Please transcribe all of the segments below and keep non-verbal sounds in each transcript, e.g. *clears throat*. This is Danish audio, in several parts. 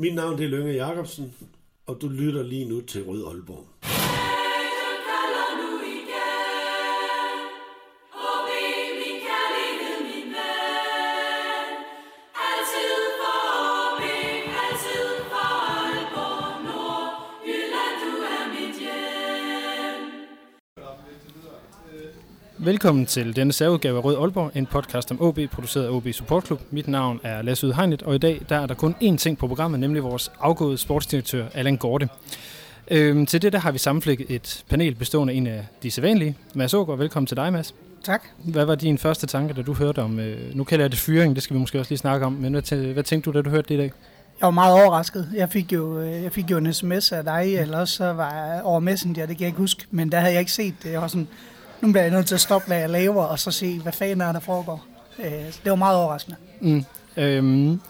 Mit navn det er Lønge Jacobsen, og du lytter lige nu til Rød Aalborg. Velkommen til denne særudgave af Rød Aalborg, en podcast om OB, produceret af OB Support Club. Mit navn er Lasse Udhegnet, og i dag der er der kun én ting på programmet, nemlig vores afgåede sportsdirektør Allan Gorte. Øhm, til det der har vi sammenflækket et panel bestående af en af de sædvanlige. Mads Ågaard, velkommen til dig, Mads. Tak. Hvad var din første tanke, da du hørte om, øh, nu kalder jeg det fyring, det skal vi måske også lige snakke om, men hvad, tæ- hvad tænkte du, da du hørte det i dag? Jeg var meget overrasket. Jeg fik jo, øh, jeg fik jo en sms af dig, eller også så var jeg over Messenger, det kan jeg ikke huske. Men der havde jeg ikke set det. Jeg var sådan, nu bliver jeg nødt til at stoppe, hvad jeg laver, og så se, hvad fanden er der foregår. Øh, det var meget overraskende. Mm. Øhm,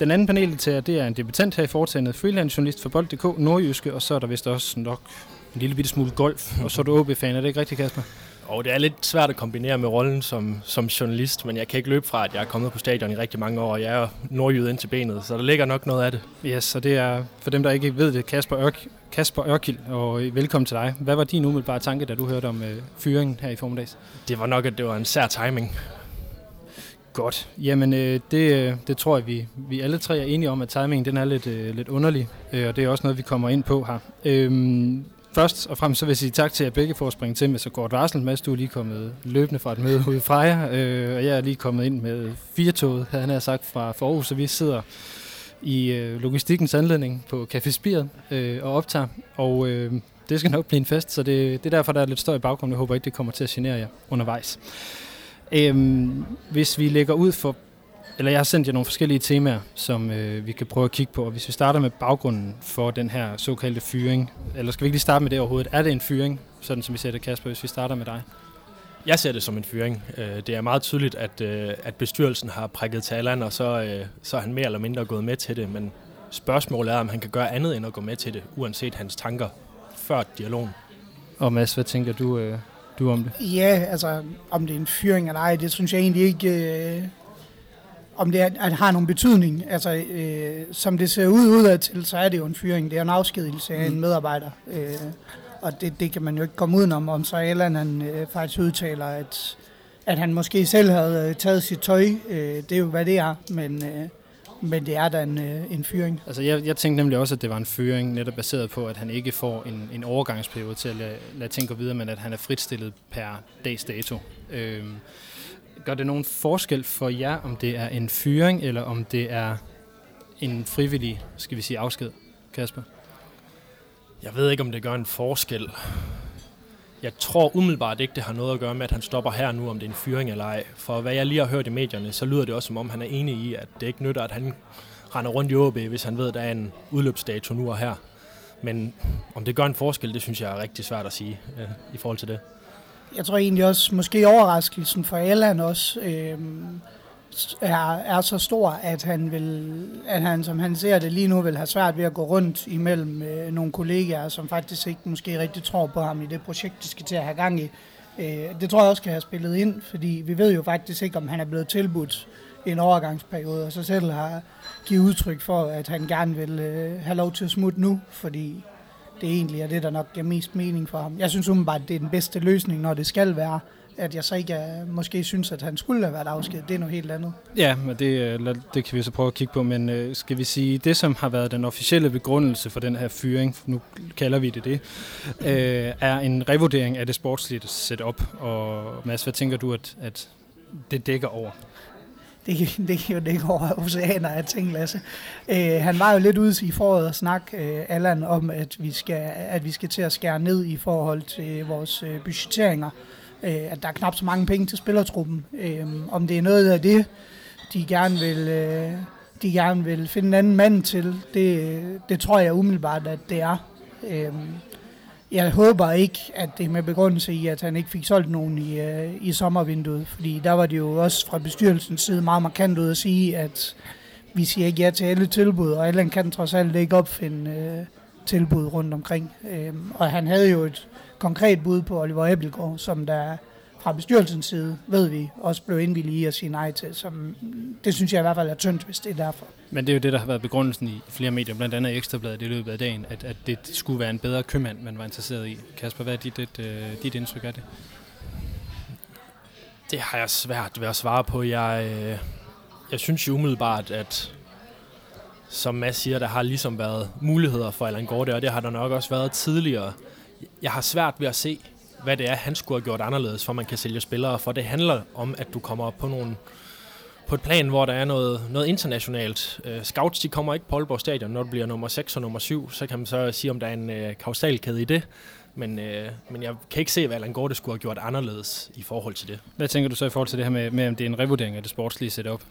den anden panel det er en debutant her i foretagendet, freelance journalist for Bold.dk, Nordjyske, og så er der vist også nok en lille bitte smule golf, og så er du OB-fan, er det ikke rigtigt, Kasper? Og det er lidt svært at kombinere med rollen som, som journalist, men jeg kan ikke løbe fra, at jeg er kommet på stadion i rigtig mange år, og jeg er nordjyd ind til benet, så der ligger nok noget af det. Yes, så det er, for dem der ikke ved det, Kasper, Ørk, Kasper Ørkild, og velkommen til dig. Hvad var din umiddelbare tanke, da du hørte om øh, fyringen her i formiddags? Det var nok, at det var en sær timing. Godt. Jamen, øh, det, øh, det tror jeg, vi, vi alle tre er enige om, at timingen den er lidt, øh, lidt underlig, øh, og det er også noget, vi kommer ind på her. Øhm, først og fremmest så vil jeg sige tak til jer begge for at springe til med så kort varsel. Mads, du er lige kommet løbende fra et møde ude fra jer, øh, og jeg er lige kommet ind med firetoget, havde han sagt, fra Forhus, så vi sidder i øh, logistikkens anledning på Café Spiret øh, og optager, og øh, det skal nok blive en fest, så det, det er derfor, der er lidt støj i baggrunden. Jeg håber ikke, det kommer til at genere jer undervejs. Øhm, hvis vi lægger ud for, eller jeg har sendt jer nogle forskellige temaer, som øh, vi kan prøve at kigge på, og hvis vi starter med baggrunden for den her såkaldte fyring, eller skal vi ikke lige starte med det overhovedet? Er det en fyring, sådan som vi ser det, Kasper, hvis vi starter med dig? Jeg ser det som en fyring. Øh, Det er meget tydeligt, at, øh, at bestyrelsen har prikket til Allan, og så, øh, så er han mere eller mindre gået med til det, men spørgsmålet er, om han kan gøre andet end at gå med til det, uanset hans tanker før dialogen. Og Mads, hvad tænker du, du om det? Ja, altså, om det er en fyring eller ej, det synes jeg egentlig ikke... Øh, om det er, at har nogen betydning. Altså, øh, som det ser ud udad til, så er det jo en fyring. Det er en afskedelse af en medarbejder. Øh, og det, det kan man jo ikke komme udenom, om så Allan han øh, faktisk udtaler, at, at han måske selv havde øh, taget sit tøj. Øh, det er jo, hvad det er, men, øh, men det er da en, øh, en fyring. Altså, jeg, jeg tænkte nemlig også, at det var en fyring, netop baseret på, at han ikke får en, en overgangsperiode til at lade, lade ting gå videre, men at han er fritstillet per dags dato. Øhm, gør det nogen forskel for jer, om det er en fyring, eller om det er en frivillig, skal vi sige, afsked, Kasper? Jeg ved ikke, om det gør en forskel. Jeg tror umiddelbart ikke, det har noget at gøre med, at han stopper her nu, om det er en fyring eller ej. For hvad jeg lige har hørt i medierne, så lyder det også, som om han er enig i, at det ikke nytter, at han render rundt i OB, hvis han ved, at der er en udløbsdato nu og her. Men om det gør en forskel, det synes jeg er rigtig svært at sige øh, i forhold til det. Jeg tror egentlig også, måske overraskelsen for Allan også, øh, er, er så stor, at han, vil, at han, som han ser det lige nu, vil have svært ved at gå rundt imellem øh, nogle kollegaer, som faktisk ikke måske rigtig tror på ham i det projekt, de skal til at have gang i. Øh, det tror jeg også kan have spillet ind, fordi vi ved jo faktisk ikke, om han er blevet tilbudt en overgangsperiode, og så selv har givet udtryk for, at han gerne vil øh, have lov til at smutte nu, fordi det egentlig er det, der nok giver mest mening for ham. Jeg synes umiddelbart, at det er den bedste løsning, når det skal være. At jeg så ikke er, måske synes, at han skulle have været afskedet, det er noget helt andet. Ja, men det, øh, det kan vi så prøve at kigge på, men øh, skal vi sige, det som har været den officielle begrundelse for den her fyring, nu kalder vi det det, øh, er en revurdering af det sportslige setup. Og Mads, hvad tænker du, at, at det dækker over? Det, det kan jo dække over oceaner af ting, Lasse. Øh, han var jo lidt ude i foråret og snakke, øh, Allan, om, at vi, skal, at vi skal til at skære ned i forhold til vores øh, budgetteringer. Øh, at der er knap så mange penge til spillertruppen. Øh, om det er noget af det, de gerne vil, øh, de gerne vil finde en anden mand til, det, øh, det tror jeg umiddelbart, at det er. Øhm, jeg håber ikke, at det er med begrundelse i, at han ikke fik solgt nogen i, øh, i sommervinduet, fordi der var det jo også fra bestyrelsens side meget markant ud at sige, at vi siger ikke ja til alle tilbud, og Allan kan trods alt ikke opfinde øh, tilbud rundt omkring. Øh, og han havde jo et konkret bud på Oliver Æbelgaard, som der fra bestyrelsens side, ved vi, også blev indvillige i at sige nej til. Som, det synes jeg i hvert fald er tyndt, hvis det er derfor. Men det er jo det, der har været begrundelsen i flere medier, blandt andet Ekstrabladet i løbet af dagen, at, at det skulle være en bedre købmand, man var interesseret i. Kasper, hvad er dit, dit, øh, dit indtryk af det? Det har jeg svært ved at svare på. Jeg, øh, jeg synes jo umiddelbart, at som Mads siger, der har ligesom været muligheder for Allan Gorte, og det har der nok også været tidligere. Jeg har svært ved at se, hvad det er, han skulle have gjort anderledes, for man kan sælge spillere. For det handler om, at du kommer op på nogle på et plan, hvor der er noget, noget internationalt. Uh, scouts, de kommer ikke på Aalborg Stadion, når du bliver nummer 6 og nummer 7, så kan man så sige, om der er en uh, kausalkæde i det. Men, uh, men jeg kan ikke se, hvad Allan Gorte skulle have gjort anderledes i forhold til det. Hvad tænker du så i forhold til det her med, med om det er en revurdering af det sportslige setup?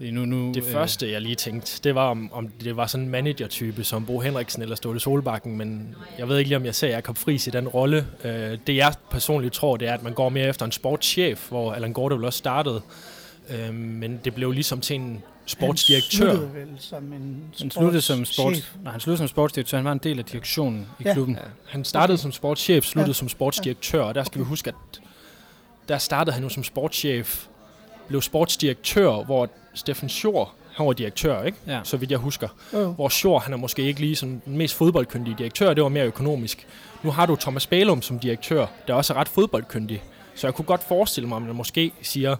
Nu, nu, det øh, første, jeg lige tænkte, det var, om, om det var sådan en manager-type som Bo Henriksen eller Ståle Solbakken, men jeg ved ikke lige, om jeg ser Jakob Friis i den rolle. Øh, det jeg personligt tror, det er, at man går mere efter en sportschef, hvor Allan Gorte vel også startede. Øh, men det blev ligesom til en sportsdirektør. Han sluttede vel som en han sluttede som sports, nej, han sluttede som sportsdirektør. Han var en del af direktionen i ja. klubben. Ja. Han startede okay. som sportschef, sluttede ja. som sportsdirektør, og der skal okay. vi huske, at der startede han jo som sportschef, blev sportsdirektør, hvor Steffen Schor, han var direktør, ikke? Ja. så vidt jeg husker. Uh. Hvor Schor, han er måske ikke lige sådan den mest fodboldkyndige direktør, det var mere økonomisk. Nu har du Thomas Balum som direktør, der også er ret fodboldkyndig. Så jeg kunne godt forestille mig, at man måske siger,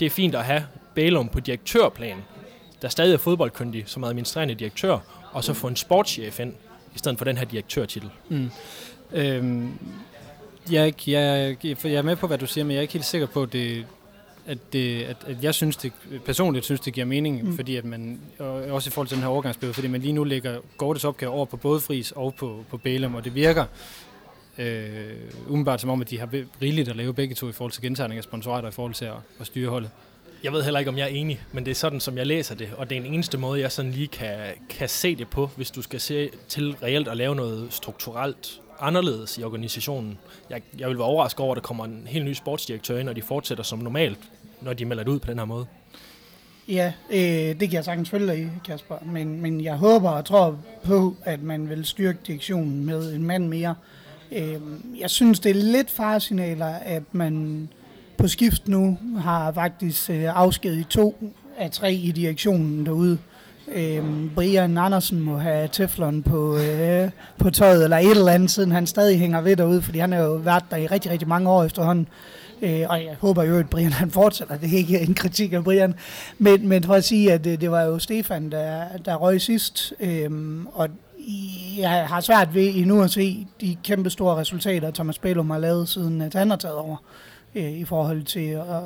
det er fint at have Balum på direktørplan, der stadig er fodboldkyndig som administrerende direktør, og så få en sportschef ind, i stedet for den her direktørtitel. Mm. Øhm, jeg, jeg, jeg er med på, hvad du siger, men jeg er ikke helt sikker på, at det, at, det, at, at jeg synes det, personligt synes, det giver mening, mm. fordi at man, også i forhold til den her overgangsperiode, fordi man lige nu lægger Gortes opgave over på både Fris og på, på Bælum, og det virker øh, umiddelbart som om, at de har rigeligt at lave begge to i forhold til gentagning af sponsorater i forhold til at, at styre holdet. Jeg ved heller ikke, om jeg er enig, men det er sådan, som jeg læser det, og det er den eneste måde, jeg sådan lige kan, kan se det på, hvis du skal se til reelt at lave noget strukturelt anderledes i organisationen. Jeg, jeg vil være overrasket over, at der kommer en helt ny sportsdirektør ind, og de fortsætter som normalt, når de melder det ud på den her måde. Ja, øh, det kan jeg sagtens følge dig i, Kasper. Men, men jeg håber og tror på, at man vil styrke direktionen med en mand mere. Øh, jeg synes, det er lidt faresignaler, at man på skift nu har faktisk øh, afskediget to af tre i direktionen derude. Øh, Brian Andersen må have teflon på, øh, på tøjet eller et eller andet, siden han stadig hænger ved derude, fordi han har jo været der i rigtig, rigtig mange år efterhånden. Øh, og jeg håber jo, at Brian han fortsætter. Det er ikke en kritik af Brian. Men, men for at sige, at det, det var jo Stefan, der, der røg sidst. Øh, og jeg har svært ved endnu at se de kæmpe store resultater, Thomas Bellum har lavet, siden at han har taget over øh, i forhold til at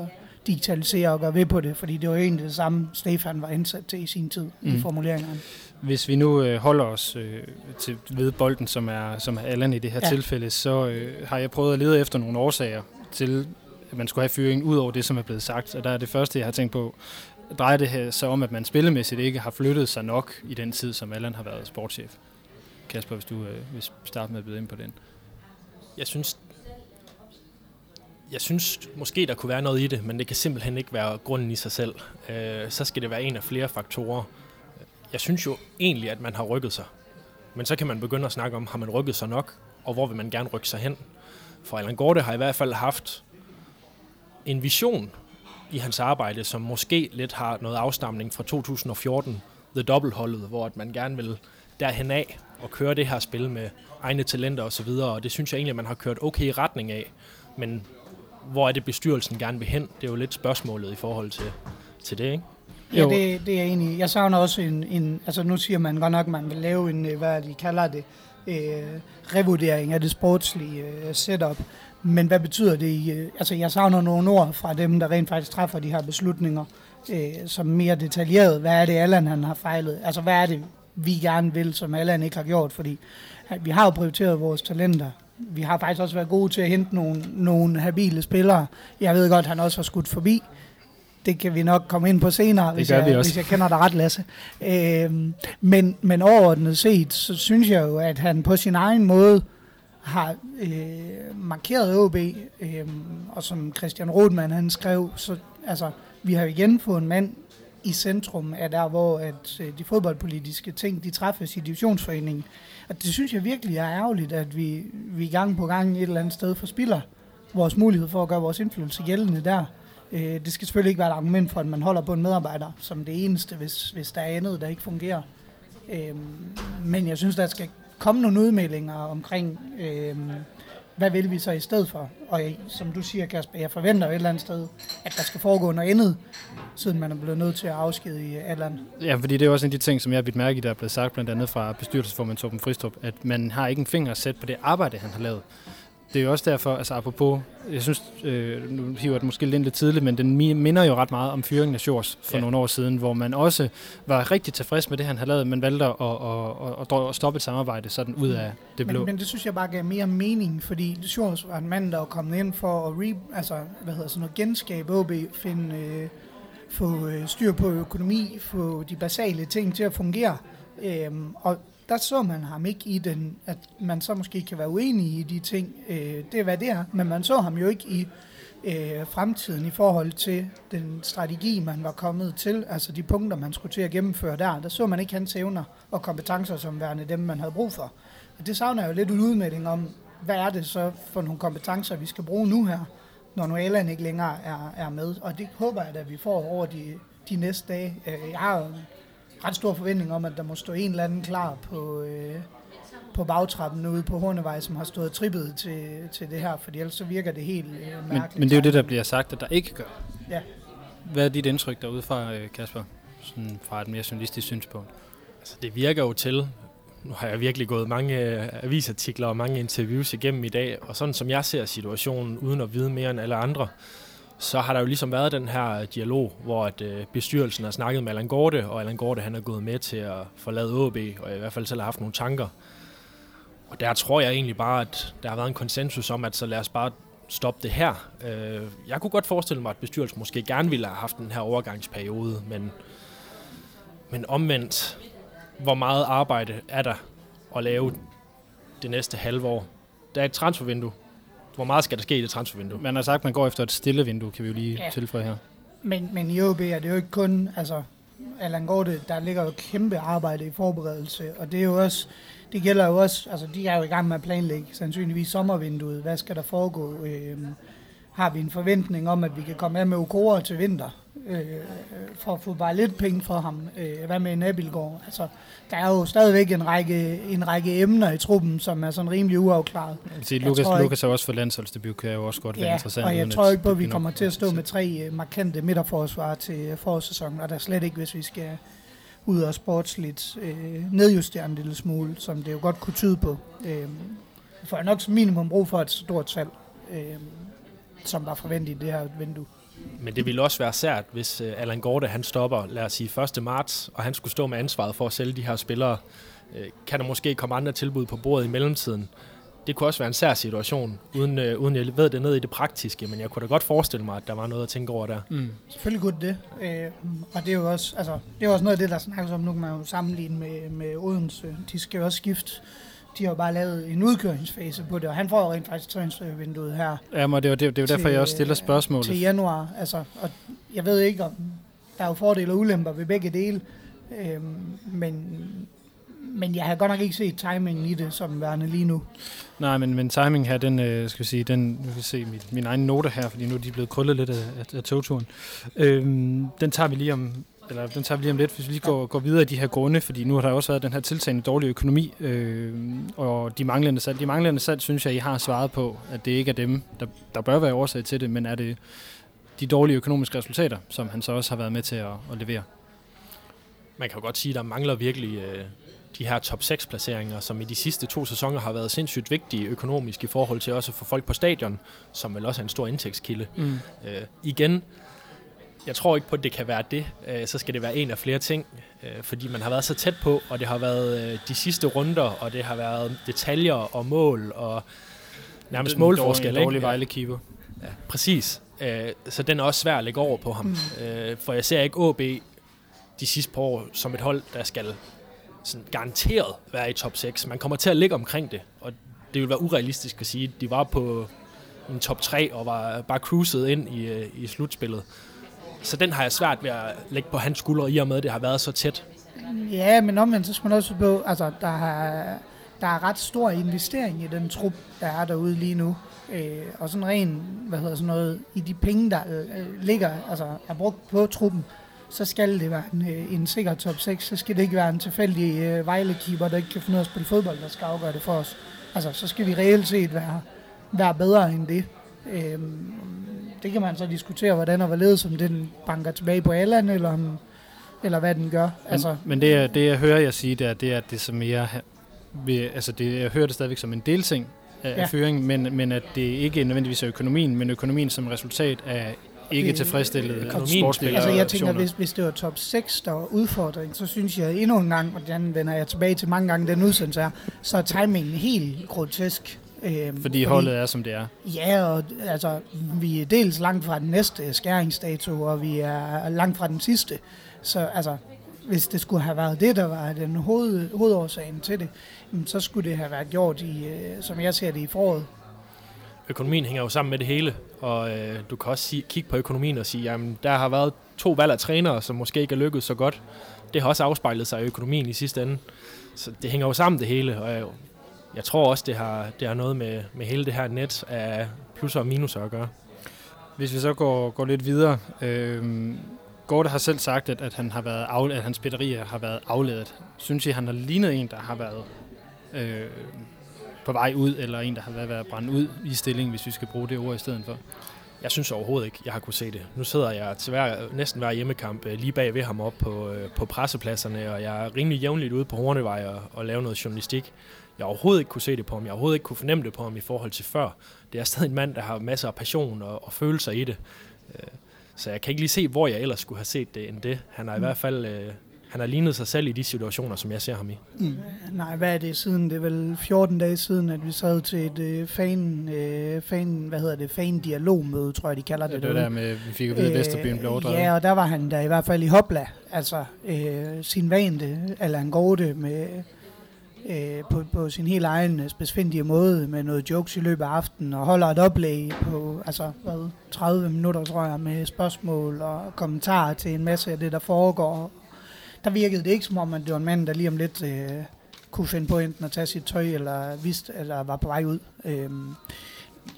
digitalisere og gøre ved på det, fordi det var egentlig det samme, Stefan var indsat til i sin tid mm. i formuleringerne. Hvis vi nu øh, holder os øh, til ved bolden, som er, som er Allan i det her ja. tilfælde, så øh, har jeg prøvet at lede efter nogle årsager til, man skulle have fyringen ud over det, som er blevet sagt. Og der er det første, jeg har tænkt på, drejer det her så om, at man spillemæssigt ikke har flyttet sig nok i den tid, som Allan har været sportschef? Kasper, hvis du øh, vil starte med at byde ind på den. Jeg synes, jeg synes måske, der kunne være noget i det, men det kan simpelthen ikke være grunden i sig selv. Øh, så skal det være en af flere faktorer. Jeg synes jo egentlig, at man har rykket sig. Men så kan man begynde at snakke om, har man rykket sig nok, og hvor vil man gerne rykke sig hen? For Allan Gorte har i hvert fald haft en vision i hans arbejde, som måske lidt har noget afstamning fra 2014, The Double-holdet, hvor at man gerne vil derhen af og køre det her spil med egne talenter osv., og, og det synes jeg egentlig, at man har kørt okay i retning af. Men hvor er det bestyrelsen gerne vil hen? Det er jo lidt spørgsmålet i forhold til, til det, ikke? Ja, det, det er jeg enig i. Jeg savner også en, en, altså nu siger man godt nok, at man vil lave en, øh, hvad de kalder det, øh, revurdering af det sportslige øh, setup. Men hvad betyder det i, øh, altså jeg savner nogle ord fra dem, der rent faktisk træffer de her beslutninger, øh, som mere detaljeret. Hvad er det, Allan han har fejlet? Altså hvad er det, vi gerne vil, som Allan ikke har gjort? Fordi at vi har jo prioriteret vores talenter vi har faktisk også været gode til at hente nogle, nogle habile spillere. Jeg ved godt, at han også har skudt forbi. Det kan vi nok komme ind på senere, hvis jeg, hvis jeg kender dig ret, Lasse. Øhm, men, men overordnet set, så synes jeg jo, at han på sin egen måde har øh, markeret OB, øh, og som Christian Rothmann han skrev, så altså, vi har igen fået en mand i centrum af der, hvor at, øh, de fodboldpolitiske ting, de træffes i divisionsforeningen. Og det synes jeg virkelig er ærgerligt, at vi, vi gang på gang et eller andet sted forspiller vores mulighed for at gøre vores indflydelse gældende der. Øh, det skal selvfølgelig ikke være et argument for, at man holder på en medarbejder som det eneste, hvis, hvis der er andet, der ikke fungerer. Øh, men jeg synes, der skal komme nogle udmeldinger omkring, øh, hvad vil vi så i stedet for? Og jeg, som du siger, Kasper, jeg forventer et eller andet sted, at der skal foregå noget andet, siden man er blevet nødt til at afskede i Allan. Ja, fordi det er også en af de ting, som jeg har bidt mærke i, der er blevet sagt blandt andet fra bestyrelsesformand Torben Fristrup, at man har ikke en finger at sætte på det arbejde, han har lavet det er jo også derfor, altså apropos, jeg synes, øh, nu hiver det måske lidt lidt tidligt, men den minder jo ret meget om fyringen af Shores for ja. nogle år siden, hvor man også var rigtig tilfreds med det, han havde lavet, men valgte at, at, at, at stoppe et samarbejde sådan ud af det blå. Men, men det synes jeg bare gav mere mening, fordi Shores var en mand, der var kommet ind for at re, altså, hvad hedder sådan noget, genskabe OB, finde, øh, få øh, styr på økonomi, få de basale ting til at fungere. Øhm, og der så man ham ikke i den, at man så måske kan være uenig i de ting. Øh, det er, hvad det er. Men man så ham jo ikke i øh, fremtiden i forhold til den strategi, man var kommet til, altså de punkter, man skulle til at gennemføre der. Der så man ikke hans evner og kompetencer som værende dem, man havde brug for. Og det savner jo lidt en udmelding om, hvad er det så for nogle kompetencer, vi skal bruge nu her, når nu ikke længere er, er med. Og det håber jeg, at vi får over de, de næste dage. Øh, jeg har ret stor forventning om, at der må stå en eller anden klar på, øh, på bagtrappen ude på Hornevej, som har stået trippet til, til det her, for ellers så virker det helt øh, mærkeligt. Men, men det er jo det, der bliver sagt, at der ikke gør. Ja. Hvad er dit indtryk derude fra, øh, Kasper, sådan fra et mere journalistisk synspunkt? Altså, det virker jo til, nu har jeg virkelig gået mange øh, avisartikler og mange interviews igennem i dag, og sådan som jeg ser situationen, uden at vide mere end alle andre, så har der jo ligesom været den her øh, dialog, hvor at, øh, bestyrelsen har snakket med Allan Gorte, og Allan Gorte han er gået med til at forlade AB, og i hvert fald selv har haft nogle tanker. Og der tror jeg egentlig bare, at der har været en konsensus om, at så lad os bare stoppe det her. Øh, jeg kunne godt forestille mig, at bestyrelsen måske gerne ville have haft den her overgangsperiode, men, men omvendt, hvor meget arbejde er der at lave det næste halve år? Der er et transfervindue, hvor meget skal der ske i det transfervindue? Man har sagt, at man går efter et stille vindue, kan vi jo lige ja. tilføje her. Men, men i OB er det jo ikke kun, altså Allan Gorte, der ligger jo kæmpe arbejde i forberedelse, og det er jo også, det gælder jo også, altså de er jo i gang med at planlægge sandsynligvis sommervinduet, hvad skal der foregå, øh, har vi en forventning om, at vi kan komme af med Okora til vinter, øh, for at få bare lidt penge for ham. Øh, hvad med Nabilgaard? Altså, der er jo stadigvæk en række, en række emner i truppen, som er sådan rimelig uafklaret. Jeg Lukas, tror, Lukas er også for landsholdsdebut, kan jo også godt være ja, interessant. og jeg tror ikke på, at vi kommer til at stå med tre øh, markante midterforsvar til forårssæsonen, og der er slet ikke, hvis vi skal ud og sportsligt øh, nedjustere en lille smule, som det jo godt kunne tyde på. Øh, for nok som minimum brug for et stort salg, øh, som var forventet i det her vindue. Men det ville også være sært, hvis øh, Allan Gorte han stopper, lad os sige 1. marts, og han skulle stå med ansvaret for at sælge de her spillere. Øh, kan der måske komme andre tilbud på bordet i mellemtiden? Det kunne også være en sær situation, uden, øh, uden jeg ved det ned i det praktiske, men jeg kunne da godt forestille mig, at der var noget at tænke over der. Mm. Selvfølgelig kunne det. Øh, og det er jo også, altså, det er også noget af det, der snakkes om. Nu kan man jo sammenligne med, med Odense. De skal jo også skifte de har bare lavet en udkøringsfase på det, og han får jo rent faktisk transfervinduet her. Ja, men det er jo, det, det er jo derfor, jeg også stiller spørgsmålet. Til januar, altså, og jeg ved ikke, om der er jo fordele og ulemper ved begge dele, øhm, men, men jeg har godt nok ikke set timingen i det som værende lige nu. Nej, men, men timing her, den, øh, skal vi sige, den, nu kan vi se min, min egen note her, fordi nu er de blevet krøllet lidt af, af, af togturen. Øhm, den tager vi lige om, eller den tager vi lige om lidt, hvis vi lige går, går videre i de her grunde, fordi nu har der også været den her tiltagende dårlige økonomi, øh, og de manglende salg. De manglende salg, synes jeg, I har svaret på, at det ikke er dem, der, der bør være årsag til det, men er det de dårlige økonomiske resultater, som han så også har været med til at, at levere. Man kan jo godt sige, at der mangler virkelig øh, de her top 6 placeringer, som i de sidste to sæsoner har været sindssygt vigtige økonomisk i forhold til også at få folk på stadion, som vel også er en stor indtægtskilde. Mm. Øh, igen, jeg tror ikke på, at det kan være det. Øh, så skal det være en af flere ting, øh, fordi man har været så tæt på, og det har været øh, de sidste runder, og det har været detaljer og mål, og nærmest målforskel. En dårlig Vejle-keeper. Ja, præcis. Så den er også svær at lægge over på ham. Mm. For jeg ser ikke AB de sidste par år som et hold, der skal sådan garanteret være i top 6. Man kommer til at ligge omkring det, og det vil være urealistisk at sige, at de var på en top 3 og var bare cruiset ind i, i slutspillet. Så den har jeg svært ved at lægge på hans skuldre, i og med, at det har været så tæt. Ja, men omvendt, så skal man også på, altså, der har, der er ret stor investering i den trup, der er derude lige nu. Øh, og sådan ren, hvad hedder sådan noget, i de penge, der øh, ligger, altså er brugt på truppen, så skal det være en, øh, en sikker top 6. Så skal det ikke være en tilfældig øh, Vejle-keeper, der ikke kan finde ud af at spille fodbold, der skal afgøre det for os. Altså, så skal vi reelt set være, være bedre end det. Øh, det kan man så diskutere, hvordan og hvorledes, om den banker tilbage på Allan, eller, om, eller hvad den gør. Men, altså, men det, det, jeg hører jer sige, det er, det er, at det er så mere... Altså det, jeg hører det stadigvæk som en delting af ja. fyring, men, men at det ikke nødvendigvis er økonomien, men økonomien som resultat af ikke tilfredsstillede sportsspillere. Altså jeg tænker, hvis, hvis det var top 6, der var udfordring, så synes jeg endnu en gang, og den vender jeg tilbage til mange gange, den udsendelse er, så er timingen helt grotesk. Øhm, fordi holdet er, som det er. Ja, og altså, vi er dels langt fra den næste skæringsdato, og vi er langt fra den sidste. Så altså, hvis det skulle have været det, der var den hoved, hovedårsagen til det, så skulle det have været gjort, i, øh, som jeg ser det, i foråret. Økonomien hænger jo sammen med det hele, og øh, du kan også sige, kigge på økonomien og sige, jamen der har været to valg af trænere, som måske ikke er lykkedes så godt. Det har også afspejlet sig i økonomien i sidste ende. Så det hænger jo sammen det hele, og jeg, tror også, det har, det har noget med, med hele det her net af plusser og minuser at gøre. Hvis vi så går, går lidt videre, øh, Gorte har selv sagt, at, at, han har været af, at hans batterier har været afledet. Synes I, han har lignet en, der har været øh, på vej ud, eller en, der har været, været brændt ud i stilling, hvis vi skal bruge det ord i stedet for? Jeg synes overhovedet ikke, jeg har kunne se det. Nu sidder jeg til hver, næsten hver hjemmekamp øh, lige bag ved ham op på, øh, på pressepladserne, og jeg er rimelig jævnligt ude på Hornevej og, og lave noget journalistik. Jeg overhovedet ikke kunne se det på ham. Jeg overhovedet ikke kunne fornemme det på ham i forhold til før. Det er stadig en mand, der har masser af passion og, og følelser i det. Øh, så jeg kan ikke lige se, hvor jeg ellers skulle have set det end det. Han har i mm. hvert fald øh, han har lignet sig selv i de situationer, som jeg ser ham i. Mm. Nej, hvad er det siden? Det er vel 14 dage siden, at vi sad til et øh, fan, øh, fan, hvad hedder det, fan-dialogmøde, tror jeg, de kalder det. Ja, det var der med, vi fik at vide, at Vesterbyen blev overdrevet. Ja, og der var han der i hvert fald i hopla, altså øh, sin vante, Allan Gorte, med, øh, på, på sin helt egen øh, specifindige måde, med noget jokes i løbet af aftenen, og holder et oplæg på, altså, hvad, 30 minutter, tror jeg, med spørgsmål og kommentarer til en masse af det, der foregår, der virkede det ikke som om, at det var en mand, der lige om lidt øh, kunne finde på enten at tage sit tøj, eller vidste, eller var på vej ud. Øhm,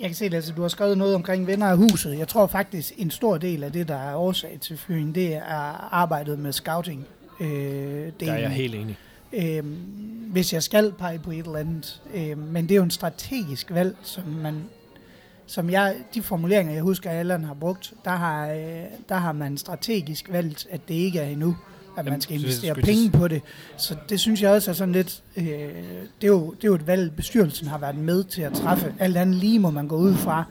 jeg kan se, at altså, du har skrevet noget omkring venner af huset. Jeg tror faktisk, en stor del af det, der er årsag til fyringen, det er arbejdet med scouting. Øh, der er jeg helt enig. Øhm, hvis jeg skal pege på et eller andet. Øhm, men det er jo en strategisk valg, som man som jeg, de formuleringer, jeg husker, Allan har brugt, der har, øh, der har man strategisk valgt, at det ikke er endnu at man skal investere penge på det. Så det synes jeg også er sådan lidt, øh, det, er jo, det er jo et valg, bestyrelsen har været med til at træffe. Alt andet lige må man gå ud fra,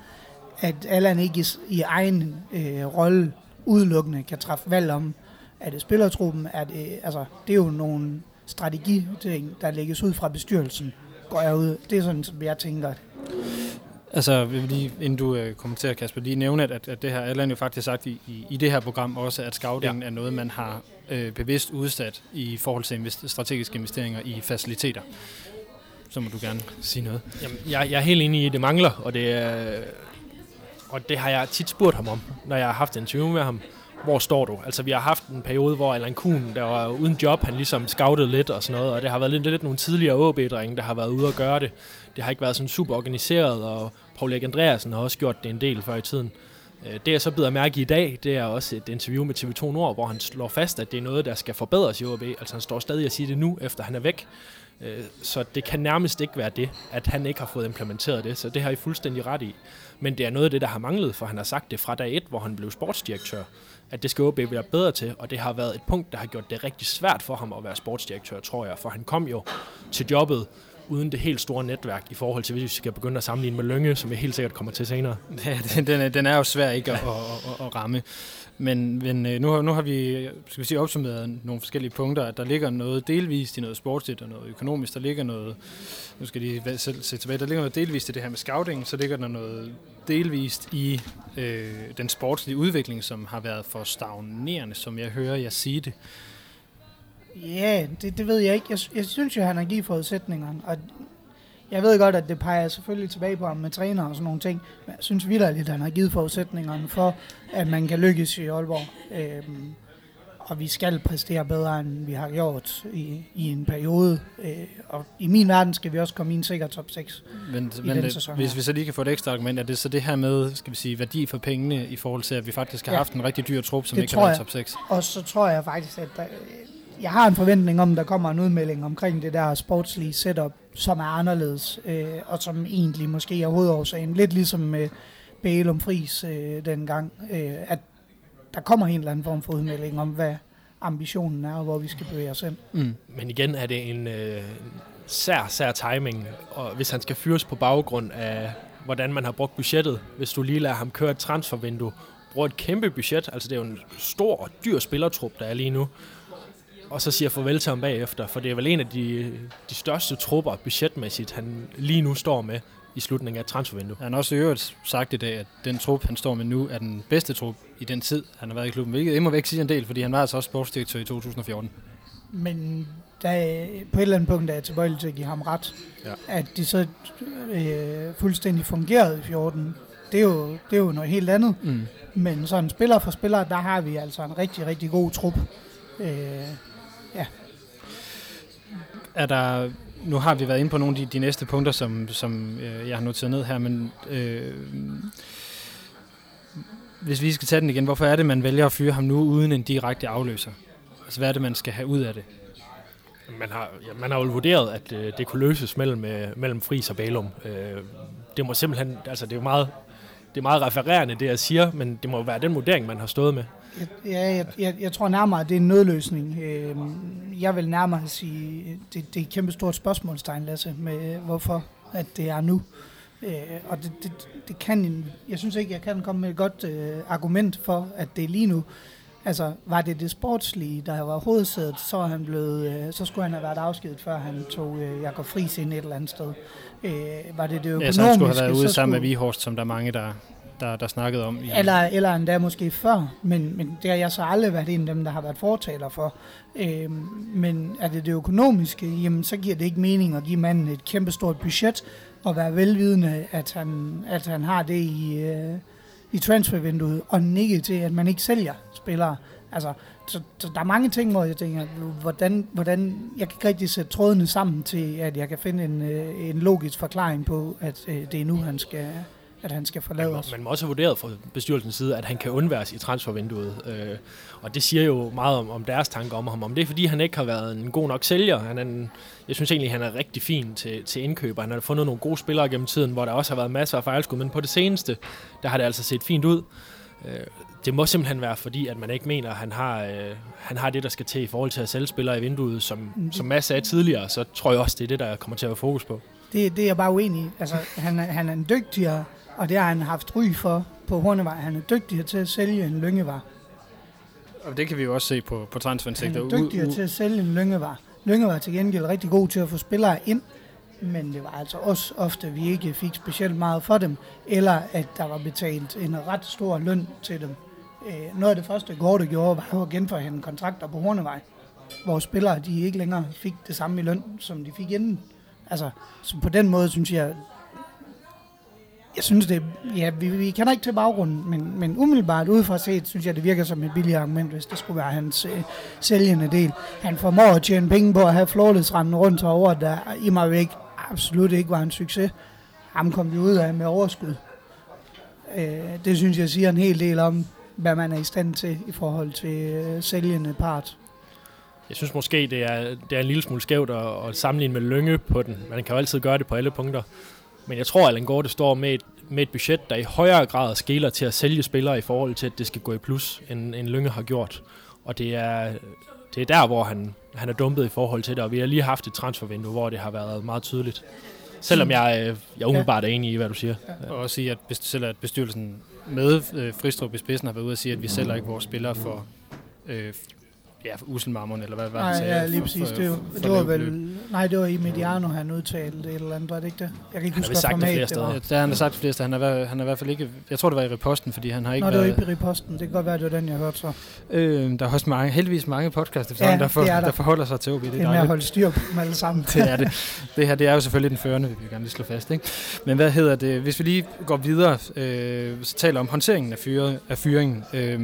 at Allan ikke i, i egen øh, rolle udelukkende kan træffe valg om, er det spillertruppen, er det, altså, det er jo nogle strategiting, der lægges ud fra bestyrelsen, går jeg ud. Det er sådan, som jeg tænker. Altså, lige, inden du øh, kommenterer, Kasper, lige nævne, at, at det her Allan jo faktisk sagt i, i, i det her program også, at scouting ja. er noget, man har øh, bevidst udsat i forhold til invest- strategiske investeringer i faciliteter. Så må du gerne sige noget. Jamen, jeg, jeg er helt enig i, at det mangler, og det, er, og det har jeg tit spurgt ham om, når jeg har haft en interview med ham. Hvor står du? Altså, vi har haft en periode, hvor Allan Kuhn, der var uden job, han ligesom scoutede lidt og sådan noget, og det har været lidt, lidt nogle tidligere ab der har været ude og gøre det. Det har ikke været sådan super organiseret, og Paul Erik Andreasen har også gjort det en del før i tiden. Øh, det jeg så bider mærke i i dag, det er også et interview med TV2 Nord, hvor han slår fast, at det er noget, der skal forbedres i OB. Altså han står stadig og siger det nu, efter han er væk. Øh, så det kan nærmest ikke være det, at han ikke har fået implementeret det. Så det har I fuldstændig ret i. Men det er noget af det, der har manglet, for han har sagt det fra dag 1, hvor han blev sportsdirektør, at det skal OB være bedre til, og det har været et punkt, der har gjort det rigtig svært for ham at være sportsdirektør, tror jeg, for han kom jo til jobbet uden det helt store netværk i forhold til, hvis vi skal begynde at sammenligne med Lønge, som vi helt sikkert kommer til senere. Ja, den er, den er jo svær ikke at, at, at, at ramme. Men, men øh, nu, har, nu har vi skal vi sige, opsummeret nogle forskellige punkter, at der ligger noget delvist i noget sportsligt og noget økonomisk. Der ligger noget, nu skal de selv se tilbage, der ligger noget delvist i det her med scouting, så ligger der noget delvist i øh, den sportslige udvikling, som har været for stagnerende, som jeg hører jer sige det. Ja, det, det ved jeg ikke. Jeg, jeg synes jo, han har givet forudsætningerne, og jeg ved godt, at det peger selvfølgelig tilbage på ham med træner og sådan nogle ting, men jeg synes vidderligt, at han har givet forudsætningerne for, at man kan lykkes i Aalborg. Øhm, og vi skal præstere bedre, end vi har gjort i, i en periode. Øh, og i min verden skal vi også komme i en sikker top 6 Men, i men den det, sæson hvis her. vi så lige kan få et ekstra argument, er det så det her med, skal vi sige, værdi for pengene i forhold til, at vi faktisk har Ja. haft en rigtig dyr trup, som ikke har været top 6? Og så tror jeg faktisk, at der, jeg har en forventning om, at der kommer en udmelding omkring det der sportslige setup, som er anderledes, øh, og som egentlig måske er hovedårsagen. Lidt ligesom med Bælum Fris øh, dengang, øh, at der kommer en eller anden form for udmelding om, hvad ambitionen er, og hvor vi skal bevæge os hen. Mm. Men igen er det en øh, sær, sær timing, og hvis han skal fyres på baggrund af, hvordan man har brugt budgettet, hvis du lige lader ham køre et transfervindue, bruger et kæmpe budget, altså det er jo en stor og dyr spillertrup, der er lige nu, og så siger farvel til ham bagefter, for det er vel en af de, de største trupper budgetmæssigt, han lige nu står med i slutningen af et transfervindue. Han har også i øvrigt sagt i dag, at den trup, han står med nu, er den bedste trup i den tid, han har været i klubben. Hvilket må væk sige en del, fordi han var altså også sportsdirektør i 2014. Men der, på et eller andet punkt er jeg tilbøjelig til at give ham ret. Ja. At de så øh, fuldstændig fungerede i 14, det er, jo, det er jo noget helt andet. Mm. Men sådan spiller for spiller, der har vi altså en rigtig, rigtig god trup. Øh, Er der, nu har vi været inde på nogle af de, de næste punkter, som, som øh, jeg har noteret ned her, men øh, hvis vi skal tage den igen, hvorfor er det, man vælger at fyre ham nu uden en direkte afløser? Altså, hvad er det, man skal have ud af det? Man har, ja, man har jo vurderet, at øh, det kunne løses mellem, øh, mellem Fris og Balum. Øh, det må simpelthen, altså det er jo meget, det er meget refererende, det jeg siger, men det må være den vurdering, man har stået med jeg, jeg, jeg, jeg tror nærmere, at det er en nødløsning. Øh, jeg vil nærmere sige, det, det er et kæmpe stort spørgsmålstegn, Lasse, med hvorfor at det er nu. Øh, og det, det, det kan, jeg synes ikke, jeg kan komme med et godt øh, argument for, at det er lige nu. Altså, var det det sportslige, der var hovedsædet, så, er han blevet, øh, så skulle han have været afskedet, før han tog øh, Jakob Friis ind et eller andet sted. Øh, var det det økonomiske, Ja, så han skulle have været ude sammen med skulle- Vihorst, som der er mange, der, der, der snakkede om. I, eller, eller endda måske før, men, men det har jeg så aldrig været en af dem, der har været fortaler for. Øhm, men er det det økonomiske, jamen så giver det ikke mening at give manden et kæmpestort budget, og være velvidende, at han, at han har det i, øh, i transfervinduet, og nikke til, at man ikke sælger spillere. Altså, så, så der er mange ting, hvor jeg tænker, hvordan, hvordan jeg kan ikke rigtig sætte trådene sammen til, at jeg kan finde en, øh, en logisk forklaring på, at øh, det er nu, han skal, at han skal Man forlade os. man må også have vurderet fra bestyrelsens side, at han kan undværes i transfervinduet. Øh, og det siger jo meget om, om deres tanker om ham. Om det er, fordi han ikke har været en god nok sælger. Han er en, jeg synes egentlig, han er rigtig fin til, til indkøb, og han har fundet nogle gode spillere gennem tiden, hvor der også har været masser af fejlskud. Men på det seneste, der har det altså set fint ud. Øh, det må simpelthen være fordi, at man ikke mener, at han har, øh, han har det, der skal til i forhold til at sælge spillere i vinduet, som, som Mads sagde tidligere. Så tror jeg også, det er det, der kommer til at være fokus på. Det, det er jeg bare uenig i. Altså, han, er, han er en dygtigere, og det har han haft ry for på Hornevej. Han er dygtigere til at sælge en lyngevar. Og det kan vi jo også se på, på Han transferindsigter. er dygtigere til at sælge en lyngevar. Lynge var til gengæld rigtig god til at få spillere ind, men det var altså også ofte, at vi ikke fik specielt meget for dem, eller at der var betalt en ret stor løn til dem. Øh, noget af det første, Gorte gjorde, var at genforhandle kontrakter på Hornevej, hvor spillere de ikke længere fik det samme i løn, som de fik inden. Altså, så på den måde synes jeg, jeg synes det, ja, vi, vi kender ikke til baggrunden, men, men umiddelbart udefra set, synes jeg, det virker som et billigt argument, hvis det skulle være hans øh, sælgende del. Han formår at tjene penge på at have flawless-randen rundt over, der i mig væk absolut ikke var en succes. Ham kom vi ud af med overskud. Øh, det synes jeg siger en hel del om, hvad man er i stand til i forhold til øh, sælgende part. Jeg synes måske, det er, det er en lille smule skævt at, at sammenligne med Lønge på den. Man kan jo altid gøre det på alle punkter. Men jeg tror, at Allan Gorte står med et, med et budget, der i højere grad skiller til at sælge spillere i forhold til, at det skal gå i plus, end, end Lønge har gjort. Og det er, det er der, hvor han, han er dumpet i forhold til det. Og vi har lige haft et transfervindue, hvor det har været meget tydeligt. Selvom jeg, øh, jeg umiddelbart er enig i, hvad du siger. Og også sige, at selv at bestyrelsen med øh, Fristrup i spidsen har været ude og sige, at vi sælger ikke vores spillere for, øh, ja, uselmarmon, eller hvad var det, Nej, sagde? ja, lige præcis. for- Det, var, for det var vel... Nej, det var i Mediano, han udtalte et eller andet, var det ikke det? Jeg kan ikke Han huske, sagt det format flere steder. det har han har sagt flere steder. Han været, han har i hvert fald ikke... Jeg tror, det var i reposten, fordi han har ikke Nå, det var været... ikke i posten. Det kan godt være, det var den, jeg hørte så. Øh, der er også mange, heldigvis mange podcasts, Ja, der, for, det er der. der forholder sig til OB. Det Det er er med at holde styr på dem alle sammen. *laughs* Det er det. Det her det er jo selvfølgelig den førende, vi vil gerne lige slå fast. Ikke? Men hvad hedder det? Hvis vi lige går videre, øh, så taler om håndteringen af, fyret, af fyringen. Øh,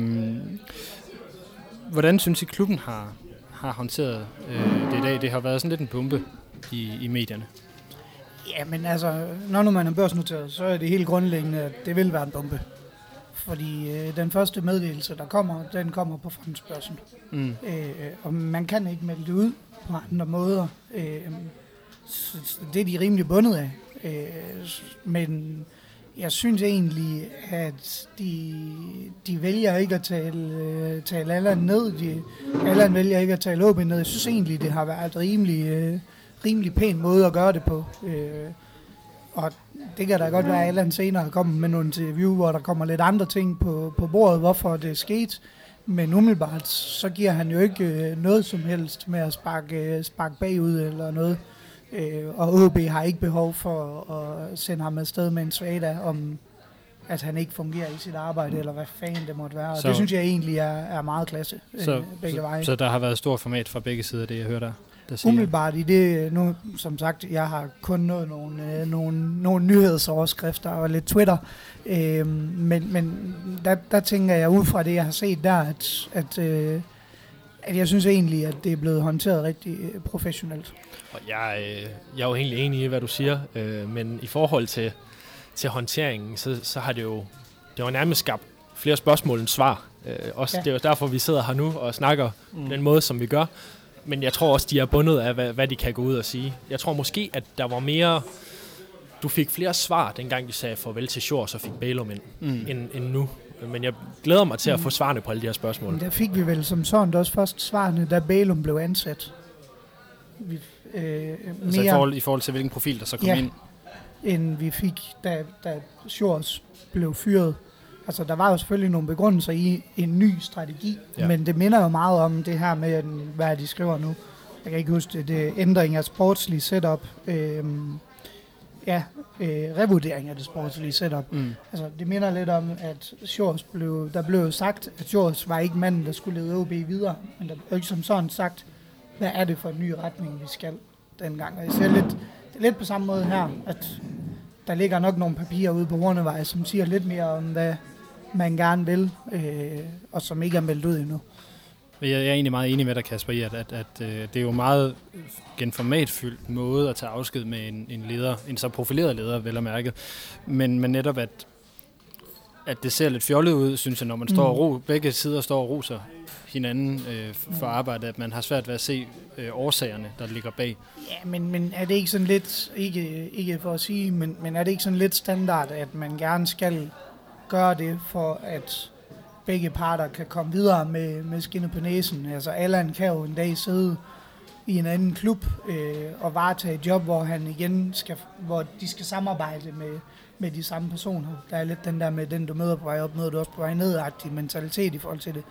hvordan synes I, klubben har, har håndteret øh, det i dag? Det har været sådan lidt en bombe i, i medierne. Ja, men altså, når nu man er børsnoteret, så er det helt grundlæggende, at det vil være en bombe. Fordi øh, den første meddelelse, der kommer, den kommer på fondsbørsen. Mm. Øh, og man kan ikke melde det ud på andre måder. Øh, så det er de rimelig bundet af. Øh, men jeg synes egentlig, at de, de vælger ikke at tale, øh, tale Allan ned. De, Allan vælger ikke at tale åbent ned. Jeg synes egentlig, det har været rimelig, øh, rimelig pæn måde at gøre det på. Øh, og det kan da godt være, at Allan senere kommer med nogle interview, hvor der kommer lidt andre ting på, på bordet, hvorfor det er sket. Men umiddelbart, så giver han jo ikke øh, noget som helst med at sparke, øh, sparke bagud eller noget. Øh, og OB har ikke behov for at sende ham afsted med en svada om, at han ikke fungerer i sit arbejde, eller hvad fanden det måtte være. Så- det synes jeg egentlig er, er meget klasse øh, Så, begge veje. så, så der har været stor format fra begge sider, det jeg hører der. der siger. Umiddelbart i det, nu som sagt, jeg har kun nået nogle, øh, nogle, nogle nyhedsoverskrifter og lidt Twitter, øh, men, men der, der tænker jeg ud fra det, jeg har set der, at, at, øh, at jeg synes egentlig, at det er blevet håndteret rigtig øh, professionelt. Og jeg, øh, jeg er jo egentlig enig i, hvad du siger, øh, men i forhold til, til håndteringen, så, så har det jo det var nærmest skabt flere spørgsmål end svar. Øh, også, Ja. Det er jo derfor, vi sidder her nu og snakker mm. den måde, som vi gør. Men jeg tror også, de er bundet af, hvad, hvad de kan gå ud og sige. Jeg tror måske, at der var mere... Du fik flere svar, dengang de sagde farvel til Shores og fik Bælum ind, Mm. end, end nu. Men jeg glæder mig til at få svarene på alle de her spørgsmål. Men der fik vi vel som sådan også først svarene, da Bælum blev ansat. Vi, øh, Altså i forhold, i forhold til, hvilken profil der så kom Ja. ind. end vi fik, da, da Shores blev fyret. Altså, der var jo selvfølgelig nogle begrundelser i en ny strategi, ja. Men det minder jo meget om det her med, hvad de skriver nu. Jeg kan ikke huske det, det ændring af sportslig setup. Øhm, ja, øh, revurdering af det sportslige setup. Mm. Altså, det minder lidt om, at Shores blev, der blev sagt, at Shores var ikke manden, der skulle lede OB videre, men der blev ikke som sådan sagt, hvad er det for en ny retning, vi skal dengang. Og jeg ser lidt, det er lidt på samme måde her, at der ligger nok nogle papirer ude på Hornevej, som siger lidt mere om, hvad man gerne vil, øh, og som ikke er meldt ud endnu. Men Jeg er egentlig meget enig med dig, Kasper, i, at, at, at øh, det er jo meget genformatfyldt måde at tage afsked med en, en leder, en så profileret leder, vel at mærke. Men, men netop, at, at det ser lidt fjollet ud, synes jeg, når man står og ro, begge sider står og roser hinanden øh, for arbejdet, at man har svært ved at se øh, årsagerne, der ligger bag. Ja, men, men er det ikke sådan lidt, ikke, ikke for at sige, men, men er det ikke sådan lidt standard, at man gerne skal gøre det, for at begge parter kan komme videre med, med skinnet på næsen? Altså Allan kan jo en dag sidde i en anden klub øh, og varetage et job, hvor han igen skal, hvor de skal samarbejde med, med de samme personer. Der er lidt den der med, den du møder på vej op, møder du også på vej ned-agtig mentalitet i forhold til det.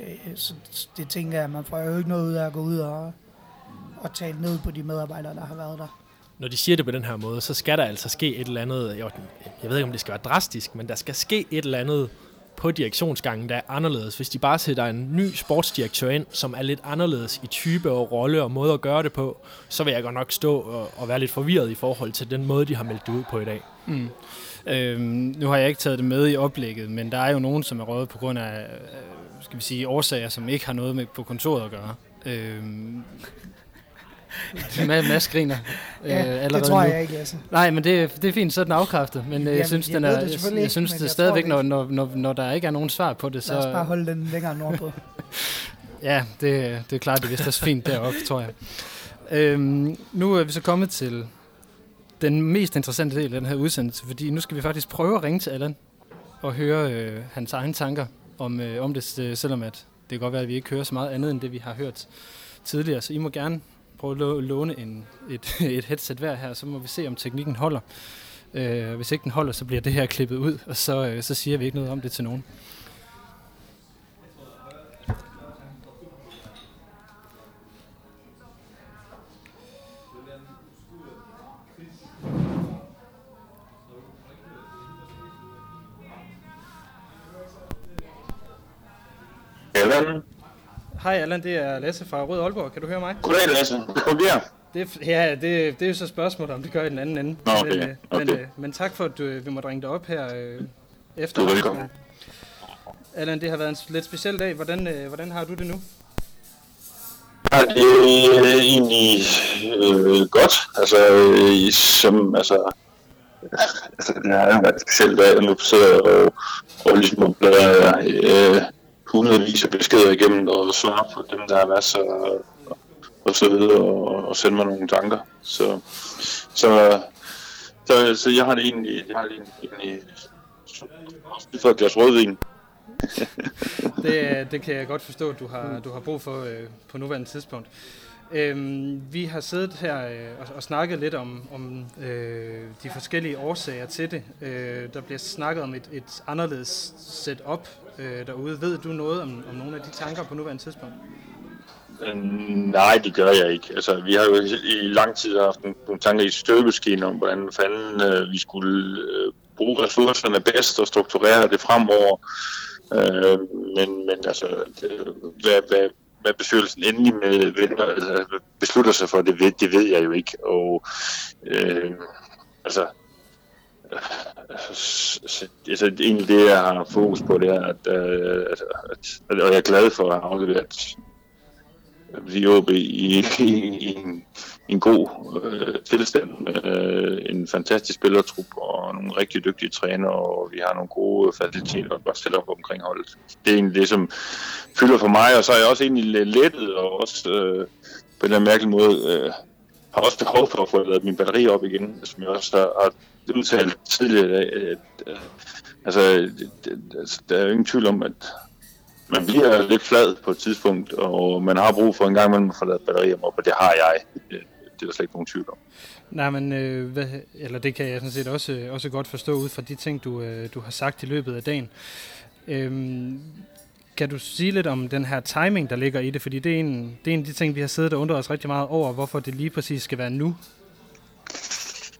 Øh, så det tænker jeg, man får jo ikke noget ud af at gå ud og, og tale ned på de medarbejdere, der har været der. Når de siger det på den her måde, så skal der altså ske et eller andet, jeg, jeg ved ikke, om det skal være drastisk, men der skal ske et eller andet på direktionsgangen, der er anderledes. Hvis de bare sætter en ny sportsdirektør ind, som er lidt anderledes i type og rolle og måde at gøre det på, så vil jeg godt nok stå og, og være lidt forvirret i forhold til den måde, de har meldt det ud på i dag. Mm. Øhm, nu har jeg ikke taget det med i oplægget, men der er jo nogen, som er røget på grund af øh, skal vi sige, årsager, som ikke har noget med på kontoret at gøre. Øhm, *laughs* Mads griner øh, Ja, allerede det tror nu. jeg ikke, altså. Nej, men det, det er fint, så er den afkræftet. Men øh, jeg Jamen, synes, jeg den er, det jeg, jeg synes det er jeg stadigvæk, når, når, når, når der ikke er nogen svar på det, Lad os bare så holde den længere nordpå. *laughs* ja, det, det er klart, det er vist også fint deroppe, tror jeg. Øhm, nu er vi så kommet til den mest interessante del af den her udsendelse, fordi nu skal vi faktisk prøve at ringe til Allan og høre øh, hans egne tanker om, øh, om det, øh, selvom at det kan godt være, at vi ikke hører så meget andet end det, vi har hørt tidligere. Så I må gerne prøve at låne en, et, *laughs* et headset hver her, så må vi se, om teknikken holder. Øh, hvis ikke den holder, så bliver det her klippet ud, og så, øh, så siger vi ikke noget om det til nogen. Allan. Hej Allan, det er Lasse fra Rød Aalborg. Kan du høre mig? Goddag, Lasse. Det fungerer. Det, er- ja, det, det er jo så spørgsmålet, om det gør i den anden ende. Nå, okay, Men, øh, men, okay. øh, men tak for, at du, vi måtte ringe dig op her øh, efter. Du er velkommen. Allan, det har været en lidt speciel dag. Hvordan, øh, hvordan har du det nu? Ja, det er egentlig øh, godt. Altså, øh, som, altså, altså, det været en speciel dag, nu sidder jeg og, og ligesom bladrer øh, hundredvis af beskeder igennem og svare på dem, der er masser så og så videre, og, og sende mig nogle tanker. Så, så, så, så jeg har det egentlig, jeg har det egentlig, egentlig for et glas rødvin. *laughs* det, det kan jeg godt forstå, at du har, du har brug for øh, på nuværende tidspunkt. Øhm, vi har siddet her øh, og, og snakket lidt om, om øh, de forskellige årsager til det. Øh, der bliver snakket om et, et anderledes setup øh, derude. Ved du noget om, om nogle af de tanker på nuværende tidspunkt? Øh, nej, det gør jeg ikke. Altså, vi har jo i lang tid haft nogle tanker i støbeskinen om, hvordan fanden øh, vi skulle øh, bruge ressourcerne bedst og strukturere det fremover. Øh, men, men altså, det, hvad, hvad, hvad bestyrelsen endelig med, vender, altså, beslutter sig for, det ved, det ved jeg jo ikke. Og øh, altså, altså, altså, egentlig det, jeg har fokus på, det er, at, at, at, at, og jeg er glad for at have afleveret vi OB i, i, i, en, en god øh, tilstand øh, en fantastisk spillertrup og nogle rigtig dygtige træner, og vi har nogle gode faciliteter og godt op omkring holdet. Det er egentlig det, som fylder for mig, og så er jeg også egentlig lidt lettet, og også øh, på en eller mærkelig måde øh, har også behov for at få lavet min batteri op igen, som jeg også har, har udtalt tidligere. At, at, at, altså, det, altså, der er jo ingen tvivl om, at man bliver lidt flad på et tidspunkt, og man har brug for en gang, imellem at få lavet batterier op, og det har jeg. Det, det er der slet ikke nogen tvivl om. Nej, men øh, hvad, eller det kan jeg sådan set også, øh, også godt forstå ud fra de ting, du, øh, du har sagt i løbet af dagen. Øhm, kan du sige lidt om den her timing, der ligger i det? Fordi det er en, det er en af de ting, vi har siddet og undret os rigtig meget over, hvorfor det lige præcis skal være nu.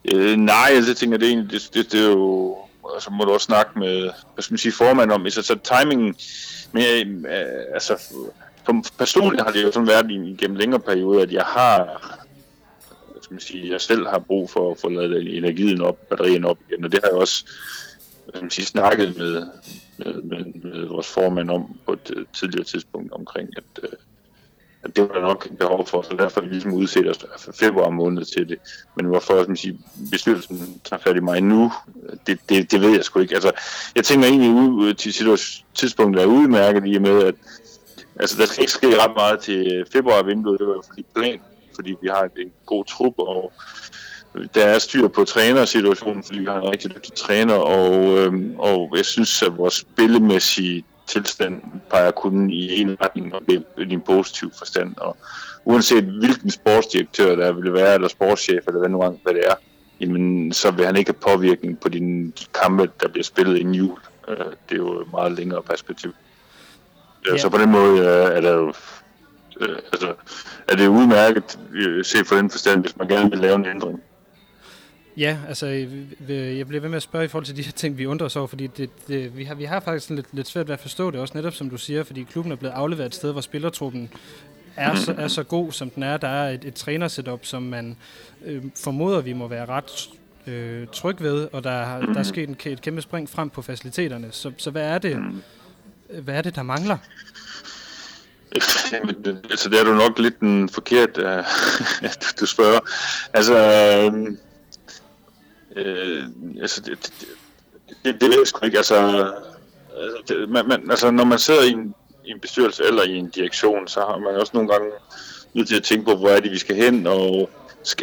Øh, nej, altså, jeg tænker, det er, egentlig, det, det, det er jo... Altså må du også snakke med, hvad skal man sige, formanden om. Så, så timingen men øh, altså, personligt har det jo sådan været igennem længere perioder, at jeg har, hvad skal man sige, jeg selv har brug for at få lavet energien op, batterien op igen, og det har jeg også hvad man sige, snakket med, med, med, med vores formand om på et øh, tidligere tidspunkt omkring, at, øh, at det var der nok behov for, så derfor har vi ligesom udset os altså februar måned til det. Men hvorfor man sige, bestyrelsen tager fat i mig nu, det, det, det ved jeg sgu ikke. Altså, jeg tænker egentlig ud øh, til tidspunktet er udmærket i og med, at altså, der skal ikke ske ret meget til februar vinduet, det var jo fordi plan, fordi vi har en god trup, og der er styr på trænersituationen, fordi vi har en rigtig dygtig træner, og, øhm, og jeg synes, at vores spillemæssige tilstand peger kun i en retning, og det er i en positiv forstand. Og uanset hvilken sportsdirektør der vil være, eller sportschef, eller hvad, nu, hvad det er, jamen, så vil han ikke have påvirkning på de, de kampe, der bliver spillet i jul. Øh, det er jo et meget længere perspektiv. Ja. Så på den måde øh, er der jo øh, altså, er det udmærket set for den forstand, hvis man gerne vil lave en ændring. Ja, altså øh, øh, øh, jeg bliver ved med at spørge i forhold til de her ting, vi undrer os over, fordi det, det, vi, har, vi har faktisk lidt, lidt svært ved at forstå det også, netop som du siger, fordi klubben er blevet afleveret et sted, hvor spillertruppen er så, er så god, som den er. Der er et, et trænersetup, som man øh, formoder, vi må være ret øh, tryg ved, og der, der er sket en, et kæmpe spring frem på faciliteterne. Så, så hvad er det, hvad er det, der mangler? Jamen, altså, det er du nok lidt en forkert, uh, *laughs* du spørger. Altså, øh, altså, det, det, det, det ved jeg sgu ikke. Altså, altså, det, man, man, altså, når man sidder i en, i en bestyrelse eller i en direktion, så har man også nogle gange nødt til at tænke på, hvor er det, vi skal hen, og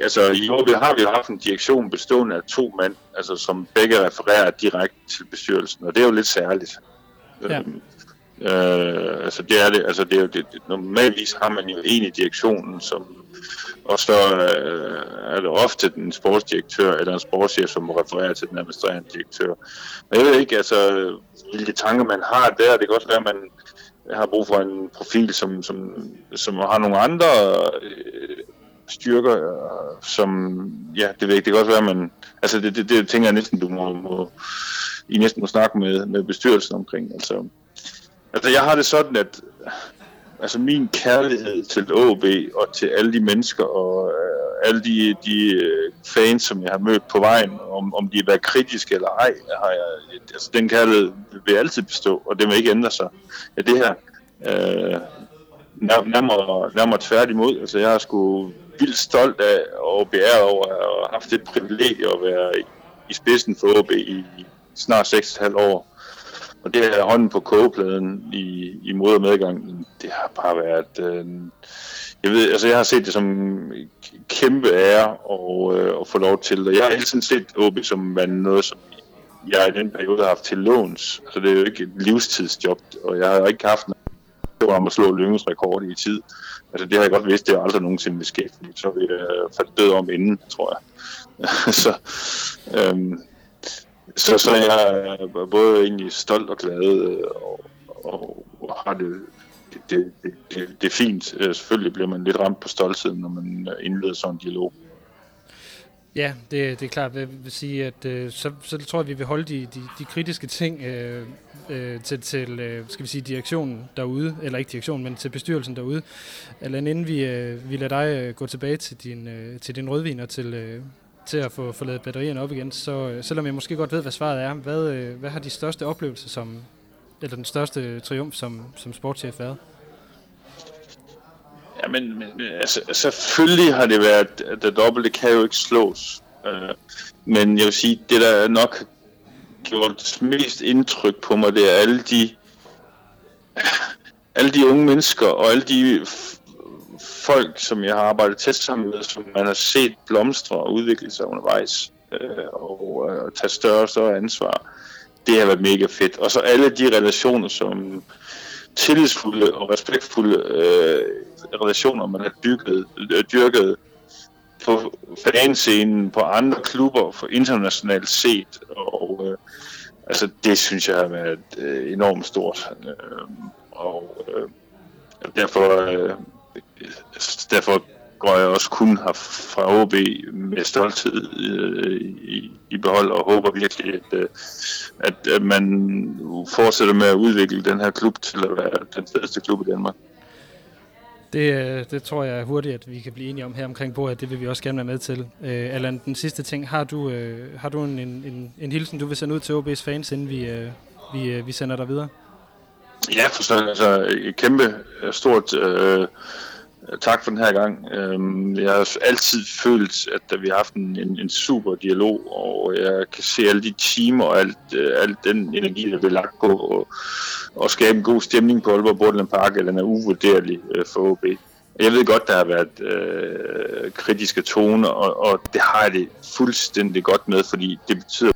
altså, i år har vi jo haft en direktion bestående af to mænd, altså, som begge refererer direkte til bestyrelsen, og det er jo lidt særligt. Ja. Øhm, øh, altså det er det, altså det er jo det, normalvis har man jo en i direktionen, som og så øh, er det ofte den sportsdirektør eller en sportschef, som må referere til den administrerende direktør. Men jeg ved ikke, altså, hvilke tanker man har der. Det kan også være, at man har brug for en profil, som, som, som har nogle andre øh, styrker, øh, som, ja, det ved ikke, det kan også være, at man, altså det, det, det tænker jeg næsten, du må, må I næsten må snakke med, med bestyrelsen omkring. Altså, altså jeg har det sådan, at altså min kærlighed til OB og til alle de mennesker og øh, alle de, de øh, fans, som jeg har mødt på vejen, om, om de har været kritiske eller ej, har jeg, altså, den kærlighed vil altid bestå, og det vil ikke ændre sig. Ja, det her, øh, nærmere, nærmere tværtimod. Altså, jeg er sgu vildt stolt af og beæret over at have haft det privilegie at være i, i spidsen for OB i snart 6,5 år. Og det her hånden på kogepladen i, i mod- og medgang, det har bare været... Øh, jeg ved, altså jeg har set det som kæmpe ære og, øh, at få lov til. Og jeg har hele tiden set OB som noget, som jeg i den periode har haft til låns. Altså det er jo ikke et livstidsjob, og jeg har ikke haft noget om at slå Lyngens rekord i tid. Altså det har jeg godt vidst, det er aldrig nogensinde vil ske, fordi så vil jeg øh, falde død om inden, tror jeg. *laughs* så, øhm, så, så jeg er både egentlig stolt og glad øh, og, og, og har det det, det, det, det er fint. Øh, selvfølgelig bliver man lidt ramt på stoltheden, når man indleder sådan en dialog. Ja, det, det er klart. Jeg vil sige, at øh, så, så tror jeg, vi vil holde de, de, de kritiske ting øh, øh, til, til øh, skal vi sige, direktionen derude, eller ikke direktionen, men til bestyrelsen derude. Eller inden vi, øh, vi lader dig øh, gå tilbage til din, øh, til din rødvin og til, øh, til at få, få lavet batterierne op igen, så øh, selvom jeg måske godt ved, hvad svaret er, hvad, øh, hvad har de største oplevelser som, eller den største triumf som, som sportschef været? Ja, men, men altså, selvfølgelig har det været, at det dobbelte kan jo ikke slås. Øh, men jeg vil sige, det der nok gjort mest indtryk på mig, det er alle de alle de unge mennesker og alle de folk, som jeg har arbejdet tæt sammen med, som man har set blomstre og udvikle sig undervejs øh, og øh, tage større og større ansvar det har været mega fedt. Og så alle de relationer, som tillidsfulde og respektfulde øh, relationer, man har dyrket, øh, dyrket på fanscenen, på andre klubber, for internationalt set. Og øh, altså, det synes jeg har været øh, enormt stort. Øh, og øh, derfor, øh, derfor går jeg også kun her fra OB med stolthed øh, i, i behold og håber virkelig, at, øh, at, at man fortsætter med at udvikle den her klub til at være den fedeste klub i Danmark. Det, øh, det tror jeg hurtigt, at vi kan blive enige om her omkring bordet. Det vil vi også gerne være med til. Øh, Allan, den sidste ting. Har du, øh, har du en, en, en hilsen, du vil sende ud til OB's fans, inden vi, øh, vi, øh, vi sender dig videre? Ja, forstår Altså, et kæmpe stort øh, tak for den her gang. Øhm, jeg har altid følt, at vi har haft en, en, en super dialog, og jeg kan se alle de timer og alt, øh, al alt den energi, der bliver lagt på og, og skabe en god stemning på Aalborg Borderland Park, eller den er uvurderlig øh, for OB. Jeg ved godt, der har været øh, kritiske toner, og, og det har jeg det fuldstændig godt med, fordi det betyder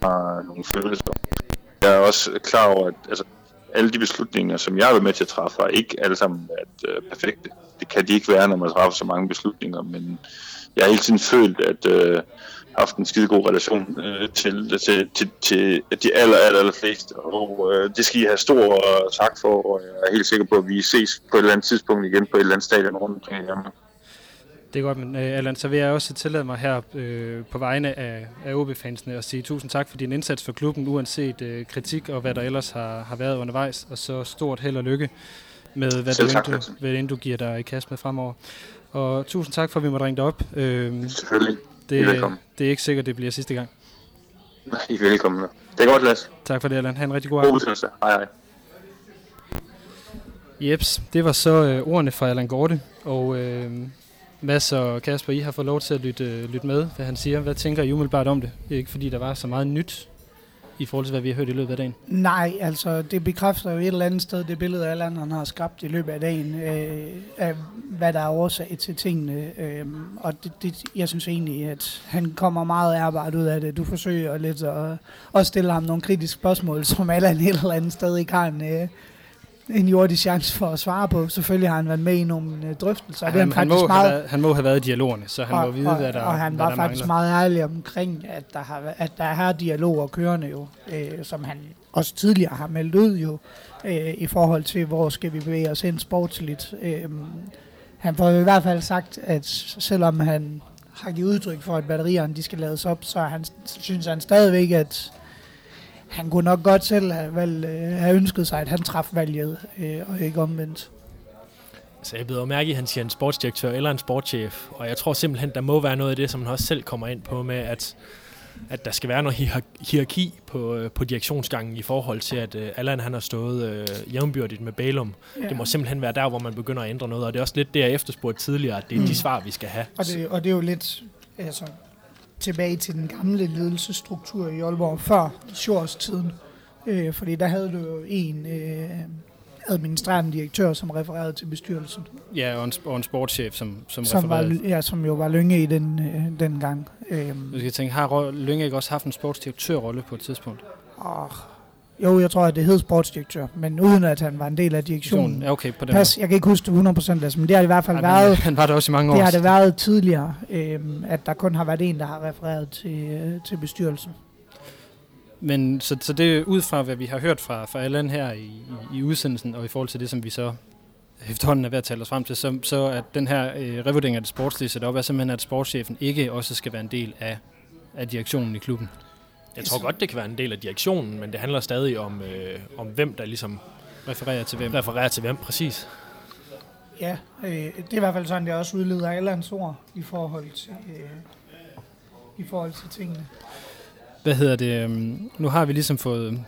bare nogle følelser. Jeg er også klar over, at altså, alle de beslutninger, som jeg har været med til at træffe, har ikke alle sammen været øh, perfekte det kan de ikke være, når man træffer så mange beslutninger, men jeg har hele tiden følt, at øh, haft en skide god relation øh, til, til, til, til de aller, aller, aller fleste, og øh, det skal I have stor øh, tak for, og jeg er helt sikker på, at vi ses på et eller andet tidspunkt igen på et eller andet stadion rundt omkring i Danmark. Det er godt, men uh, Allan, så vil jeg også tillade mig her øh, på vegne af, af OB-fansene at sige tusind tak for din indsats for klubben, uanset øh, kritik og hvad der ellers har, har været undervejs, og så stort held og lykke med, hvad, du, du, hvad end du giver dig i kast med fremover. Og tusind tak for, at vi måtte ringe dig op. Øhm, Selvfølgelig. Det, det er ikke sikkert, det bliver sidste gang. *laughs* I er velkommen. Det er godt, Lasse. Tak for det, Allan. Ha' en rigtig god aften. God Hej, hej. Jeps, det var så øh, ordene fra Allan Gorte. Og øh, Mads og Kasper, I har fået lov til at lytte, øh, lytte med, hvad han siger. Hvad tænker I umiddelbart om det? Det er ikke fordi, der var så meget nyt i forhold til, hvad vi har hørt i løbet af dagen? Nej, altså det bekræfter jo et eller andet sted det billede, alle andre har skabt i løbet af dagen, øh, af hvad der er årsag til tingene. Øh, og det, det, jeg synes egentlig, at han kommer meget ærbart ud af det. Du forsøger lidt at, at stille ham nogle kritiske spørgsmål, som alle et eller andet sted ikke har en, øh, en jordisk chance for at svare på. Selvfølgelig har han været med i nogle øh, drøftelser. Han, det han, må meget, været, han må have været i dialogerne, så han og, må vide, og, hvad der Og han var der faktisk mangler. meget ærlig omkring, at der, har, at der er dialoger kørende jo, øh, som han også tidligere har meldt ud jo, øh, i forhold til, hvor skal vi bevæge os hen sportsligt. Øh, han får i hvert fald sagt, at selvom han har givet udtryk for, at batterierne de skal lades op, så han, synes han stadigvæk, at han kunne nok godt selv have, valg, øh, have ønsket sig, at han traf valget, øh, og ikke omvendt. Så jeg bedre mærke, at han siger en sportsdirektør eller en sportschef, og jeg tror simpelthen, der må være noget af det, som han også selv kommer ind på med, at, at der skal være noget hierarki på, øh, på direktionsgangen i forhold til, at uh, Allan han har stået uh, jævnbyrdigt med Bælum. Ja. Det må simpelthen være der, hvor man begynder at ændre noget, og det er også lidt det, jeg efterspurgte tidligere, at det er mm. de svar, vi skal have. Og det, og det er jo lidt altså, tilbage til den gamle ledelsesstruktur i Aalborg før Shores-tiden. Øh, fordi der havde du jo en øh, administrerende direktør, som refererede til bestyrelsen. Ja, og en, og en sportschef, som, som, som refererede. Var, ja, som jo var Lønge i den, øh, den gang. Øhm. Du skal tænke, har Lønge ikke også haft en sportsdirektørrolle på et tidspunkt? Oh, jo, jeg tror, at det hed sportsdirektør, men uden at han var en del af direktionen. Ja, okay, på den Pas, jeg kan ikke huske det 100%, altså, men det har det i hvert fald Ej, været... Han var det også i mange år. Det har det været tidligere, øhm, at der kun har været en, der har refereret til, øh, til bestyrelsen. Men så, så det ud fra, hvad vi har hørt fra, fra Allan her i, i, i udsendelsen, og i forhold til det, som vi så efterhånden er ved at tale os frem til, så, så at den her øh, revurdering af det sportslige setup er simpelthen, at sportschefen ikke også skal være en del af, af direktionen i klubben. Jeg tror godt, det kan være en del af direktionen, men det handler stadig om, øh, om hvem der ligesom refererer til hvem. Refererer til hvem, præcis. Ja, øh, det er i hvert fald sådan, det også udleder Allands ord i forhold til, øh, i forhold til tingene. Hvad hedder det? Øhm, nu har vi ligesom fået,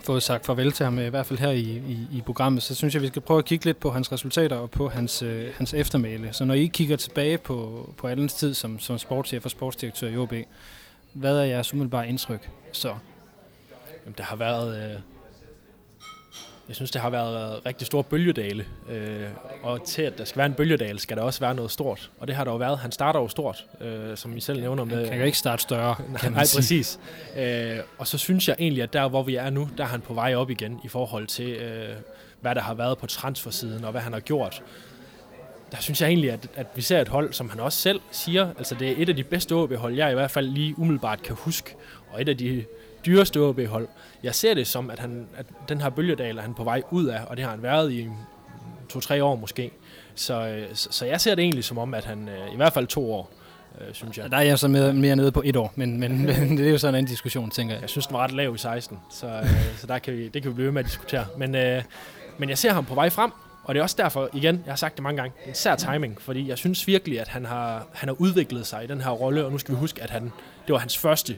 fået sagt farvel til ham, i hvert fald her i, i, i programmet, så synes jeg, vi skal prøve at kigge lidt på hans resultater og på hans, øh, hans eftermæle. Så når I kigger tilbage på, på Allens tid som, som sportschef og sportsdirektør i OB, hvad er jeres umiddelbare indtryk så? Jamen, der har været... Øh jeg synes, det har været rigtig store bølgedale. Øh, og til at der skal være en bølgedal, skal der også være noget stort. Og det har der jo været. Han starter jo stort, øh, som I selv nævner. Med, han kan jo ikke starte større, *laughs* kan Nej, præcis. Øh, og så synes jeg egentlig, at der, hvor vi er nu, der er han på vej op igen i forhold til, øh, hvad der har været på transfersiden, og hvad han har gjort. Der synes jeg egentlig, at, at vi ser et hold, som han også selv siger, altså det er et af de bedste OB-hold, jeg i hvert fald lige umiddelbart kan huske, og et af de dyreste OB-hold. Jeg ser det som, at, han, at den her bølgedal er han på vej ud af, og det har han været i to-tre år måske. Så, øh, så, så jeg ser det egentlig som om, at han øh, i hvert fald to år, øh, synes jeg. Der er jeg så mere, mere nede på et år, men, men, *laughs* men det er jo sådan en diskussion, tænker jeg. Jeg synes, den var ret lav i 16, så, øh, så der kan vi, det kan vi blive ved med at diskutere. Men, øh, men jeg ser ham på vej frem, og det er også derfor, igen, jeg har sagt det mange gange, en sær timing, fordi jeg synes virkelig, at han har, han har udviklet sig i den her rolle, og nu skal vi huske, at han, det var hans første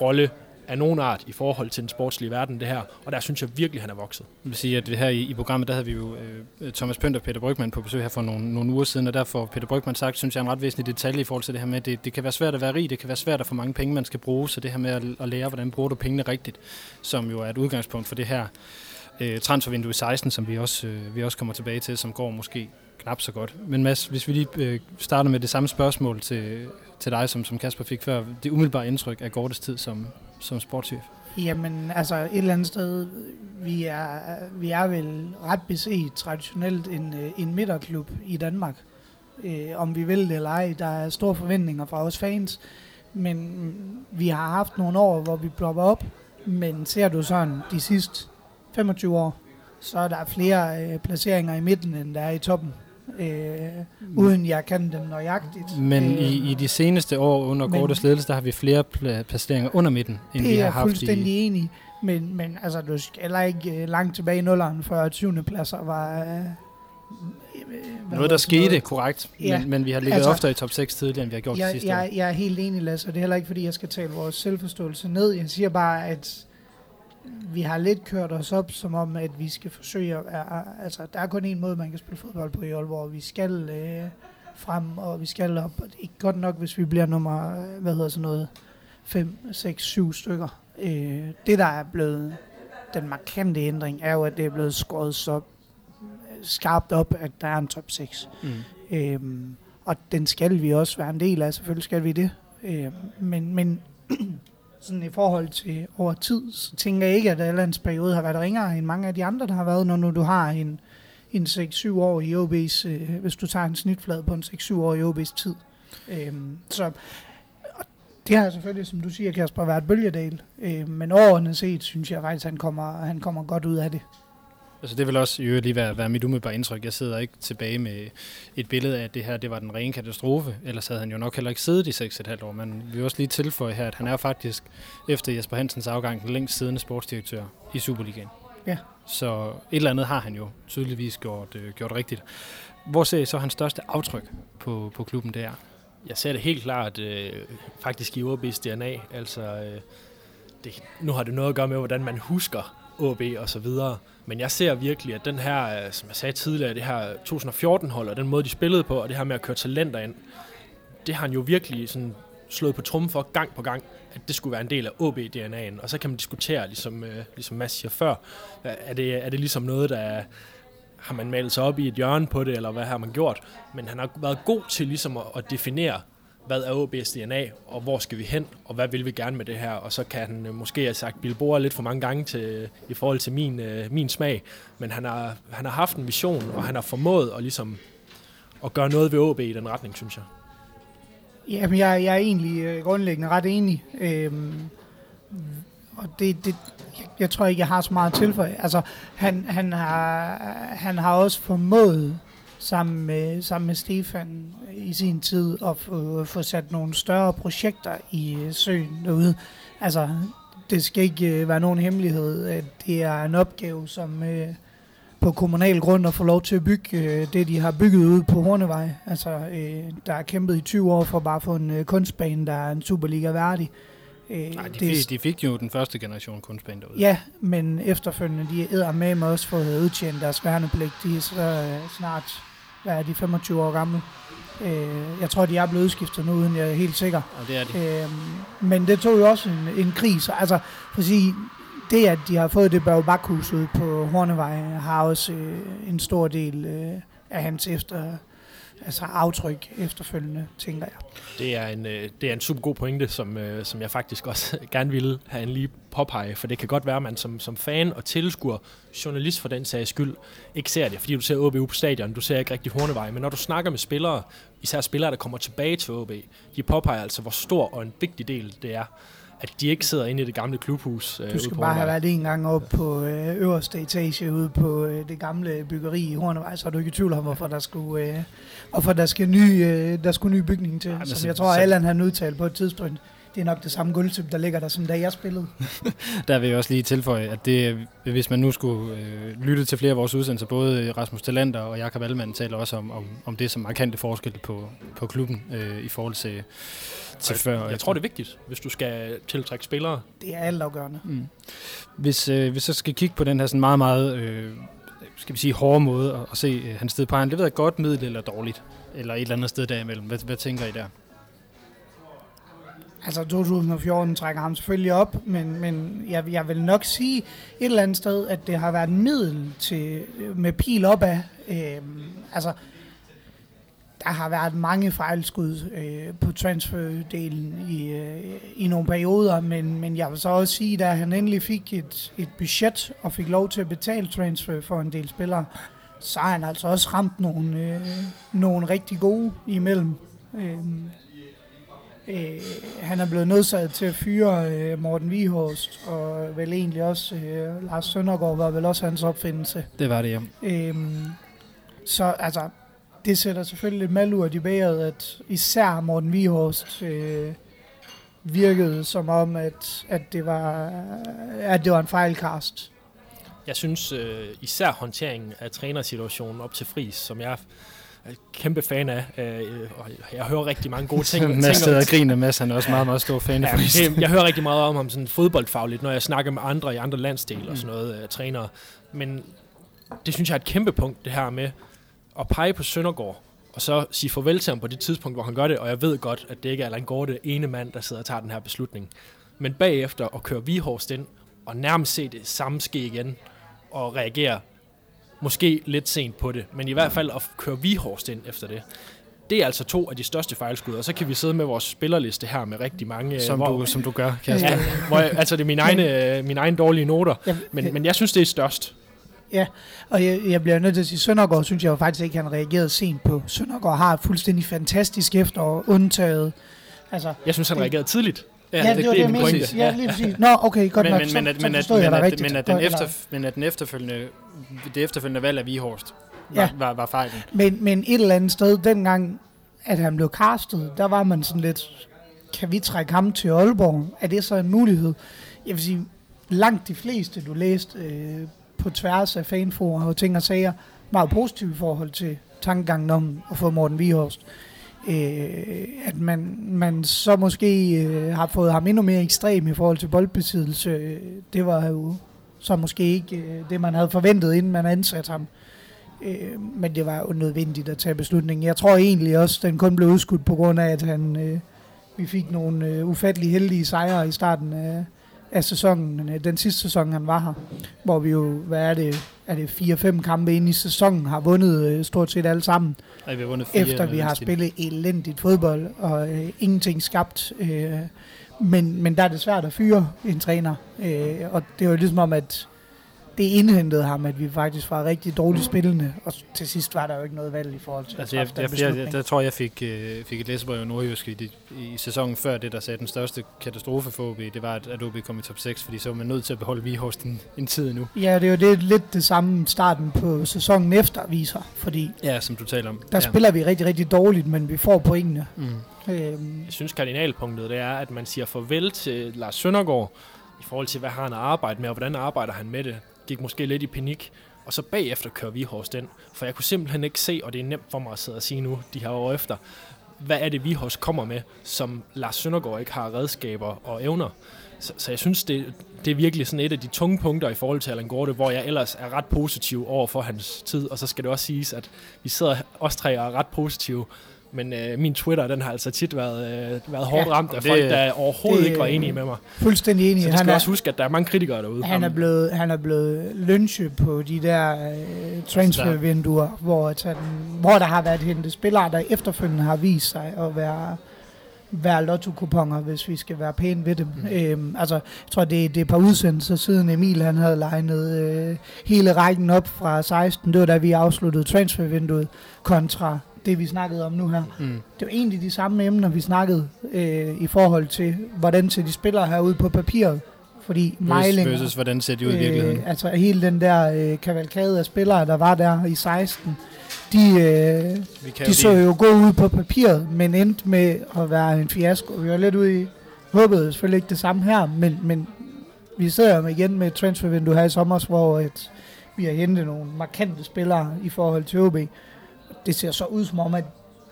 rolle af nogen art i forhold til den sportslige verden, det her. Og der synes jeg virkelig, han er vokset. Jeg vil sige, at det her i, i programmet, der havde vi jo øh, Thomas Pønt og Peter Brygman på besøg her for nogle, nogle uger siden, og derfor Peter Brygman sagt, synes jeg er en ret væsentlig detalje i forhold til det her med, at det, det kan være svært at være rig, det kan være svært at få mange penge, man skal bruge, så det her med at, at lære, hvordan bruger du pengene rigtigt, som jo er et udgangspunkt for det her øh, transfervindue i 16, som vi også, øh, vi også kommer tilbage til, som går måske knap så godt. Men Mads, hvis vi lige øh, starter med det samme spørgsmål til, til dig, som, som Kasper fik før, det umiddelbare indtryk af Gortes tid som, som sportschef? Jamen, altså et eller andet sted, vi er, vi er vel ret beset traditionelt en, øh, en midterklub i Danmark. Øh, om vi vil det eller ej, der er store forventninger fra os fans, men vi har haft nogle år, hvor vi blopper op, men ser du sådan de sidste 25 år, så er der flere øh, placeringer i midten, end der er i toppen øh, uden jeg kan dem nøjagtigt. Men øh, i, i de seneste år under Gortes ledelse, der har vi flere pl- placeringer under midten, end vi har haft i... Det er fuldstændig enig men, men altså, du skal heller ikke uh, langt tilbage i nulleren, før 20. pladser var... Uh, noget, der skete, noget. korrekt, ja, men, men vi har ligget altså, oftere i top 6 tidligere, end vi har gjort jeg, sidste jeg, år. Jeg er helt enig, Lasse, og det er heller ikke, fordi jeg skal tale vores selvforståelse ned. Jeg siger bare, at vi har lidt kørt os op, som om, at vi skal forsøge at... Altså, der er kun en måde, man kan spille fodbold på i Aalborg. Vi skal øh, frem, og vi skal op. Og det er ikke godt nok, hvis vi bliver nummer, hvad hedder sådan noget, 5, 6, 7 stykker. Øh, det, der er blevet den markante ændring, er jo, at det er blevet skåret så skarpt op, at der er en top 6. Mm. Øhm, og den skal vi også være en del af, selvfølgelig skal vi det. Øh, men men *clears throat* sådan i forhold til over tid, så tænker jeg ikke, at Allands periode har været ringere end mange af de andre, der har været, når nu du har en, en 6-7 år i OB's, øh, hvis du tager en snitflade på en 6-7 år i OB's tid. Øhm, så det har selvfølgelig, som du siger, Kasper, været bølgedal. Øh, men overordnet set, synes jeg faktisk, at han kommer, han kommer godt ud af det. Altså det vil også jo lige være, være mit umiddelbare indtryk. Jeg sidder ikke tilbage med et billede af, at det her det var den rene katastrofe. Ellers havde han jo nok heller ikke siddet i 6,5 år. Men vi vil også lige tilføje her, at han er faktisk efter Jesper Hansens afgang den længst siddende sportsdirektør i Superligaen. Ja. Så et eller andet har han jo tydeligvis gjort, øh, gjort rigtigt. Hvor ser I så hans største aftryk på, på klubben der? Jeg ser det helt klart øh, faktisk i OB's DNA. Altså, øh, det, nu har det noget at gøre med, hvordan man husker OB og så videre. Men jeg ser virkelig, at den her, øh, som jeg sagde tidligere, det her 2014-hold, og den måde, de spillede på, og det her med at køre talenter ind, det har han jo virkelig sådan slået på trum for gang på gang, at det skulle være en del af OB-DNA'en. Og så kan man diskutere, ligesom, øh, ligesom Mads siger før, øh, er det, er det ligesom noget, der er, har man malet sig op i et hjørne på det, eller hvad har man gjort? Men han har været god til ligesom at, at definere, hvad er OB's DNA, og hvor skal vi hen, og hvad vil vi gerne med det her? Og så kan han øh, måske have sagt Bilboa lidt for mange gange til, øh, i forhold til min, øh, min smag, men han har, han har haft en vision, og han har formået at, ligesom, at gøre noget ved OB i den retning, synes jeg. Jamen, jeg, jeg er egentlig øh, grundlæggende ret enig. Øhm, og det, det, jeg, jeg tror ikke, jeg har så meget til for. Altså, han, han, har, han har også formået sammen med, sammen med Stefan i sin tid at få, få sat nogle større projekter i øh, søen derude. Altså, det skal ikke øh, være nogen hemmelighed, at det er en opgave, som øh, på kommunal grund at få lov til at bygge øh, det, de har bygget ud på Hornevej. Altså, øh, der er kæmpet i 20 år for bare at få en øh, kunstbane, der er en Superliga værdig. Øh, Nej, de, det, fik, de fik jo den første generation kunstbane derude. Ja, men efterfølgende, de er med mig også fået udtjent deres værnepligt. De er så øh, snart, hvad er de, 25 år gamle. Øh, jeg tror, de er blevet udskiftet nu, uden jeg er helt sikker. Og det er de. Øh, men det tog jo også en, en kris. Altså, for at sige, det, at de har fået det baghus ud på Hornevej, har også øh, en stor del øh, af hans efter, altså aftryk efterfølgende, tænker jeg. Det er en, øh, det er en super god pointe, som, øh, som jeg faktisk også *laughs* gerne ville have en lige påpege, for det kan godt være, at man som, som fan og tilskuer, journalist for den sags skyld, ikke ser det, fordi du ser OB på stadion, du ser ikke rigtig Hornevej, men når du snakker med spillere, især spillere, der kommer tilbage til OB, de påpeger altså, hvor stor og en vigtig del det er at de ikke sidder inde i det gamle klubhus. Øh, du skal bare have været en gang op på øh, øverste etage ude på øh, det gamle byggeri i Hornevej, så er du ikke i tvivl om, hvorfor der skulle, øh, hvorfor der skal ny, øh, der skulle ny bygning til. Ja, som jeg tror, at Allan han udtalt på et tidspunkt, det er nok det samme gulvtyp, der ligger der, som da jeg spillede. *laughs* der vil jeg også lige tilføje, at det, hvis man nu skulle øh, lytte til flere af vores udsendelser, både Rasmus Talander og Jakob Allemann taler også om, om, om det som markante forskel på, på klubben øh, i forhold til, til jeg, før. Jeg tror, det er vigtigt, hvis du skal tiltrække spillere. Det er altafgørende. Mm. Hvis, øh, hvis jeg skal kigge på den her sådan meget, meget øh, skal vi sige, hårde måde at, at se øh, hans sted på, han det ved jeg godt middel eller dårligt, eller et eller andet sted derimellem. Hvad, hvad tænker I der? Altså 2014 trækker ham selvfølgelig op, men, men jeg, jeg vil nok sige et eller andet sted, at det har været middel til, med pil opad. Øh, altså, der har været mange fejlskud øh, på transferdelen i, øh, i nogle perioder, men, men jeg vil så også sige, at han endelig fik et, et budget og fik lov til at betale transfer for en del spillere, så har han altså også ramt nogle, øh, nogle rigtig gode imellem. Øh, Øh, han er blevet nødsaget til at fyre øh, Morten Vihorst, og vel egentlig også øh, Lars Søndergaard var vel også hans opfindelse. Det var det, ja. Øh, så altså, det sætter selvfølgelig lidt malurt i bæret, at især Morten Vihorst øh, virkede som om, at, at, det var, at det var en fejlkast. Jeg synes øh, især håndteringen af trænersituationen op til Fris, som jeg er kæmpe fan af, øh, og jeg hører rigtig mange gode ting. *laughs* Mads sidder og griner, Mads han er også meget, meget stor fan af ja, Jeg hører rigtig meget om ham sådan fodboldfagligt, når jeg snakker med andre i andre landsdele mm. og sådan noget, uh, trænere. Men det synes jeg er et kæmpe punkt, det her med at pege på Søndergaard, og så sige farvel til ham på det tidspunkt, hvor han gør det, og jeg ved godt, at det ikke er Allan Gorte, ene mand, der sidder og tager den her beslutning. Men bagefter at køre Vihorst ind, og nærmest se det samme ske igen, og reagere måske lidt sent på det, men i hvert fald at køre Vihorst ind efter det. Det er altså to af de største fejlskud, og så kan vi sidde med vores spillerliste her med rigtig mange... Som, hvor, du, som du gør, Kasper. Ja, hvor jeg, altså det er mine egne, mine egne dårlige noter, men, men jeg synes, det er størst. Ja, og jeg, jeg bliver nødt til at sige, Søndergaard synes jeg jo faktisk ikke, han reagerede sent på. Søndergaard har et fuldstændig fantastisk efterår, undtaget. Altså, jeg synes, han reagerede tidligt. Ja, ja det, det, det, det er pointe. Ja, lige præcis. Nå, okay, godt men, nok. Men, men, så, men, så men, at, men, at den efter, men at den efterfølgende, det efterfølgende valg af Vihorst var, ja. var, var fejlen. Men, men et eller andet sted, dengang, at han blev castet, der var man sådan lidt, kan vi trække ham til Aalborg? Er det så en mulighed? Jeg vil sige, langt de fleste, du læste øh, på tværs af fanforer og ting og sager, meget positiv i forhold til tankegangen om at få Morten Vihorst. Øh, at man, man så måske øh, har fået ham endnu mere ekstrem i forhold til boldbesiddelse, øh, det var jo så måske ikke øh, det, man havde forventet, inden man ansatte ham. Øh, men det var jo nødvendigt at tage beslutningen. Jeg tror egentlig også, den kun blev udskudt på grund af, at han, øh, vi fik nogle øh, ufattelig heldige sejre i starten af, af sæsonen, øh, den sidste sæson, han var her, hvor vi jo, hvad er det, er det 4-5 kampe ind i sæsonen, har vundet øh, stort set alle sammen, Ej, vi har vundet fire, efter vi har spillet elendigt fodbold, og øh, ingenting skabt. Øh, men, men der er det svært at fyre en træner, øh, og det er jo ligesom om, at det indhentede ham, at vi faktisk var rigtig dårligt spillende, og til sidst var der jo ikke noget valg i forhold til Altså, at jeg, jeg, jeg, beslutning. der tror jeg fik, øh, fik et læsebrev i Nordjysk i, de, i sæsonen før det, der sagde, at den største katastrofe for OB, det var, at, at OB kom i top 6, fordi så var man nødt til at beholde Vihorst en, en tid nu. Ja, det er jo det, lidt det samme starten på sæsonen efter viser, fordi Ja, som du taler om. der ja. spiller vi rigtig, rigtig dårligt, men vi får pointene. Mm. Øhm, Jeg synes, kardinalpunktet det er, at man siger farvel til Lars Søndergaard i forhold til, hvad har han at arbejde med, og hvordan arbejder han med det. Gik måske lidt i panik, og så bagefter kører vi hos den. For jeg kunne simpelthen ikke se, og det er nemt for mig at sidde og sige nu, de her år efter, hvad er det, vi hos kommer med, som Lars Søndergaard ikke har redskaber og evner. Så, så jeg synes, det, det er virkelig sådan et af de tunge punkter i forhold til Allan Gorte, hvor jeg ellers er ret positiv over for hans tid. Og så skal det også siges, at vi sidder os tre og er ret positive. Men øh, min Twitter, den har altså tit været, øh, været hårdt Ja, ramt af det- folk, der overhovedet det- ikke var enige med mig. fuldstændig enig. Så det Han skal er, også huske, at der er mange kritikere derude. han er blevet, han er blevet lynchet på de der øh, transfervinduer, hvor, han, hvor der har været hentet spillere, der efterfølgende har vist sig at være være lotto-kuponer, hvis vi skal være pæne ved dem. Mm. Øhm, altså, jeg tror, det, det er et par udsendelser siden Emil han havde legnet øh, hele rækken op fra 16. Det var da vi afsluttede transfervinduet kontra det, vi snakkede om nu her. Mm. Det var egentlig de samme emner, vi snakkede øh, i forhold til, hvordan ser de spillere herude på papiret. Fordi Mejlinger, Versus, hvordan ser de ud i virkeligheden? Øh, altså hele den der øh, kavalkade af spillere, der var der i 16, de, øh, de så jo gode ud på papiret, men endte med at være en fiasko. Vi var lidt ude i, håbede selvfølgelig ikke det samme her, men, men vi sidder jo igen med et transfervindue her i sommer, hvor et, vi har hentet nogle markante spillere i forhold til OB. Det ser så ud som om, at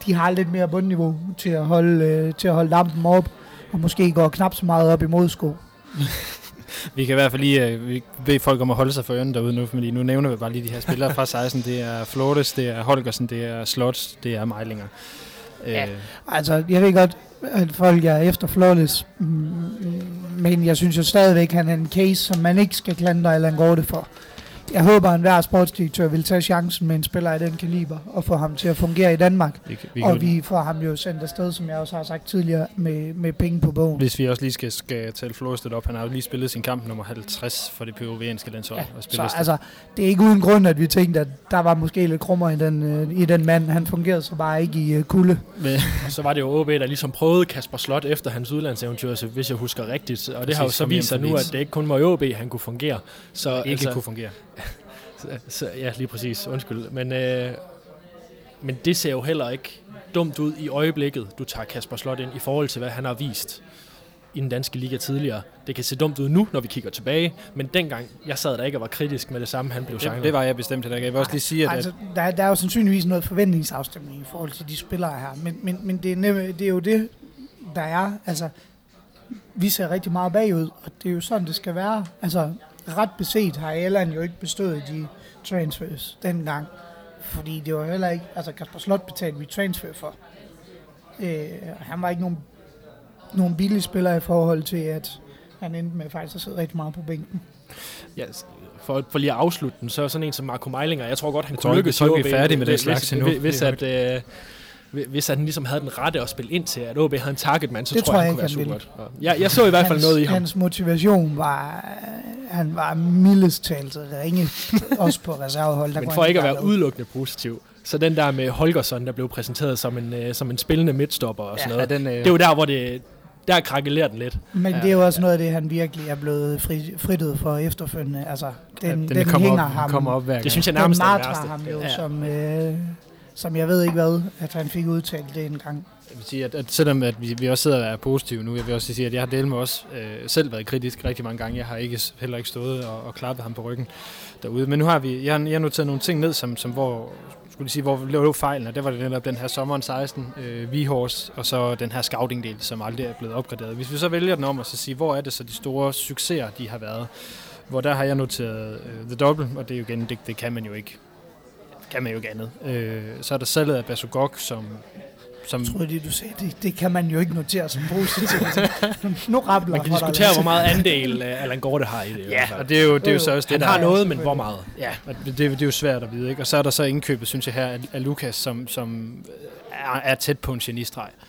de har lidt mere bundniveau til at holde, øh, til at holde dampen op, og måske går knap så meget op i modsko. *laughs* Vi kan i hvert fald lige øh, vi bede folk om at holde sig for ørerne derude nu, fordi nu nævner vi bare lige de her spillere fra 16. Det er Flores, det er Holgersen, det er Slots, det er Meilinger. Ja. Øh, Altså, jeg ved godt, at folk er efter Flawless, mm, men jeg synes jo stadigvæk, at han er en case, som man ikke skal klandre Allan Gorte for. Jeg håber, at enhver sportsdirektør vil tage chancen med en spiller af den kaliber og få ham til at fungere i Danmark. vi, vi Og vi får ham jo sendt afsted, som jeg også har sagt tidligere, med, med penge på bogen. hvis vi også lige skal, skal tale Flores lidt op, han har jo lige spillet sin kamp nummer 50 for det POV-enske landshold. Ja, og så spiller altså, det er ikke uden grund, at vi tænkte, at der var måske lidt krummer i den, øh, i den mand. Han fungerede så bare ikke i øh, kulde. Og *laughs* så var det jo OB, der ligesom prøvede Kasper Slot efter hans udlandseventyr, så hvis jeg husker rigtigt. Og det Præcis, har jo så vist sig nu, at det ikke kun var i OB, han kunne fungere. Så, ikke altså, kunne fungere. Så, ja, lige præcis. Undskyld. Men, øh, men det ser jo heller ikke dumt ud i øjeblikket, du tager Kasper Slot ind, i forhold til, hvad han har vist i den danske liga tidligere. Det kan se dumt ud nu, når vi kigger tilbage, men dengang, jeg sad der ikke og var kritisk med det samme, han blev Det, signet. det var jeg bestemt heller ikke. Jeg vil også lige sige, at, Altså, der, der er jo sandsynligvis noget forventningsafstemning i forhold til de spillere her, men, men, men det, er nem, det er jo det, der er. Altså, vi ser rigtig meget bagud, og det er jo sådan, det skal være. Altså, ret beset har Allan jo ikke bestået de transfers dengang, fordi det var heller ikke, altså Kasper Slot betalte vi transfer for. Øh, han var ikke nogen, nogen billig spiller i forhold til, at han endte med faktisk at sidde rigtig meget på bænken. Ja, s- for, for lige at afslutte den, så er sådan en som Marco Meilinger, jeg tror godt, han Jeg kunne tror ikke- lykkes jeg tror ikke, i vi er færdige med hvis- slags hvis, endnu. hvis, hvis, Det at, øh, hvis han ligesom havde den rette at spille ind til, at OB havde en target man, så Det tror jeg, jeg han kunne være super godt. Jeg, jeg så i hvert fald hans, noget i ham. Hans motivation var, han var mildest talt ringe, også på reservehold. Der Men for ikke at bare være lave- udelukkende positiv, så den der med Holgersson, der blev præsenteret som en, øh, som en spillende midtstopper og sådan ja, noget, den, øh, det er jo der, hvor det, der krakelerer den lidt. Men Ja, det er jo også noget af det, han virkelig er blevet fri, fritet for efterfølgende. Altså, den, ja, den, den, den kommer hænger op, ham. kommer op hver gang. Det synes jeg den nærmest er det martrer værste. ham jo, Ja. som, øh, som jeg ved ikke hvad, at han fik udtalt det en gang vil sige, at, at selvom at vi, vi også sidder og er positive nu, jeg vil også sige, at jeg har delt med os øh, selv været kritisk rigtig mange gange. Jeg har ikke heller ikke stået og, og klappet ham på ryggen derude. Men nu har vi, jeg, har- jeg har noteret nogle ting ned, som, som hvor, skulle jeg sige, hvor lå fejlen, og det var det netop den her sommeren 16, øh, Vihors, og så den her scouting-del, som aldrig er blevet opgraderet. Hvis vi så vælger den om og så sige, hvor er det så de store succeser, de har været, hvor der har jeg noteret øh, The Double, og det er jo igen, det, det kan man jo ikke kan man jo ikke andet. Øh, så er der salget af Basugok, som, som Jeg troede lige, du sagde, det, det kan man jo ikke notere som positivt. *laughs* nu rappler Man kan diskutere, hvor meget andel øh, Allan Gorte har i det. i hvert Ja, og det er jo, det er jo så også det, Han der har er- noget, men hvor meget? Ja, og det, det, det er jo svært at vide. Ikke? Og så er der så indkøbet, synes jeg her, af, af Lukas, som, som er, er tæt på en genistreg øh,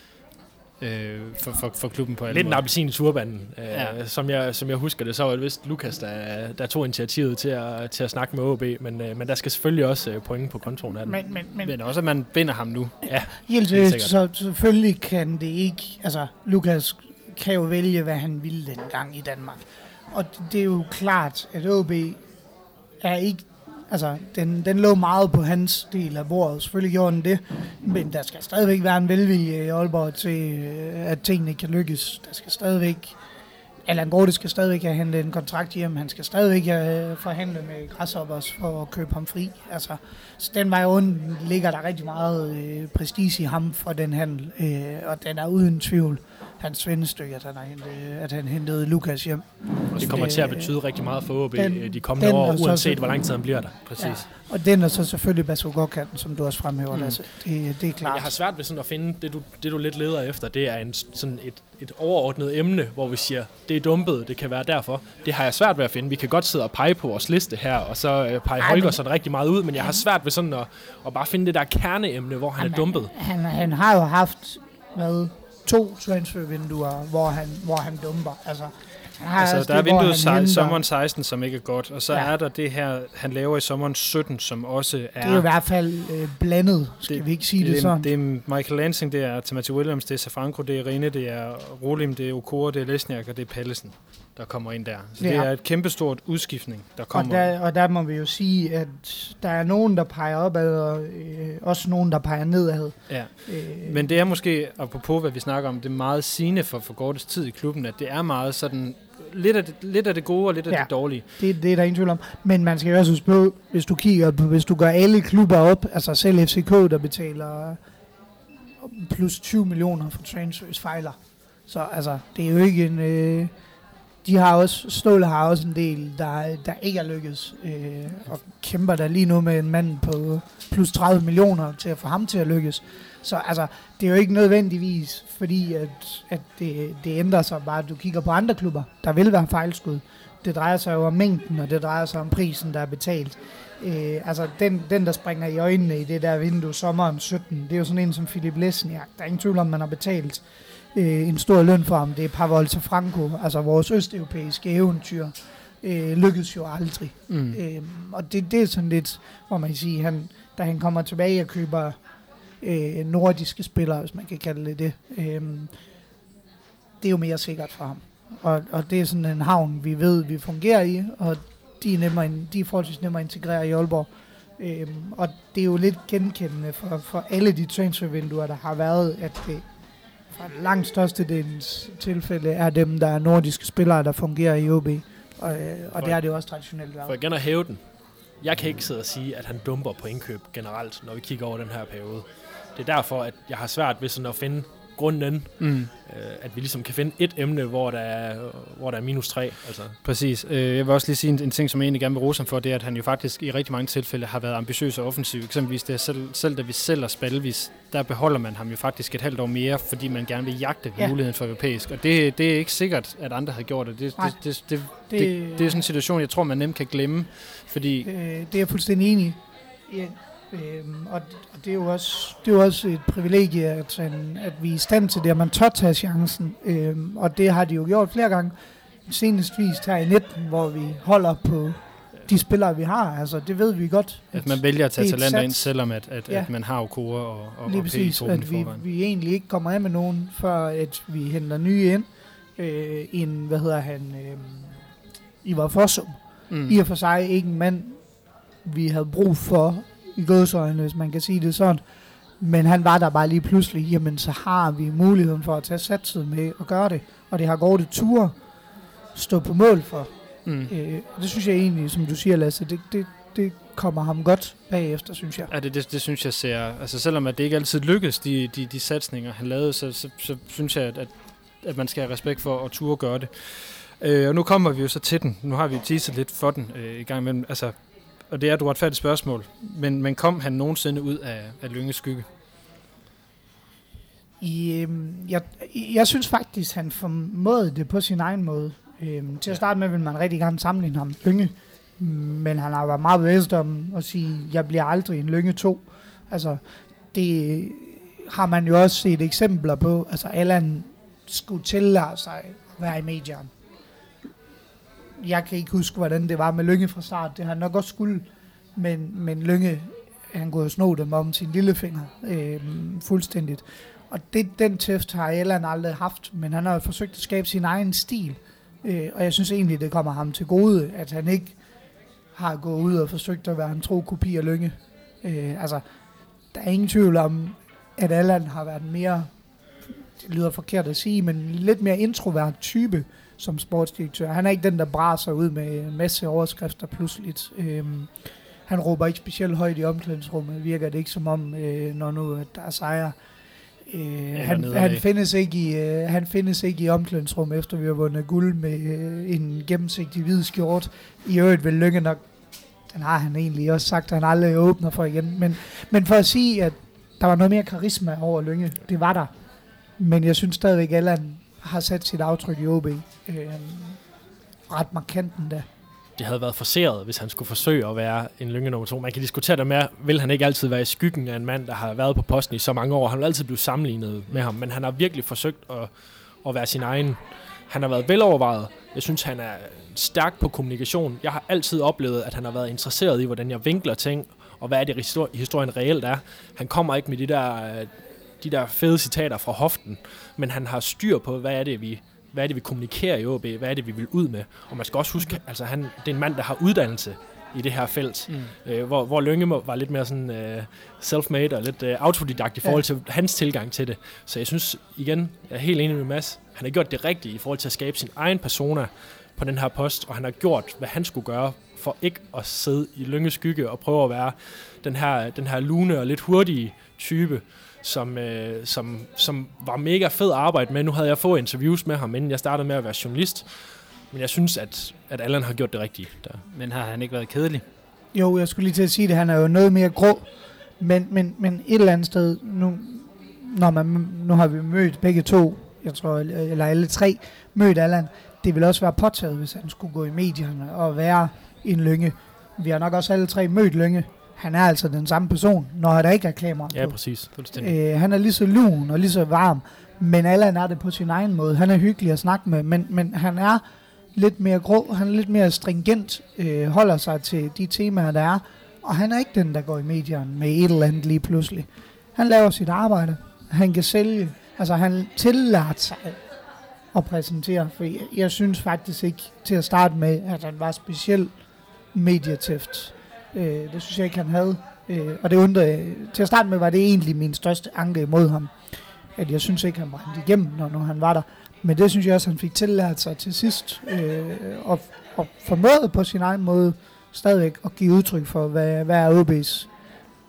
for, for, for klubben på alle Lidt en appelsin i turbanen. Øh, Ja. som, jeg, som jeg husker det, så var det vist Lukas, der, der tog initiativet til at, til at snakke med OB, men, øh, men der skal selvfølgelig også øh, point på kontoen af den. Men, men, men Men også, at man binder ham nu. ja, helt helt seriøst, så selvfølgelig kan det ikke... Altså, Lukas kan jo vælge, hvad han ville dengang i Danmark. Og det er jo klart, at OB er ikke... Altså, den, den lå meget på hans del af bordet. Selvfølgelig gjorde den det. Men der skal stadigvæk være en velvilje i Aalborg til, øh, at tingene kan lykkes. Der skal stadigvæk... Allan Gorte skal stadigvæk have hentet en kontrakt hjem. Han skal stadigvæk øh, have forhandlet med Græshoppers for at købe ham fri. Altså, så den vej rundt ligger der rigtig meget øh, prestige i ham for den handel. Øh, og den er uden tvivl hans svendestykke, at han, har hentet, at han hentede Lukas hjem. det kommer Øh, til at betyde rigtig meget for OB den- den, de kommende den år, og uanset hvor lang tid han bliver der. Præcis. Ja. Og den er så selvfølgelig Basugok-kanten, som du også fremhæver, Mm. Lasse. Det, det er Men klart. jeg har svært ved sådan at finde, det du, det du lidt leder efter, det er en, sådan et, et overordnet emne, hvor vi siger, det er dumpet, det kan være derfor. Det har jeg svært ved at finde. Vi kan godt sidde og pege på vores liste her, og så øh, pege Ej, Holger men- sådan rigtig meget ud, men jeg har svært ved sådan at, at bare finde det der kerneemne, hvor han er dumpet. Han, han har jo haft hvad, to transfervinduer, hvor han, hvor han dumper. Altså, han har Altså, også der er det, hvor vinduet sej- henter- sommeren 16, som ikke er godt, og så Ja. er der det her, han laver i sommeren 17, som også er... Det er i hvert fald øh, blandet, skal Det- vi ikke sige det, det, sådan. er, det er Michael Lansing, det er Timothy Williams, det er Safranco, det er Rene, det er Rolim, det er Okora, det er Lesniak, og det er Pallesen, der kommer ind der. Så det Ja. er et kæmpestort udskiftning, der Og kommer. der, og der må vi jo sige, at der er nogen, der peger opad, og øh, også nogen, der peger nedad. Ja. Øh, Men det er måske, apropos hvad vi snakker om, det er meget sigende for, for Gortes tid i klubben, at det er meget sådan, lidt af det, lidt af det gode og lidt af Ja. det dårlige. det, det er der ingen tvivl om. Men man skal jo også huske på, hvis du kigger på, hvis du gør alle klubber op, altså selv FCK, der betaler plus 20 millioner for transfers, fejler. Så altså, det er jo ikke en... Øh, de har også, Ståle har også en del, der, der ikke er lykkedes, øh, og kæmper der lige nu med en mand på plus 30 millioner til at få ham til at lykkes. Så altså, det er jo ikke nødvendigvis, fordi at, at det, det ændrer sig bare, at du kigger på andre klubber, der vil være fejlskud. Det drejer sig jo om mængden, og det drejer sig om prisen, der er betalt. Øh, altså, den, den, der springer i øjnene i det der vindue sommeren 17, det er jo sådan en som Philip Lesniak. Der er ingen tvivl om, man har betalt øh, en stor løn for ham. Det er Pavel Franco, altså vores østeuropæiske eventyr, øh, lykkedes jo aldrig. Mm. Øh, og det, det er sådan lidt, hvor man kan sige, han, da han kommer tilbage og køber øh, nordiske spillere, hvis man kan kalde det det, øh, det er jo mere sikkert for ham. Og, og det er sådan en havn, vi ved, vi fungerer i, og de er, nemmere, de er forholdsvis nemmere at integrere i Aalborg. Øhm, og det er jo lidt genkendende for, for alle de transfervinduer, der har været, at det for langt størstedelens tilfælde er dem, der er nordiske spillere, der fungerer i OB. Og, øh, og det er det jo også traditionelt For været. igen at hæve den. Jeg kan ikke sidde og sige, at han dumper på indkøb generelt, når vi kigger over den her periode. Det er derfor, at jeg har svært ved sådan at finde grunden, Mm. øh, at vi ligesom kan finde et emne, hvor der er, hvor der er minus tre. Altså, Præcis. Øh, Jeg vil også lige sige en, en ting, som jeg egentlig gerne vil rose ham for, det er, at han jo faktisk i rigtig mange tilfælde har været ambitiøs og offensiv. Eksempelvis det er selv, selv da vi sælger Spalvis, der beholder man ham jo faktisk et halvt år mere, fordi man gerne vil jagte Ja. muligheden for europæisk. Og det, det er ikke sikkert, at andre havde gjort det. Det, Nej. det, det, det, det, det, det er sådan en situation, jeg tror, man nemt kan glemme, fordi Øh, det er jeg fuldstændig enig i. Ja, øhm, og, og det er jo også, det er jo også et privilegie, at, at vi er i stand til det, at man tør tage chancen. Øhm, og det har de jo gjort flere gange. Senest vist her i 19, hvor vi holder på de spillere, vi har. Altså, det ved vi godt. at man vælger at tage er talenter ind, selvom at, at, Ja. at man har Okora og, og, Lige og P i præcis, at vi, vi egentlig ikke kommer af med nogen, før at vi henter nye ind. Øh, en, hvad hedder han, øh, Ivar Fossum. Mm. I og for sig ikke en mand, vi havde brug for i godsøjne, hvis man kan sige det sådan. Men han var der bare lige pludselig, jamen så har vi muligheden for at tage satset med og gøre det. Og det har gået det ture stå på mål for. Mm. Øh, det synes jeg egentlig, som du siger Lasse, det, det, det kommer ham godt bagefter, synes jeg. Ja, det, det, det synes jeg ser... Altså selvom at det ikke altid lykkes, de, de, de satsninger, han lavede, så, så, så synes jeg, at, at, at man skal have respekt for at turde gøre det. Øh, og nu kommer vi jo så til den. Nu har vi teaset lidt for den øh, i gang imellem. Altså, og det er et retfærdigt spørgsmål. Men, men kom han nogensinde ud af, af Lynges skygge? Øhm, jeg, jeg synes faktisk, han formåede det på sin egen måde. Øhm, til at starte med vil man rigtig gerne sammenligne ham Lynge, men han har været meget bevidst om at sige, jeg bliver aldrig en Lynge 2. Altså, det har man jo også set eksempler på. Altså, Allan skulle tillade sig at være i medierne. Jeg kan ikke huske, hvordan det var med Lynge fra start. Det har han nok også skulle. Men, men Lynge, han kunne jo sno dem om sin lillefinger øh, fuldstændigt. Og det, den tæft har Allan aldrig haft, men han har jo forsøgt at skabe sin egen stil. Øh, og jeg synes egentlig, det kommer ham til gode, at han ikke har gået ud og forsøgt at være en tro kopi af Lønge. Øh, altså, der er ingen tvivl om, at Allan har været mere, det lyder forkert at sige, men lidt mere introvert type som sportsdirektør. Han er ikke den, der braser ud med en masse overskrifter pludseligt. Øh, han råber ikke specielt højt i omklædningsrummet, virker det ikke som om, øh, når nu at der er sejre. Øh, han, han, findes ikke i, øh, han findes ikke i omklædningsrummet, efter vi har vundet guld med øh, en gennemsigtig hvid skjort. I øvrigt vil Lønge nok, den har han egentlig også sagt, at han aldrig åbner for igen. Men, men for at sige, at der var noget mere karisma over Lønge, det var der. Men jeg synes stadigvæk, at Allan har sat sit aftryk i OB. Øh, ret markant endda det havde været forseret, hvis han skulle forsøge at være en lynge nummer to. Man kan diskutere det med, vil han ikke altid være i skyggen af en mand, der har været på posten i så mange år. Han vil altid blive sammenlignet med ham, men han har virkelig forsøgt at, at være sin egen. Han har været velovervejet. Jeg synes, han er stærk på kommunikation. Jeg har altid oplevet, at han har været interesseret i, hvordan jeg vinkler ting, og hvad er det, historien reelt er. Han kommer ikke med de der, øh, de der fede citater fra hoften, men han har styr på, hvad er det, vi hvad er det, vi kommunikerer i OB, hvad er det, vi vil ud med. Og man skal også huske, altså han, det er en mand, der har uddannelse i det her felt, mm. øh, hvor, hvor Lønge var lidt mere sådan øh, self-made og lidt øh, autodidakt i forhold til ja. hans tilgang til det. Så jeg synes igen, jeg er helt enig med Mads, han har gjort det rigtige i forhold til at skabe sin egen persona på den her post, og han har gjort, hvad han skulle gøre for ikke at sidde i Lønges skygge og prøve at være den her, den her lune og lidt hurtige type, som, øh, som, som var mega fed at arbejde med. Nu havde jeg fået interviews med ham, inden jeg startede med at være journalist. Men jeg synes, at, at Allan har gjort det rigtige. Der. Men har han ikke været kedelig? Jo, jeg skulle lige til at sige det. Han er jo noget mere grå. Men, men, men et eller andet sted, nu, når man, nu har vi mødt begge to, jeg tror, eller alle tre, mødt Allan. Det vil også være påtaget, hvis han skulle gå i medierne og være en lynge. Vi har nok også alle tre mødt lynge han er altså den samme person, når der ikke er kamera Ja, præcis. Fuldstændig. Øh, han er lige så lun og lige så varm, men Allan er det på sin egen måde. Han er hyggelig at snakke med, men, men han er lidt mere grå, han er lidt mere stringent, øh, holder sig til de temaer, der er, og han er ikke den, der går i medierne med et eller andet lige pludselig. Han laver sit arbejde, han kan sælge, altså han tillader sig at præsentere, for jeg, jeg synes faktisk ikke til at starte med, at han var specielt medietæft. Øh, det synes jeg ikke, han havde. Øh, og det undrede, til at starte med var det egentlig min største anke imod ham. At jeg synes ikke, han brændte igennem, når, når han var der. Men det synes jeg også, han fik tillært sig til sidst. Øh, og, og formåede på sin egen måde stadigvæk at give udtryk for, hvad, hvad er OB's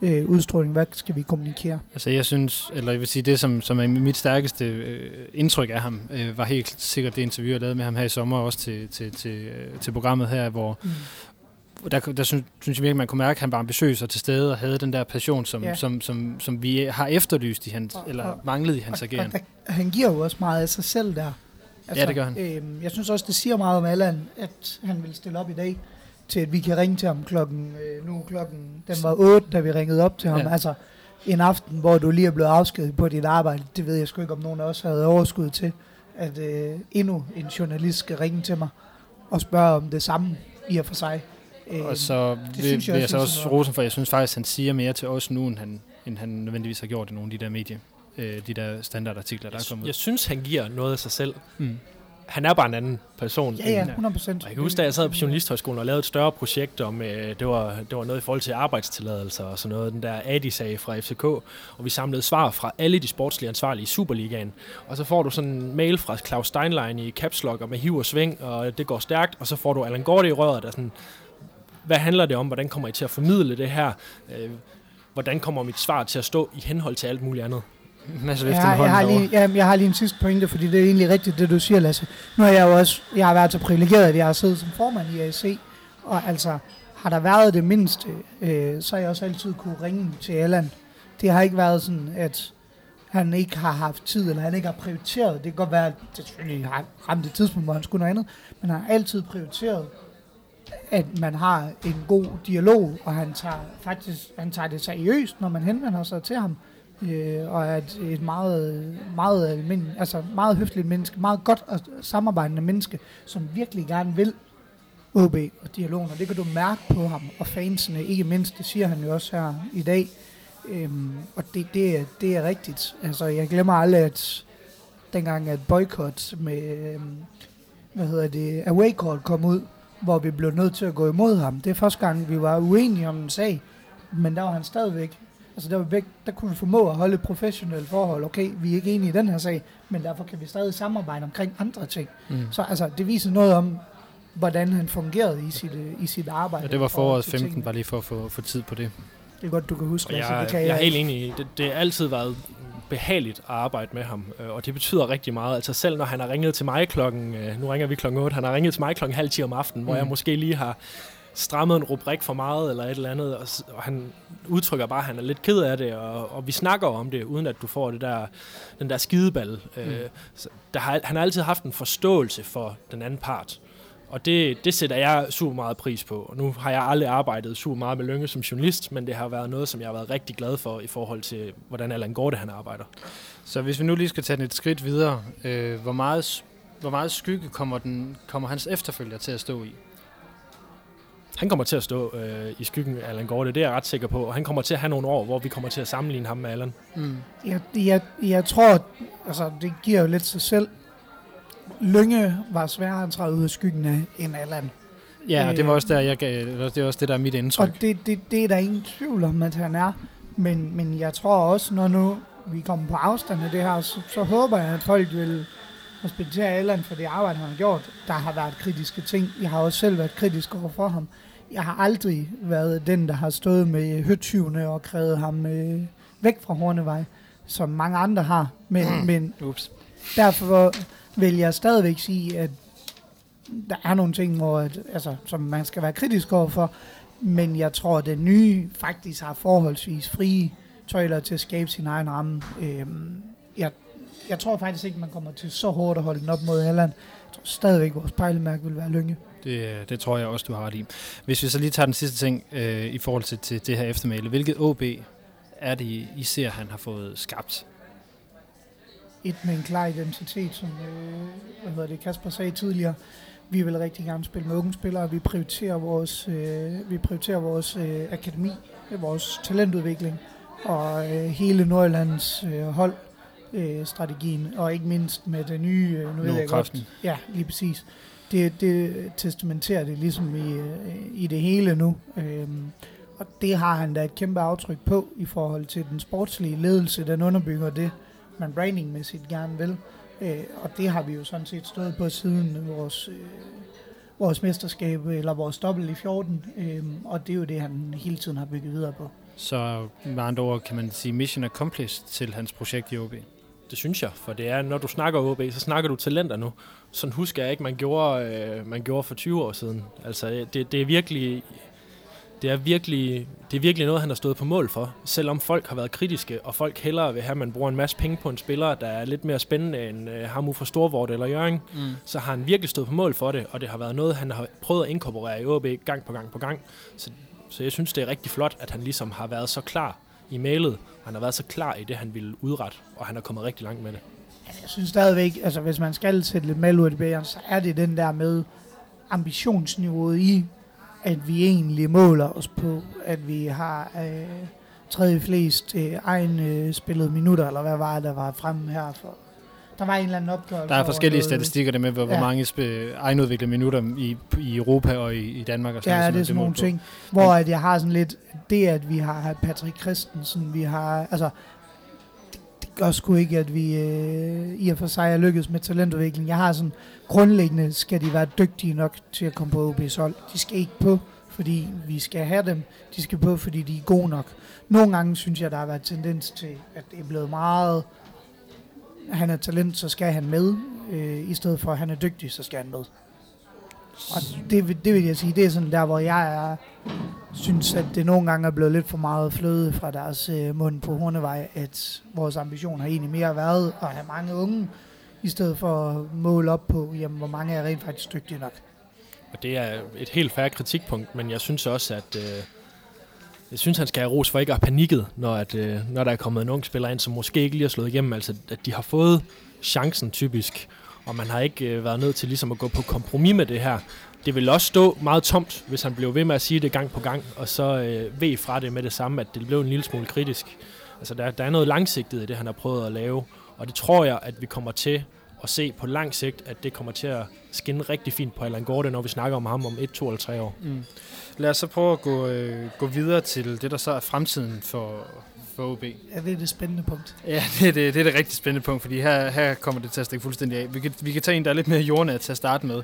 øh, udstråling, hvad skal vi kommunikere? Altså jeg synes, eller jeg vil sige, det som, som er mit stærkeste øh, indtryk af ham, øh, var helt sikkert det interview, jeg lavede med ham her i sommer, også til, til, til, øh, til programmet her, hvor, mm der, der synes, synes jeg virkelig, man kunne mærke, at han var ambitiøs og til stede og havde den der passion, som, ja. som, som, som vi har efterlyst i hans, og, eller og, manglet i hans ageren. Han giver jo også meget af sig selv der. Altså, ja, det gør han. Øh, jeg synes også, det siger meget om Allan, at han vil stille op i dag til, at vi kan ringe til ham klokken, øh, nu klokken, den var 8, da vi ringede op til ham. Ja. Altså, en aften, hvor du lige er blevet afskedet på dit arbejde, det ved jeg sgu ikke, om nogen af os havde overskud til, at øh, endnu en journalist skal ringe til mig og spørge om det samme i og for sig. Øh, og så vil, jeg, vil jeg så også rosen for, jeg synes faktisk, han siger mere til os nu, end han, end han nødvendigvis har gjort i nogle af de der medier, øh, de der standardartikler, der er kommet Jeg synes, han giver noget af sig selv. Mm. han er bare en anden person. Ja, ja, end- 100 procent. og jeg kan huske, da jeg sad på Journalisthøjskolen og lavede et større projekt om, øh, det, var, det var noget i forhold til arbejdstilladelser og sådan noget, den der ADI-sag fra FCK, og vi samlede svar fra alle de sportslige ansvarlige i Superligaen. Og så får du sådan en mail fra Claus Steinlein i Caps Lock og med hiv og sving, og det går stærkt, og så får du Allan Gorte i røret, der er sådan, hvad handler det om, hvordan kommer I til at formidle det her, øh, hvordan kommer mit svar til at stå i henhold til alt muligt andet? Mads Jeg, har- jeg, har lige, ja, jeg har lige en sidste pointe, fordi det er egentlig rigtigt, det du siger, Lasse. Nu har jeg jo også, jeg har været så privilegeret, at jeg har siddet som formand i ASC, og altså, har der været det mindste, øh, så har jeg også altid kunne ringe til Allan. Det har ikke været sådan, at han ikke har haft tid, eller han ikke har prioriteret. Det kan godt være, at det selvfølgelig har ramt et tidspunkt, hvor han skulle noget andet, men han har altid prioriteret, at man har en god dialog, og han tager faktisk han tager det seriøst, når man henvender sig til ham. Øh, og er et, et meget, meget, altså meget høfligt menneske, meget godt og samarbejdende menneske, som virkelig gerne vil OB og dialogen, og det kan du mærke på ham, og fansene ikke mindst, det siger han jo også her i dag, øhm, og det, det, er, det er rigtigt. Altså, jeg glemmer aldrig, at dengang at boykot med, øhm, hvad hedder det, away call kom ud, hvor vi blev nødt til at gå imod ham. Det er første gang, vi var uenige om en sag, men der var han stadigvæk Altså der, var væk, der kunne vi formå at holde et professionelt forhold. Okay, vi er ikke enige i den her sag, men derfor kan vi stadig samarbejde omkring andre ting. Mm. Så altså, det viser noget om, hvordan han fungerede i sit, øh, i sit arbejde. Ja, det var foråret til 15, tingene. bare lige for at få, få tid på det. Det er godt, du kan huske, Og jeg, det kan jeg, jeg, er helt enig i, det, det har altid været behageligt at arbejde med ham, øh, og det betyder rigtig meget. Altså selv når han har ringet til mig klokken, øh, nu ringer vi klokken 8, han har ringet til mig klokken halv 10 om aftenen, mm. hvor jeg måske lige har strammet en rubrik for meget eller et eller andet, og, og han udtrykker bare, at han er lidt ked af det, og, og vi snakker om det, uden at du får det der, den der skideball. Mm. Øh, der har, han har altid haft en forståelse for den anden part. Og det, det sætter jeg super meget pris på. Og nu har jeg aldrig arbejdet super meget med Lønge som journalist, men det har været noget, som jeg har været rigtig glad for i forhold til, hvordan Allan Gorte han arbejder. Så hvis vi nu lige skal tage den et skridt videre, øh, hvor, meget, hvor meget skygge kommer, den, kommer hans efterfølger til at stå i? Han kommer til at stå øh, i skyggen af Allan Gorte, det er jeg ret sikker på. Og han kommer til at have nogle år, hvor vi kommer til at sammenligne ham med Allan. Mm. Jeg, jeg, jeg tror, altså det giver jo lidt sig selv. Lynge var sværere at træde ud af skyggen af end Allan. Ja, og det var Øh, også der, jeg gav, det er også det, der er mit indtryk. Og det, det, det er der ingen tvivl om, at han er. Men, men jeg tror også, når nu vi kommer på afstand af det her, så, så håber jeg, at folk vil respektere Allan for det arbejde, han har gjort. Der har været kritiske ting. Jeg har også selv været kritisk over for ham. Jeg har aldrig været den, der har stået med høtyvene og krævet ham øh, væk fra Hornevej, som mange andre har. Men, men Ups. derfor vil jeg stadigvæk sige, at der er nogle ting, hvor, at, altså, som man skal være kritisk overfor, men jeg tror, at den nye faktisk har forholdsvis frie tøjler til at skabe sin egen ramme. Øhm, jeg, jeg tror faktisk ikke, man kommer til så hårdt at holde den op mod Allan. Jeg tror stadigvæk, vores pejlemærke vil være Lynge. Det, øh, det tror jeg også, du har ret i. Hvis vi så lige tager den sidste ting øh, i forhold til, til det her eftermæle. Hvilket OB er det, I ser, han har fået skabt? Et med en klar identitet, som øh, hvad hedder det, Kasper sagde tidligere. Vi vil rigtig gerne spille med unge spillere. Vi prioriterer vores, øh, vi prioriterer vores øh, akademi, vores talentudvikling og øh, hele Nordjyllands øh, hold øh, strategien, og ikke mindst med det nye, øh, nu ved jeg godt, ja, lige præcis. Det, det testamenterer det ligesom i, øh, i det hele nu. Øhm, og det har han da et kæmpe aftryk på i forhold til den sportslige ledelse, den underbygger det, man brandingmæssigt gerne vil. Øh, og det har vi jo sådan set stået på siden vores, øh, vores mesterskab, eller vores dobbelt i 14, øh, og det er jo det, han hele tiden har bygget videre på. Så med andre ord kan man sige mission accomplished til hans projekt i OB. Det synes jeg, for det er, når du snakker OB, så snakker du talenter nu. Sådan husker jeg ikke, man gjorde, øh, man gjorde for 20 år siden. Altså, det, det er virkelig... Det er, virkelig, det er virkelig noget, han har stået på mål for. Selvom folk har været kritiske, og folk hellere vil have, at man bruger en masse penge på en spiller, der er lidt mere spændende end øh, ham fra Storvort eller Jørgen, Mm. så har han virkelig stået på mål for det, og det har været noget, han har prøvet at inkorporere i OB gang på gang på gang. Så, så jeg synes, det er rigtig flot, at han ligesom har været så klar i mailet, og han har været så klar i det, han ville udrette, og han er kommet rigtig langt med det. Jeg synes stadigvæk, altså hvis man skal sætte lidt mal ud af det bæren, så er det den der med ambitionsniveauet i, at vi egentlig måler os på, at vi har øh, tredje flest øh, egen øh, spillede minutter, eller hvad var det, der var fremme her for Der var en eller anden opgørelse. Der er forskellige noget- statistikker der med, hvor, hvor Ja. mange spe- egenudviklede minutter i, i Europa og i, i Danmark. Og sådan Ja, noget, det er sådan nogle på. ting, hvor at jeg har sådan lidt, det at vi har Patrick Christensen, vi har, altså, det, det gør sgu ikke, at vi øh, i og for sig er lykkedes med talentudvikling. Jeg har sådan, grundlæggende skal de være dygtige nok til at komme på OB's hold. De skal ikke på, fordi vi skal have dem. De skal på, fordi de er gode nok. Nogle gange synes jeg, der har været tendens til, at det er blevet meget, han er talent, så skal han med, øh, i stedet for, at han er dygtig, så skal han med. Og det, det vil jeg sige, det er sådan der, hvor jeg er, synes, at det nogle gange er blevet lidt for meget fløde fra deres øh, mund på Hornevej, at vores ambition har egentlig mere været at have mange unge, i stedet for at måle op på, jamen, hvor mange er rent faktisk dygtige nok. Og det er et helt færre kritikpunkt, men jeg synes også, at øh, jeg synes, han skal have ros for ikke at have panikket, når, at, øh, når der er kommet en ung spiller ind, som måske ikke lige har slået igennem. Altså, at de har fået chancen typisk, og man har ikke øh, været nødt til ligesom at gå på kompromis med det her. Det vil også stå meget tomt, hvis han blev ved med at sige det gang på gang, og så øh, ved fra det med det samme, at det blev en lille smule kritisk. Altså, der, der er noget langsigtet i det, han har prøvet at lave, og det tror jeg, at vi kommer til at se på lang sigt, at det kommer til at skinne rigtig fint på Allan Gorte, når vi snakker om ham om 1, 2 eller 3 år. Mm. Lad os så prøve at gå, øh, gå videre til det, der så er fremtiden for, for OB. Ja, det er det spændende punkt. Ja, *laughs* det er det, det, er det rigtig spændende punkt, fordi her, her kommer det til at stikke fuldstændig af. Vi kan, vi kan tage en, der er lidt mere jordnær til at starte med.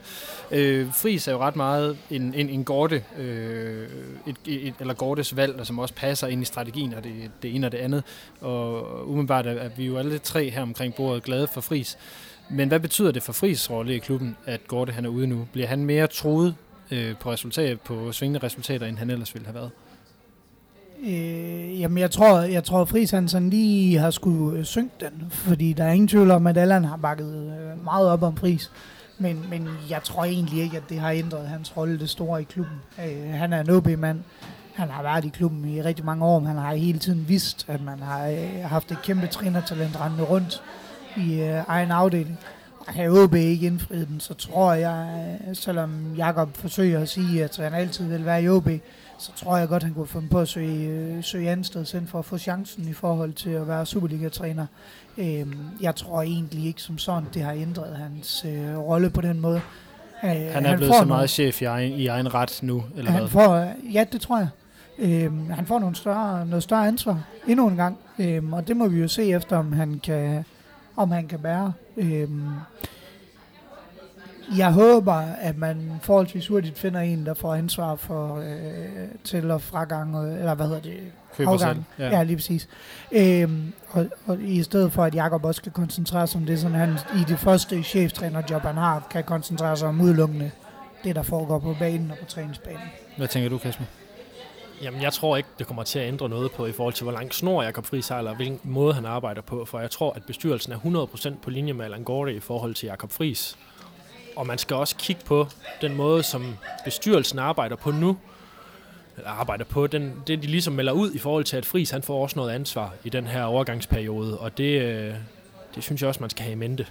Øh, Fris er jo ret meget en, en, en Gorte, øh, et, et, eller Gortes valg, der som også passer ind i strategien, og det, det ene og det andet. Og umiddelbart er, er vi jo alle tre her omkring bordet glade for Fris. Men hvad betyder det for Fris rolle i klubben, at Gorte han er ude nu? Bliver han mere troet øh, på, resultat, på svingende resultater, end han ellers ville have været? Øh, jamen, jeg tror, jeg tror Friis han sådan lige har skulle øh, synge den, fordi der er ingen tvivl om, at Allan har bakket øh, meget op om Friis. Men, men jeg tror egentlig ikke, at det har ændret hans rolle det store i klubben. Øh, han er en OB-mand. Han har været i klubben i rigtig mange år, men han har hele tiden vidst, at man har øh, haft et kæmpe trænertalent rendende rundt i øh, egen afdeling. Og havde OB ikke indfriet den, så tror jeg, øh, selvom Jakob forsøger at sige, at han altid vil være i OB, så tror jeg godt, han kunne finde på at søge, øh, søge andet sted hen for at få chancen i forhold til at være Superliga-træner. Øhm, jeg tror egentlig ikke som sådan, det har ændret hans øh, rolle på den måde. Øh, Han er blevet så meget chef i egen, i egen ret nu, eller han hvad? får, ja, det tror jeg. Øhm, han får nogle større, noget større ansvar endnu en gang, øhm, og det må vi jo se efter, om han kan, om han kan bære. Øhm, jeg håber, at man forholdsvis hurtigt finder en, der får ansvar for øh, til- og fragang, eller hvad hedder det, Køber afgang. selv. Ja, ja lige præcis. Øhm, og, og i stedet for, at Jakob også skal koncentrere sig om det, sådan han i det første cheftrænerjob, han har, kan koncentrere sig om udelukkende det, der foregår på banen og på træningsbanen. Hvad tænker du, Kasper? Jamen, jeg tror ikke, det kommer til at ændre noget på i forhold til, hvor lang snor Jakob Friis har, eller hvilken måde han arbejder på. For jeg tror, at bestyrelsen er 100% på linje med Allan Gorte i forhold til Jakob Friis. Og man skal også kigge på den måde, som bestyrelsen arbejder på nu. Eller arbejder på, den, det de ligesom melder ud i forhold til, at Friis han får også noget ansvar i den her overgangsperiode. Og det, øh, det synes jeg også, man skal have i mente.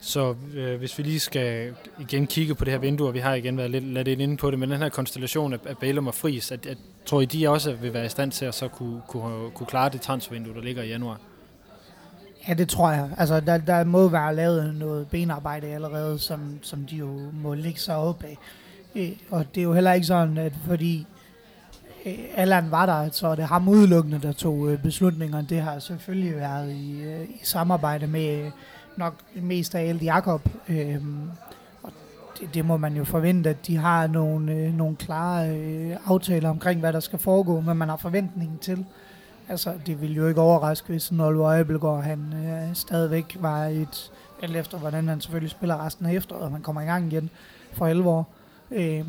Så øh, hvis vi lige skal igen kigge på det her vindue, og vi har igen været lidt, lidt inde på det, men den her konstellation af, af Bælum og Friis, at, at, tror I, de også vil være i stand til at så kunne, kunne, kunne klare det transfervindue, der ligger i januar? Ja, det tror jeg. Altså, der, der må være lavet noget benarbejde allerede, som, som de jo må lægge sig op af. Øh, og det er jo heller ikke sådan, at fordi øh, Allan var der, så er det ham udelukkende, der tog øh, beslutningerne. Det har selvfølgelig været i, i samarbejde med nok mest af alt Jakob. Øhm, og det, det må man jo forvente, at de har nogle, øh, nogle klare øh, aftaler omkring, hvad der skal foregå, hvad man har forventningen til. Altså, det ville jo ikke overraske, hvis en Øjebelgaard, han øh, stadigvæk var et, alt efter hvordan han selvfølgelig spiller resten af efteråret, og man kommer i gang igen for 11 år, øh,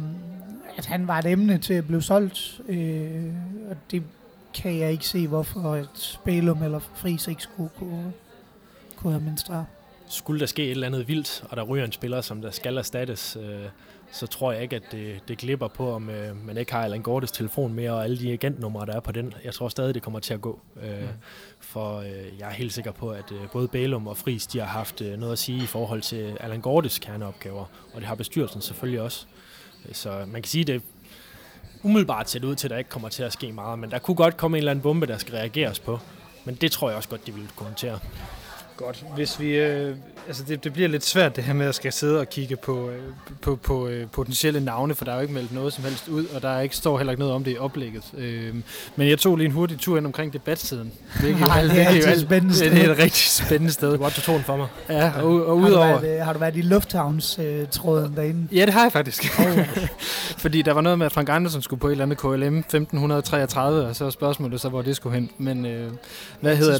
at han var et emne til at blive solgt, øh, og det kan jeg ikke se, hvorfor et Spælum eller Friis ikke skulle kunne, kunne administrere. skulle der ske et eller andet vildt, og der ryger en spiller, som der skal erstattes, øh, så tror jeg ikke, at det, det glipper på, om øh, man ikke har Allan Gortes telefon mere, og alle de agentnumre, der er på den. Jeg tror stadig, det kommer til at gå. Øh, Mm. For øh, jeg er helt sikker på, at øh, både Bælum og Fris, de har haft øh, noget at sige i forhold til Allan Gortes kerneopgaver, og det har bestyrelsen selvfølgelig også. Så man kan sige, det umiddelbart ser det ud til, at der ikke kommer til at ske meget, men der kunne godt komme en eller anden bombe, der skal reageres på. Men det tror jeg også godt, de vil kommentere. Godt. Hvis vi, øh, altså det, det bliver lidt svært det her med at skal sidde og kigge på, øh, på, på øh, potentielle navne, for der er jo ikke meldt noget som helst ud, og der er ikke, står heller ikke noget om det i oplægget. Øh, men jeg tog lige en hurtig tur ind omkring debatsiden. Det er, *laughs* Nej, det er, altid jo, spændende sted. Det er et rigtig spændende sted. Godt, du tog den for mig. Ja, og, og har, udover... du været, har du været i lufthavnstråden øh, derinde? Ja, det har jeg faktisk. *laughs* Oh. *laughs* Fordi der var noget med, at Frank Andersen skulle på et eller andet KLM 1533, og så var spørgsmålet så, hvor det skulle hen. Men øh, hvad hedder...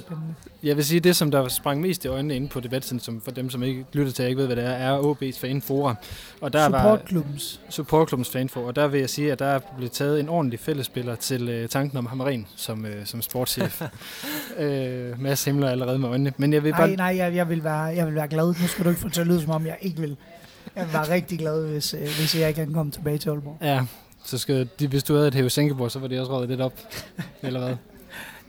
Jeg vil sige, det som der sprang mest i øjnene inde på debatten, som for dem, som ikke lytter til, jeg ikke ved, hvad det er, er OB's fanfora. Og der Supportklubbens. Var, supportklubbens fanfora. Og der vil jeg sige, at der er blevet taget en ordentlig fællesspiller til uh, tanken om Hammerin som, uh, som sportschef. uh, *laughs* Mads himler allerede med øjnene. Men jeg vil bare... nej, jeg, jeg, vil være, jeg vil være glad. Nu skal du ikke få til at lyde, som om jeg ikke vil. Jeg være rigtig glad, hvis, uh, hvis jeg kan komme tilbage til Aalborg. Ja, så skal de, hvis du havde et hæve så var det også rådet lidt op. *laughs* Eller hvad?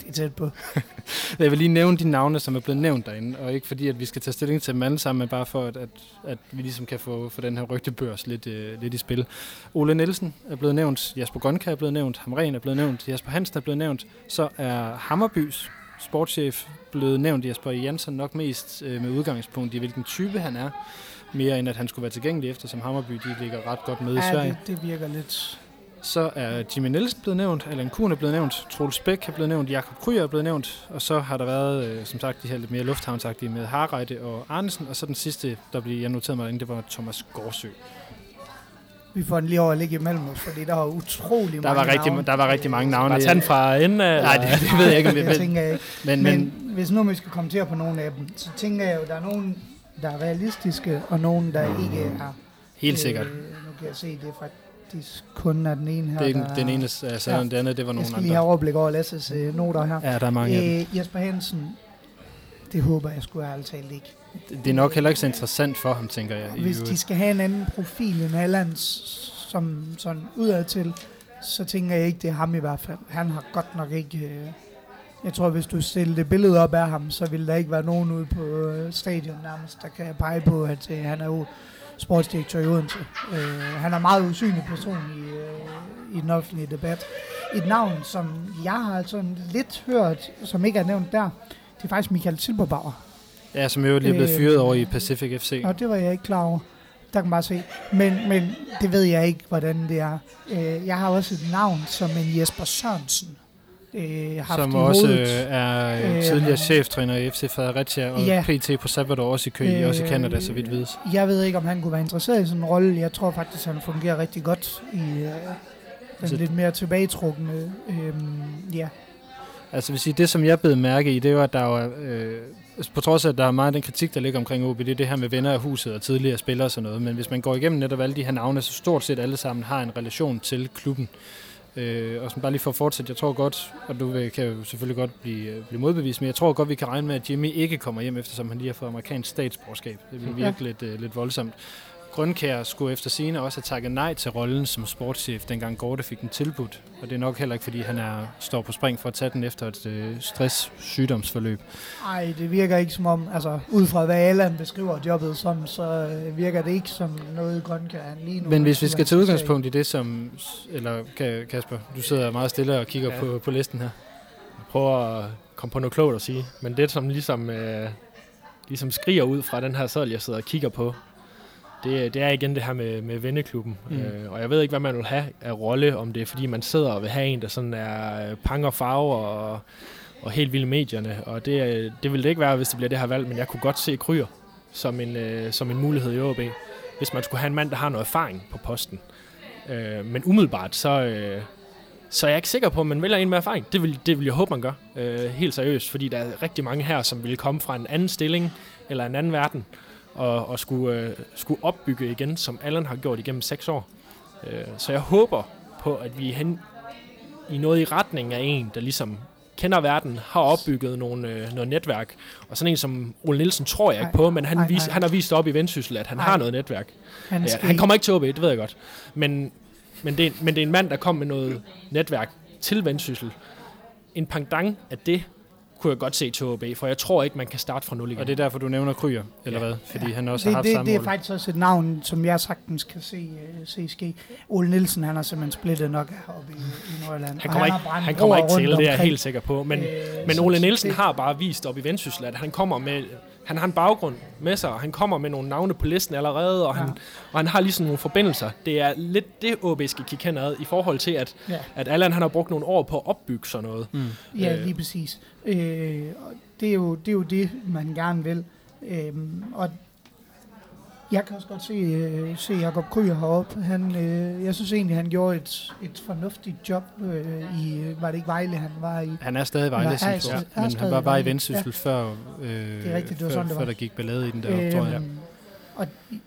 Er tæt på. *laughs* jeg vil lige nævne de navne, som er blevet nævnt derinde, og ikke fordi, at vi skal tage stilling til dem alle sammen, men bare for, at, at, at vi ligesom kan få, få den her rygtebørs lidt, uh, lidt i spil. Ole Nielsen er blevet nævnt, Jasper Gonka er blevet nævnt, Hamren er blevet nævnt, Jasper Hansen er blevet nævnt, så er Hammerbys sportschef blevet nævnt, Jasper Jensen nok mest uh, med udgangspunkt i, hvilken type han er, mere end at han skulle være tilgængelig, eftersom Hammerby de ligger ret godt med ja, i Sverige. Det, det virker lidt så er Jimmy Nielsen blevet nævnt, Allan Kuhn er blevet nævnt, Troels Bæk er blevet nævnt, Jakob Kryer er blevet nævnt, og så har der været, øh, som sagt, de her lidt mere lufthavnsagtige med Harreide og Arnesen, og så den sidste, der blev jeg noteret mig det var Thomas Gårdsø. Vi får den lige over at ligge imellem os, fordi der var utrolig der mange var rigtig, navne. Der var rigtig mange navne. Var tand fra enden af? Nej, det, det ved jeg ikke. det tænker jeg ikke. Men, men, men, hvis nu vi skal kommentere på nogle af dem, så tænker jeg jo, der er nogen, der er realistiske, og nogen, der ikke er. Helt sikkert. Øh, nu kan jeg se, det er faktisk faktisk kun er den ene her. Det er ikke den ene, altså ja. den andet, det var nogle andre. Jeg skal lige have overblik over Lasses øh, noter her. Ja, der er mange øh, Jesper Hansen, det håber jeg skulle have talt ikke. Det, er nok heller ikke så interessant for ham, tænker jeg. Hvis de skal have en anden profil end Allands, som sådan udad til, så tænker jeg ikke, det er ham i hvert fald. Han har godt nok ikke... Øh, jeg tror, hvis du stiller det billede op af ham, så vil der ikke være nogen ude på øh, stadion nærmest, der kan pege på, at øh, han er jo sportsdirektør i Odense. Øh, han er meget usynlig person i, øh, i den offentlige debat. Et navn, som jeg har altså lidt hørt, som ikke er nævnt der, det er faktisk Michael Silberbauer. Ja, som jo lige er blevet øh, fyret over i Pacific FC. Og det var jeg ikke klar over. Der kan man bare se. Men, men det ved jeg ikke, hvordan det er. Øh, jeg har også et navn som en Jesper Sørensen øh, haft Som også hovedet. er øh, tidligere cheftræner i FC Fredericia og ja. PT på Sabbatår også i Køge, øh, også i Canada, så vidt vides. Jeg ved ikke, om han kunne være interesseret i sådan en rolle. Jeg tror faktisk, han fungerer rigtig godt i øh, den altså, lidt mere tilbagetrukne. Øh, ja. Altså vil sige, det som jeg blev mærke i, det er jo, at der var, øh, på trods af, at der er meget af den kritik, der ligger omkring OB, det er det her med venner af huset og tidligere spillere og sådan noget. Men hvis man går igennem netop alle de her navne, så stort set alle sammen har en relation til klubben. Øh, og som bare lige for at fortsætte, jeg tror godt, og du kan jo selvfølgelig godt blive, øh, blive modbevist, men jeg tror godt, vi kan regne med, at Jimmy ikke kommer hjem, eftersom han lige har fået amerikansk statsborgerskab. Det bliver virkelig ja. lidt, uh, lidt voldsomt. Grønkær skulle efter sine også have takket nej til rollen som sportschef, dengang Gorte fik den tilbudt. Og det er nok heller ikke, fordi han er, står på spring for at tage den efter et øh, stress-sygdomsforløb. Nej, det virker ikke som om, altså ud fra hvad Allan beskriver jobbet som, så øh, virker det ikke som noget Grønkær lige nu. Men hvis vi skal tage udgangspunkt i det som, eller Kasper, du sidder meget stille og kigger ja. på, på listen her. Jeg prøver at komme på noget klogt at sige, men det som ligesom, øh, ligesom skriger ud fra den her seddel, jeg sidder og kigger på, det, det er igen det her med, med venneklubben. Mm. Øh, og jeg ved ikke, hvad man vil have af rolle, om det er, fordi man sidder og vil have en, der sådan er øh, pang og farve og, og helt vilde medierne. Og det, det vil det ikke være, hvis det bliver det her valg, men jeg kunne godt se Kryer som en, øh, som en mulighed i OB, hvis man skulle have en mand, der har noget erfaring på posten. Øh, men umiddelbart, så, øh, så er jeg ikke sikker på, at man vælger en med erfaring. Det vil, det vil jeg håbe, man gør. Øh, helt seriøst, fordi der er rigtig mange her, som vil komme fra en anden stilling eller en anden verden, og, og skulle, øh, skulle opbygge igen, som Allen har gjort igennem seks år. Øh, så jeg håber på, at vi er hen i noget i retning af en, der ligesom kender verden, har opbygget nogle, øh, noget netværk. Og sådan en som Ole Nielsen tror jeg ikke på, men han, ej, vis, ej. han har vist op i Vendsyssel, at han ej. har noget netværk. Han, ja, han kommer ikke til OB, det ved jeg godt. Men, men, det, men det er en mand, der kom med noget netværk til Vendsyssel. En pangdang af det kunne jeg godt se til OB, for jeg tror ikke, man kan starte fra nul igen. Og det er derfor, du nævner Kryer, eller ja. hvad? Fordi ja. han også det, har haft det, samme Det er faktisk også et navn, som jeg sagtens kan se, uh, se ske. Ole Nielsen, han har simpelthen splittet nok heroppe i, i Nordjylland. Han kommer, ikke, han kommer ikke til, det er jeg helt sikker på. Men, øh, men Ole Nielsen det, har bare vist op i Vendsyssel, at han kommer med han har en baggrund med sig, og han kommer med nogle navne på listen allerede, og, ja. han, og han har ligesom nogle forbindelser. Det er lidt det, OB skal kigge hen ad, i forhold til, at, ja. at Allan han har brugt nogle år på at opbygge sådan noget. Mm. Ja, lige præcis. Øh, det, er jo, det er jo det, man gerne vil. Øh, og jeg kan også godt se, øh, se Jacob Kryer heroppe. Han, øh, jeg synes egentlig, han gjorde et, et fornuftigt job øh, i, var det ikke Vejle, han var i? Han er stadig Vejle, ja, ja, men han var bare i Vendsyssel ja. før, øh, det er rigtigt, det var før, sådan, det var. før der gik ballade i den der, øh, tror jeg. Og,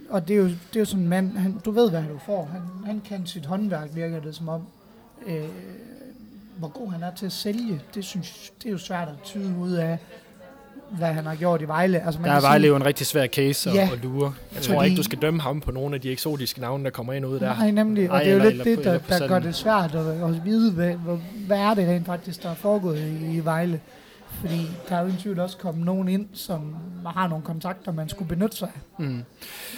og det, er jo, det er jo sådan en mand, han, du ved, hvad du får. Han, han kan sit håndværk, virker det som om. Øh, hvor god han er til at sælge, det synes det er jo svært at tyde ud af hvad han har gjort i Vejle. Altså, man der er Vejle sige, jo en rigtig svær case ja, at lure. Jeg tror fordi, ikke, du skal dømme ham på nogle af de eksotiske navne, der kommer ind ud der. Nej, nemlig. Og det er jo lidt det, der, der gør det svært at, at vide, hvad, hvad er det rent faktisk, der er foregået i, i Vejle. Fordi der er jo tvivl også kommet nogen ind, som har nogle kontakter, man skulle benytte sig af. Mm.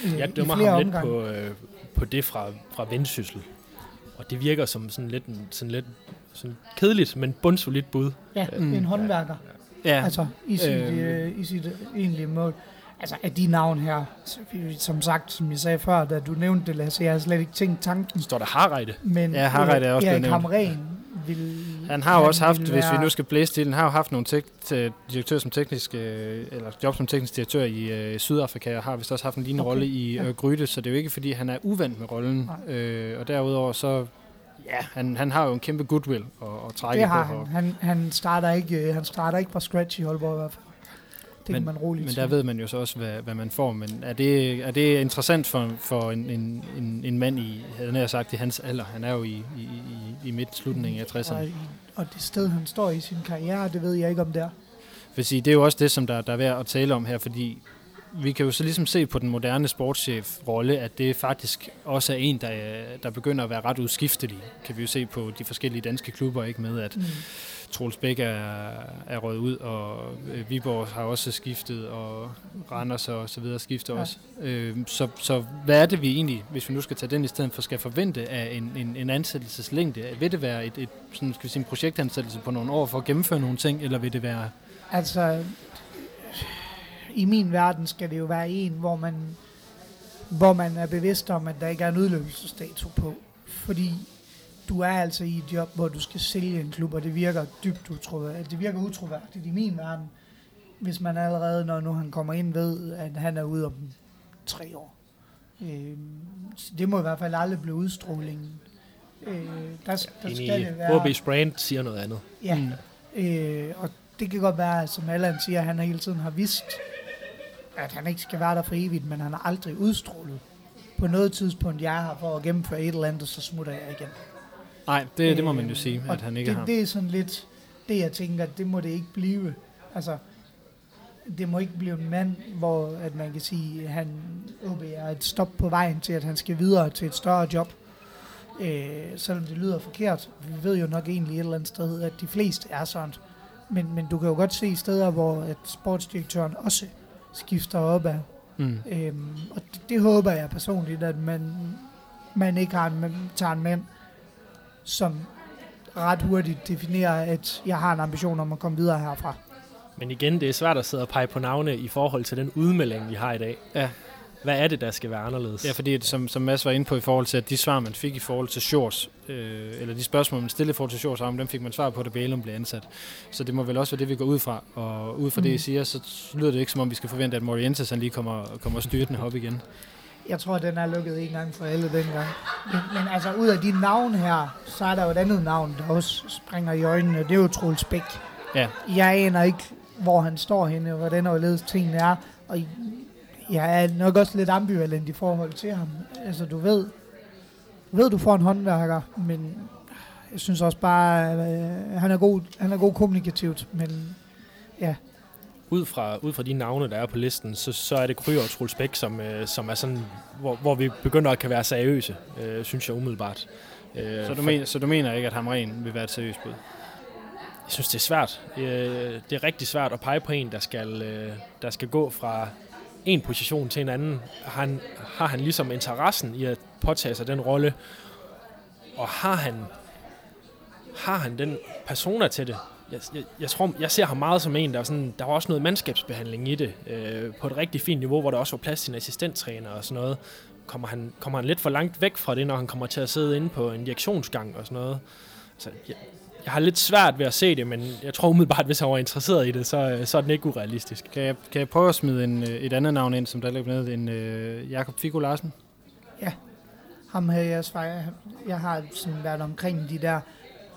Øh, jeg dømmer ham omgang. lidt på, øh, på det fra, fra Vendsyssel. Og det virker som sådan lidt, sådan lidt sådan kedeligt, men bundsolidt bud. Ja, mm. en håndværker. Ja. Ja. Altså i sit, øhm. øh, i sit egentlige mål. Altså af de navn her, som sagt, som jeg sagde før, da du nævnte det, Lasse, jeg har slet ikke tænkt tanken. Står der Harreide? Men ja, Harreide er også Erik Hamren vil... Han har jo også haft, hvis vi nu skal blæse til, han har jo haft nogle tek- direktør som teknisk, øh, eller job som teknisk direktør i øh, Sydafrika, og har vist også haft en lignende okay. rolle i øh, Gryte, så det er jo ikke, fordi han er uvant med rollen. Øh, og derudover så Ja, han, han har jo en kæmpe goodwill at, at trække det har på. Han. Han, han, starter ikke, øh, han starter ikke fra scratch i Holborg i hvert fald. Det men, kan man roligt Men der ved man jo så også, hvad, hvad man får. Men er det, er det interessant for, for en, en, en, en mand i, havde jeg sagt, i hans alder? Han er jo i, i, i, i midt-slutningen af 60'erne. Og, og det sted, han står i sin karriere, det ved jeg ikke, om det er. For sige, det er jo også det, som der, der er værd at tale om her, fordi vi kan jo så ligesom se på den moderne sportschef-rolle, at det faktisk også er en, der, der begynder at være ret udskiftelig. Kan vi jo se på de forskellige danske klubber, ikke med at mm. Troels Bæk er, er røget ud, og øh, Viborg har også skiftet, og Randers og så videre skifter ja. også. Øh, så, så hvad er det vi egentlig, hvis vi nu skal tage den i stedet for, skal forvente af en, en, en ansættelseslængde? Vil det være et, et sådan, skal vi sige, en projektansættelse på nogle år for at gennemføre nogle ting, eller vil det være... Altså, i min verden skal det jo være en, hvor man, hvor man er bevidst om, at der ikke er en udløbelsesdato på. Fordi du er altså i et job, hvor du skal sælge en klub, og det virker dybt utroværdigt. Det virker utroværdigt i min verden, hvis man allerede, når nu han kommer ind, ved, at han er ude om tre år. Øh, det må i hvert fald aldrig blive udstrålingen. Øh, der, der skal det være... HB's brand siger noget andet. Ja, mm. øh, og det kan godt være, som Allan siger, at han hele tiden har vidst, at han ikke skal være der for evigt, men han har aldrig udstrålet på noget tidspunkt, jeg har for at gennemføre et eller andet, så smutter jeg igen. Nej, det, det må man jo sige, at han ikke det, har. Det er sådan lidt det, jeg tænker, det må det ikke blive. Altså, det må ikke blive en mand, hvor at man kan sige, at han OB er et stop på vejen til, at han skal videre til et større job. Øh, selvom det lyder forkert. Vi ved jo nok egentlig et eller andet sted, at de fleste er sådan. Men, men du kan jo godt se steder, hvor at sportsdirektøren også skifter op af. Mm. Øhm, og det, det håber jeg personligt, at man, man ikke har en, man tager en mand, som ret hurtigt definerer, at jeg har en ambition om at komme videre herfra. Men igen, det er svært at sidde og pege på navne i forhold til den udmelding, vi har i dag. Ja. Hvad er det, der skal være anderledes? Ja, fordi som, som Mads var inde på i forhold til, at de svar, man fik i forhold til Shores, øh, eller de spørgsmål, man stillede i forhold til Shores, dem fik man svar på, da Bælum blev ansat. Så det må vel også være det, vi går ud fra. Og ud fra mm. det, I siger, så lyder det ikke, som om vi skal forvente, at Morientes lige kommer, kommer styrtende op igen. Jeg tror, at den er lukket en gang for alle dengang. Men, men altså, ud af de navne her, så er der jo et andet navn, der også springer i øjnene. Det er jo Troels Bæk. Ja. Jeg aner ikke, hvor han står henne, og hvordan og tingene er. Og jeg er nok også lidt ambivalent i forhold til ham. Altså, du ved, ved du får en håndværker, men jeg synes også bare, øh, han, er god, han er god kommunikativt, men ja. Ud fra, ud fra de navne, der er på listen, så, så er det Kryer og Truls Bæk, som, øh, som er sådan, hvor, hvor vi begynder at kan være seriøse, øh, synes jeg umiddelbart. Øh, så, du mener, så du mener ikke, at Hamren vil være et seriøst bud? Jeg synes, det er svært. Øh, det er rigtig svært at pege på en, der skal, øh, der skal gå fra en position til en anden, han, har han ligesom interessen i at påtage sig den rolle, og har han, har han den persona til det, jeg, jeg, jeg, tror, jeg ser ham meget som en, der, er sådan, der var også noget mandskabsbehandling i det, øh, på et rigtig fint niveau, hvor der også var plads til en assistenttræner og sådan noget. Kommer han, kommer han lidt for langt væk fra det, når han kommer til at sidde inde på en injektionsgang og sådan noget? Altså, jeg, jeg har lidt svært ved at se det, men jeg tror umiddelbart, hvis han var interesseret i det, så, så er den ikke urealistisk. Kan jeg, kan jeg prøve at smide en, øh, et andet navn ind, som der ligger ned, en uh, Jakob Figo Larsen? Ham havde jeg svaret. Jeg har sådan været omkring de der,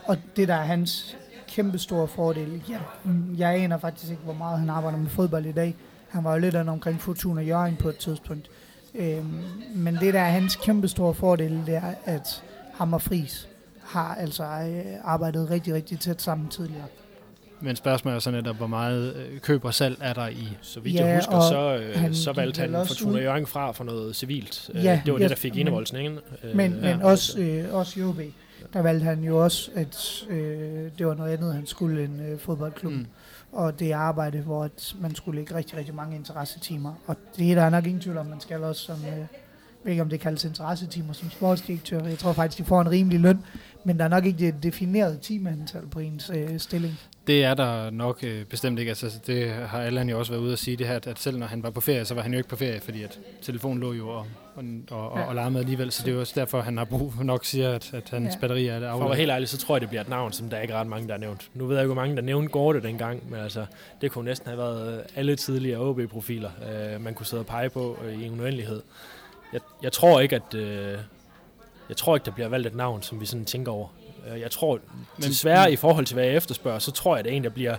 og det der er hans kæmpe store fordel. Ja, jeg aner faktisk ikke, hvor meget han arbejder med fodbold i dag. Han var jo lidt omkring Fortuna Jørgen på et tidspunkt. Øhm, men det der er hans kæmpe store fordel, det er, at ham og Fris har altså øh, arbejdet rigtig, rigtig tæt sammen tidligere. Men spørgsmålet er så netop, hvor meget øh, køb og salg er der i. Så vidt Ja, jeg husker, så, øh, han så valgte han Fortuna ud- Jørgen fra for noget civilt. Ja, det var ja, det, der fik men- enevoldsen, ikke? Øh, Men, ja. men også, øh, også OB, der valgte han jo også, at øh, det var noget andet, han skulle en øh, fodboldklub. Mm. Og det arbejde, hvor at man skulle lægge rigtig, rigtig mange interessetimer. Og det er der nok ingen tvivl om, man skal også som... Øh, jeg ved ikke, om det kaldes interessetimer som sportsdirektør. Jeg tror faktisk, de får en rimelig løn. Men der er nok ikke det definerede timeantal på ens øh, stilling. Det er der nok øh, bestemt ikke. Altså, det har Allan jo også været ude at sige det her, at, selv når han var på ferie, så var han jo ikke på ferie, fordi at telefonen lå jo og, og, og, og, Ja. og larmede alligevel. Så det er jo også derfor, han har brug for nok siger, at, at hans Ja. batteri er For at være helt ærlig, så tror jeg, det bliver et navn, som der ikke er ret mange, der er nævnt. Nu ved jeg ikke, hvor mange, der nævnte Gorte dengang, men altså, det kunne næsten have været alle tidligere OB-profiler, øh, man kunne sidde og pege på øh, i en uendelighed. Jeg, jeg tror ikke, at... Øh, jeg tror ikke, der bliver valgt et navn, som vi sådan tænker over. Øh, Jeg tror, men, desværre i forhold til, hvad jeg efterspørger, så tror jeg, det er en, der bliver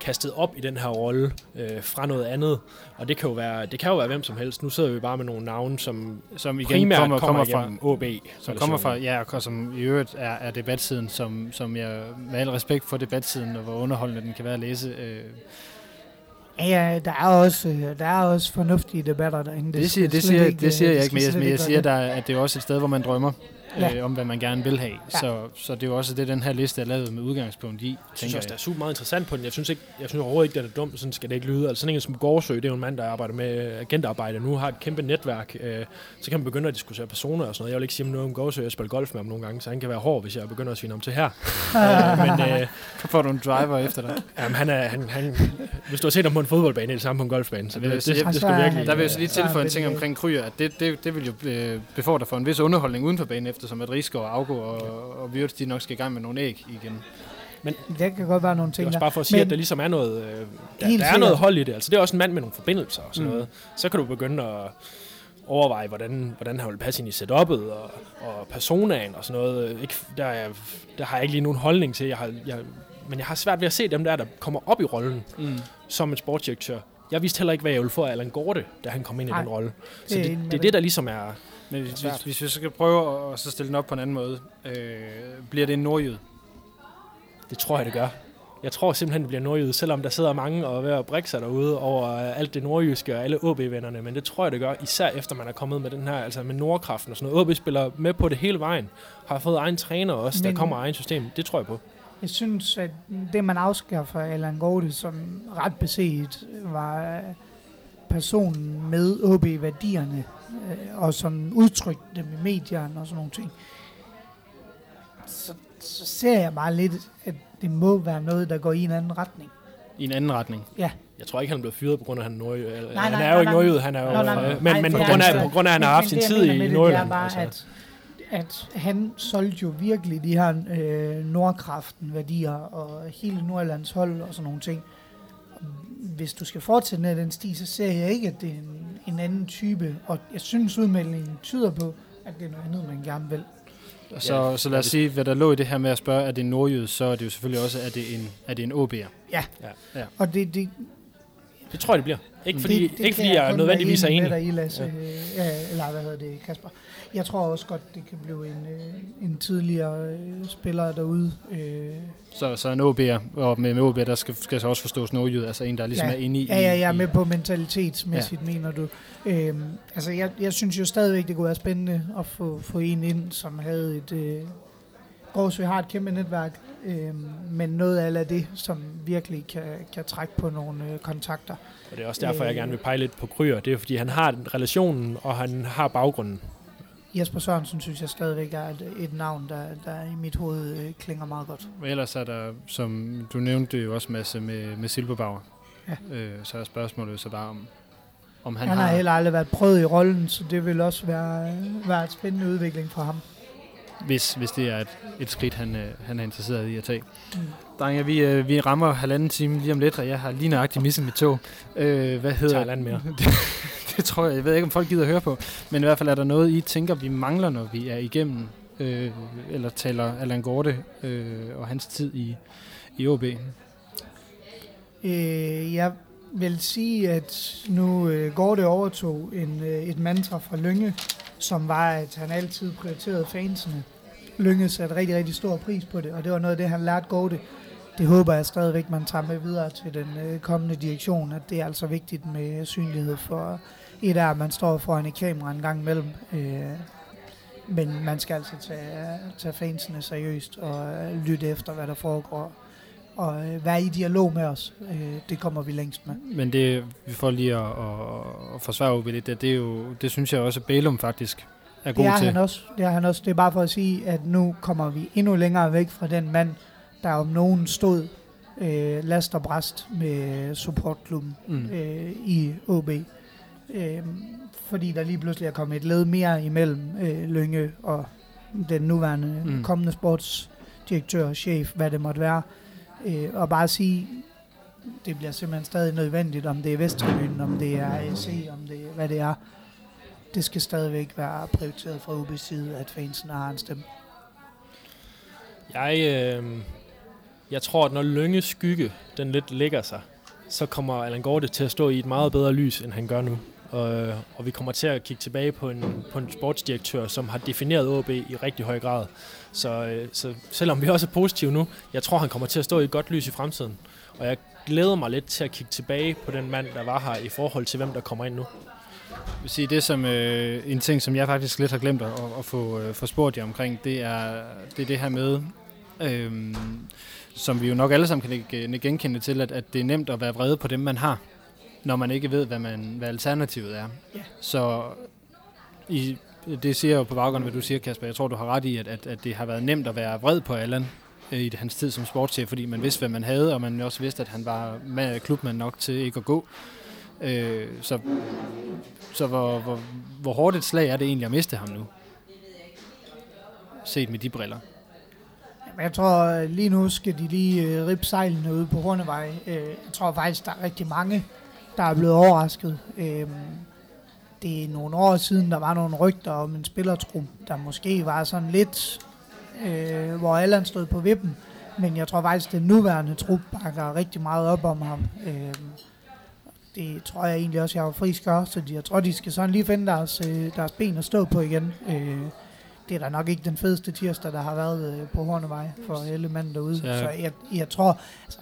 kastet op i den her rolle øh, fra noget andet. Og det kan, jo være, det kan jo være hvem som helst. Nu sidder vi bare med nogle navne, som som igen primært kommer, kommer, kommer fra, OB. som kommer fra, ja, og som i øvrigt er, er debatsiden, som, som jeg med al respekt for debatsiden, og hvor underholdende den kan være at læse. Øh, Ja, der er også, øh, der er også fornuftige debatter derinde. det, siger, skal det, siger, det siger jeg det ikke, men jeg, men siger, der, at det er også et sted, hvor man drømmer Ja. øh, om, hvad man gerne vil have. Ja. Så, så det er jo også det, den her liste er lavet med udgangspunkt i, Jeg synes også, det er super meget interessant på den. Jeg synes, ikke, jeg synes overhovedet ikke, den er dum. Sådan skal det ikke lyde. Altså sådan en som Gårdsø, det er jo en mand, der arbejder med agentarbejde nu, har et kæmpe netværk. Øh, så kan man begynde at diskutere personer og sådan noget. Jeg vil ikke sige noget om Gårdsø. Jeg spiller golf med ham nogle gange, så han kan være hård, hvis jeg begynder at svine ham til her. *laughs* øh, men øh, Så får du en driver efter dig. jamen, han er, han, han, hvis du har set ham på en fodboldbane, er det samme på en golfbane. Så Det det, det, det, Altså, skal virkelig... Der vil jeg så lige tilføje en det- ting omkring Kryer, at det, det, det vil jo øh, befordre for en vis underholdning uden for banen, eftersom at Rigsgaard, Augo og, og Wirtz, de nok skal i gang med nogle æg igen. Det kan godt være nogle Det er ting også der. bare for at sige, Men- at der ligesom er noget, øh, der, der er sikkert. noget hold i det. Altså det er også en mand med nogle forbindelser og sådan Mm. noget. Så kan du begynde at overveje, hvordan, hvordan han vil passe ind i setup'et og, og personaen og sådan noget. Ikke, der, er, der har jeg ikke lige nogen holdning til. Jeg har, jeg, men jeg har svært ved at se dem der, der kommer op i rollen Mm. som en sportsdirektør. Jeg vidste heller ikke, hvad jeg ville få af Allan Gorte, da han kom ind i den rolle. Så det er det, det er det, der ligesom er... Men hvis, hvis, hvis vi skal prøve at så stille den op på en anden måde, øh, bliver det en nordjyd? Det tror jeg, det gør. Jeg tror simpelthen, det bliver nordjyde, selvom der sidder mange og ved at brække sig derude over øh, alt det nordjyske og alle OB-vennerne, men det tror jeg, det gør, især efter man er kommet med den her, altså med Nordkraften og sådan noget. OB spiller med på det hele vejen, har fået egen træner også, der Men- kommer egen system. Det tror jeg på. Jeg synes, at det, man afskaffer Allan Gorte, som ret beset var øh, personen med OB-værdierne, øh, og som udtrykte dem i medierne og sådan nogle ting, så, så ser jeg bare lidt, at det må være noget, der går i en anden retning. I en anden retning. Jeg tror ikke, han blev fyret på grund af, at han er nordjyde. Eller, Nej, han nej, er jo nej, ikke nej. nordjyde, han er jo... Nej, nej. øh, men Nej, men det på grund, af, så. på grund af, at han har Men- haft men sin tid i Nordjylland. Det er bare, altså. at, at han solgte jo virkelig de her øh, Nordkraften-værdier og hele Nordjyllands hold og sådan nogle ting. Hvis du skal fortsætte ned den sti, så ser jeg ikke, at det er en, en anden type. Og jeg synes, udmeldingen tyder på, at det er noget andet, man gerne vil. Så, Ja, så lad os det- sige, hvad der lå i det her med at spørge, er det en nordjyd, så er det jo selvfølgelig også, er det en, er det en OB'er. Og det, det, Det tror jeg, det bliver. Ikke fordi, det, det ikke kan fordi jeg kun nødvendigvis er være enig. Med dig i, Lasse, ja. Ja, eller hvad hedder det, Kasper. Jeg tror også godt, det kan blive en, øh, en tidligere øh, spiller derude. Øh, Så, så en OB'er, og med, med OB'er, der skal, skal så også forstås nordjyd, altså en, der ligesom Ja. er inde i... Ja, ja, jeg er i- med på mentalitetsmæssigt, ja. mener du. Øhm, altså, jeg, jeg synes jo stadigvæk, det kunne være spændende at få, få en ind, som havde et... Øh, Gårdsø har et kæmpe netværk, øh, men noget af alle det, som virkelig kan, kan trække på nogle øh, kontakter. Og det er også derfor, jeg Øh. gerne vil pege lidt på Kryer. Det er fordi, han har den relationen, og han har baggrunden. Jesper Sørensen synes jeg stadigvæk er et, et navn, der, der i mit hoved øh, klinger meget godt. Men ellers er der, som du nævnte jo også masse med, med Silberbauer. Ja. Øh, så er spørgsmålet så bare om, om han, Han, han har heller aldrig været prøvet i rollen, så det vil også være, være et spændende udvikling for ham. Hvis, hvis det er et, et skridt, han, øh, han er interesseret i at tage. Mm. Drenge, vi, øh, vi rammer halvanden time lige om lidt, og jeg har lige nøjagtigt misset mit tog. Øh, hvad hedder land mere. *laughs* det, det tror jeg. Jeg ved ikke, om folk gider at høre på. Men i hvert fald er der noget, I tænker, vi mangler, når vi er igennem, øh, eller taler Allan Gorte øh, og hans tid i, i OB. Øh, jeg vil sige, at nu øh, går det overtog en, øh, et mantra fra Lønge, som var, at han altid prioriterede fansene. Lønge satte rigtig, rigtig stor pris på det, og det var noget af det, han lærte Gorte. Det håber jeg stadigvæk, man tager med videre til den øh, kommende direktion, at det er altså vigtigt med øh, synlighed for et af, at man står foran et kamera en gang imellem. Øh, men man skal altså tage, tage fansene seriøst og lytte efter, hvad der foregår og øh, være i dialog med os. Øh, det kommer vi længst med. Men det, vi får lige at, at, at forsvare OB lidt, det, det, er jo, det synes jeg også, at Bælum faktisk er god Det er til. han også. Det er han også. Det er bare for at sige, at nu kommer vi endnu længere væk fra den mand, der om nogen stod øh, last og bræst med supportklubben Mm. øh, i OB. Øh, fordi der lige pludselig er kommet et led mere imellem øh, Lønge og den nuværende Mm. mm. kommende sportsdirektør, chef, hvad det måtte være. Øh, og bare sige, det bliver simpelthen stadig nødvendigt, om det er Vesttribunen, om det er AC, om det er, hvad det er. Det skal stadigvæk være prioriteret fra UB's side, at fansen har en stemme. Jeg, øh, jeg tror, at når Lønge skygge den lidt lægger sig, så kommer Allan Gorte til at stå i et meget bedre lys, end han gør nu. Og, og vi kommer til at kigge tilbage på en, på en sportsdirektør, som har defineret OB i rigtig høj grad. Så, øh, så selvom vi også er positive nu, jeg tror, han kommer til at stå i et godt lys i fremtiden. Og jeg glæder mig lidt til at kigge tilbage på den mand, der var her i forhold til, hvem der kommer ind nu. Jeg vil sige, det som øh, en ting, som jeg faktisk lidt har glemt at, at få, øh, få spurgt jer omkring, det er det, er det her med, øh, som vi jo nok alle sammen kan ikke, ikke genkende til, at, at det er nemt at være vrede på dem, man har, når man ikke ved, hvad, man, hvad alternativet er. Ja. Så i, det siger jeg jo på baggrund af, hvad du siger, Kasper. Jeg tror, du har ret i, at, at, at det har været nemt at være vred på Allan øh, i hans tid som sportschef, fordi man vidste, hvad man havde, og man også vidste, at han var med klubmand nok til ikke at gå. Øh, så så hvor, hvor, hvor hårdt et slag er det egentlig at miste ham nu? Set med de briller. Jeg tror, lige nu skal de lige øh, rippe sejlene ude på Hornevej. Øh, jeg tror faktisk, der er rigtig mange, der er blevet overrasket. Øh, det er nogle år siden, der var nogle rygter om en spillertrup, der måske var sådan lidt, øh, hvor Allan stod på vippen. Men jeg tror faktisk, at den nuværende trup bakker rigtig meget op om ham. Øh, det tror jeg egentlig også, jeg var frisk også, så jeg tror, de skal sådan lige finde deres, øh, deres ben at stå på igen. Øh, det er da nok ikke den fedeste tirsdag, der har været øh, på Hornevej for alle mænd derude. Så- Så, så jeg, jeg tror, altså,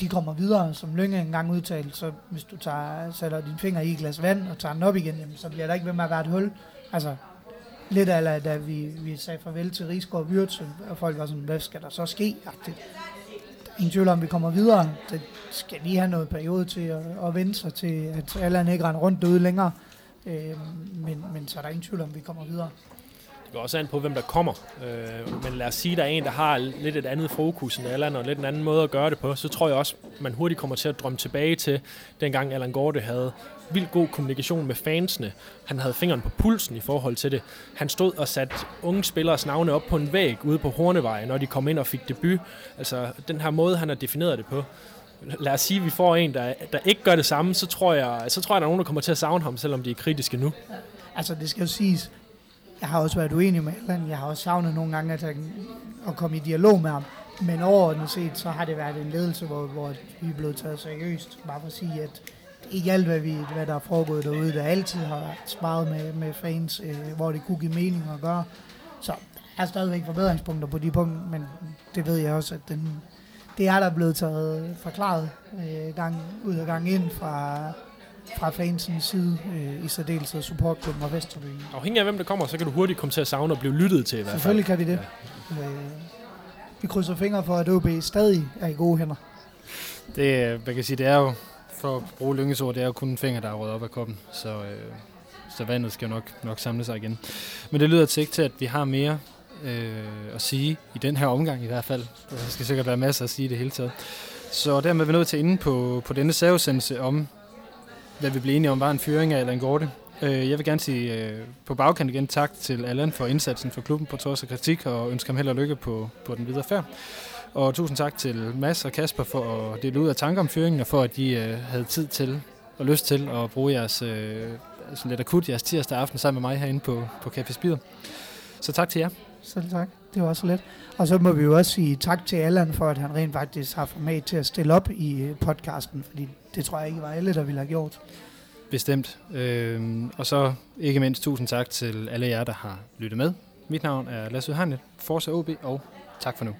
de kommer videre, som Lønge engang udtalte, så hvis du tager, sætter din finger i et glas vand og tager den op igen, jamen, så bliver der ikke ved med at være et hul. Altså, lidt af da vi, vi sagde farvel til Rigsgaard og Wirtz, og folk var sådan, hvad skal der så ske? Det, ingen tvivl om, vi kommer videre. Det skal lige have noget periode til at, at vende sig til, at alle ikke render rundt derude længere. Øh, men, men så er der ingen tvivl om, vi kommer videre. Det går også an på, hvem der kommer. Øh, men lad os sige, at der er en, der har lidt et andet fokus end Allan, og lidt en anden måde at gøre det på. Så tror jeg også, man hurtigt kommer til at drømme tilbage til, dengang Allan Gorte havde vildt god kommunikation med fansene. Han havde fingeren på pulsen i forhold til det. Han stod og satte unge spillers navne op på en væg ude på Hornevej, når de kom ind og fik debut. Altså, den her måde, han har defineret det på. Lad os sige, at vi får en, der, der ikke gør det samme, så tror, jeg, så tror jeg, der er nogen, der kommer til at savne ham, selvom de er kritiske nu. Altså, det skal jo siges, jeg har også været uenig med Allan. Jeg har også savnet nogle gange at, at komme i dialog med ham. Men overordnet set, så har det været en ledelse, hvor, hvor vi er blevet taget seriøst. Bare for at sige, at i ikke alt, hvad, vi, hvad der er foregået derude, der altid har været sparet med, med fans, øh, hvor det kunne give mening at gøre. Så der er stadigvæk forbedringspunkter på de punkter, men det ved jeg også, at den, det er der blevet taget øh, forklaret øh, gang ud og gang ind fra, fra fansens side, øh, i særdeleshed supportklubben og Vesterbyen. Afhængig af, hvem der kommer, så kan du hurtigt komme til at savne og blive lyttet til i hvert fald. Selvfølgelig kan vi det. Øh, vi krydser fingre for, at OB stadig er i gode hænder. Det, man kan sige, det er jo, for at bruge Lynges ord, det er jo kun en finger, der er røget op af koppen. Så øh, så vandet skal nok, nok samle sig igen. Men det lyder til ikke til, at vi har mere øh, at sige i den her omgang i hvert fald. Der skal sikkert være masser at sige i det hele taget. Så dermed er vi nået til inde på, på denne særudsendelse om, hvad vi blev enige om var en fyring af Allan Gorte. Øh, jeg vil gerne sige øh, på bagkant igen tak til Allan for indsatsen for klubben på trods af kritik, og ønsker ham held og lykke på, på den videre færd. Og tusind tak til Mads og Kasper for at dele ud af tanker om fyringen, og for at de øh, havde tid til og lyst til at bruge jeres øh, altså lidt akut jeres tirsdag aften sammen med mig herinde på, på Café Spider. Så tak til jer. Selv tak. Det var så let. Og så må vi jo også sige tak til Allan for, at han rent faktisk har format til at stille op i øh, podcasten, fordi det tror jeg ikke var alle, der ville have gjort. Bestemt. Øh, og så ikke mindst tusind tak til alle jer, der har lyttet med. Mit navn er Lasse Udhandlet, Forza OB, og tak for nu.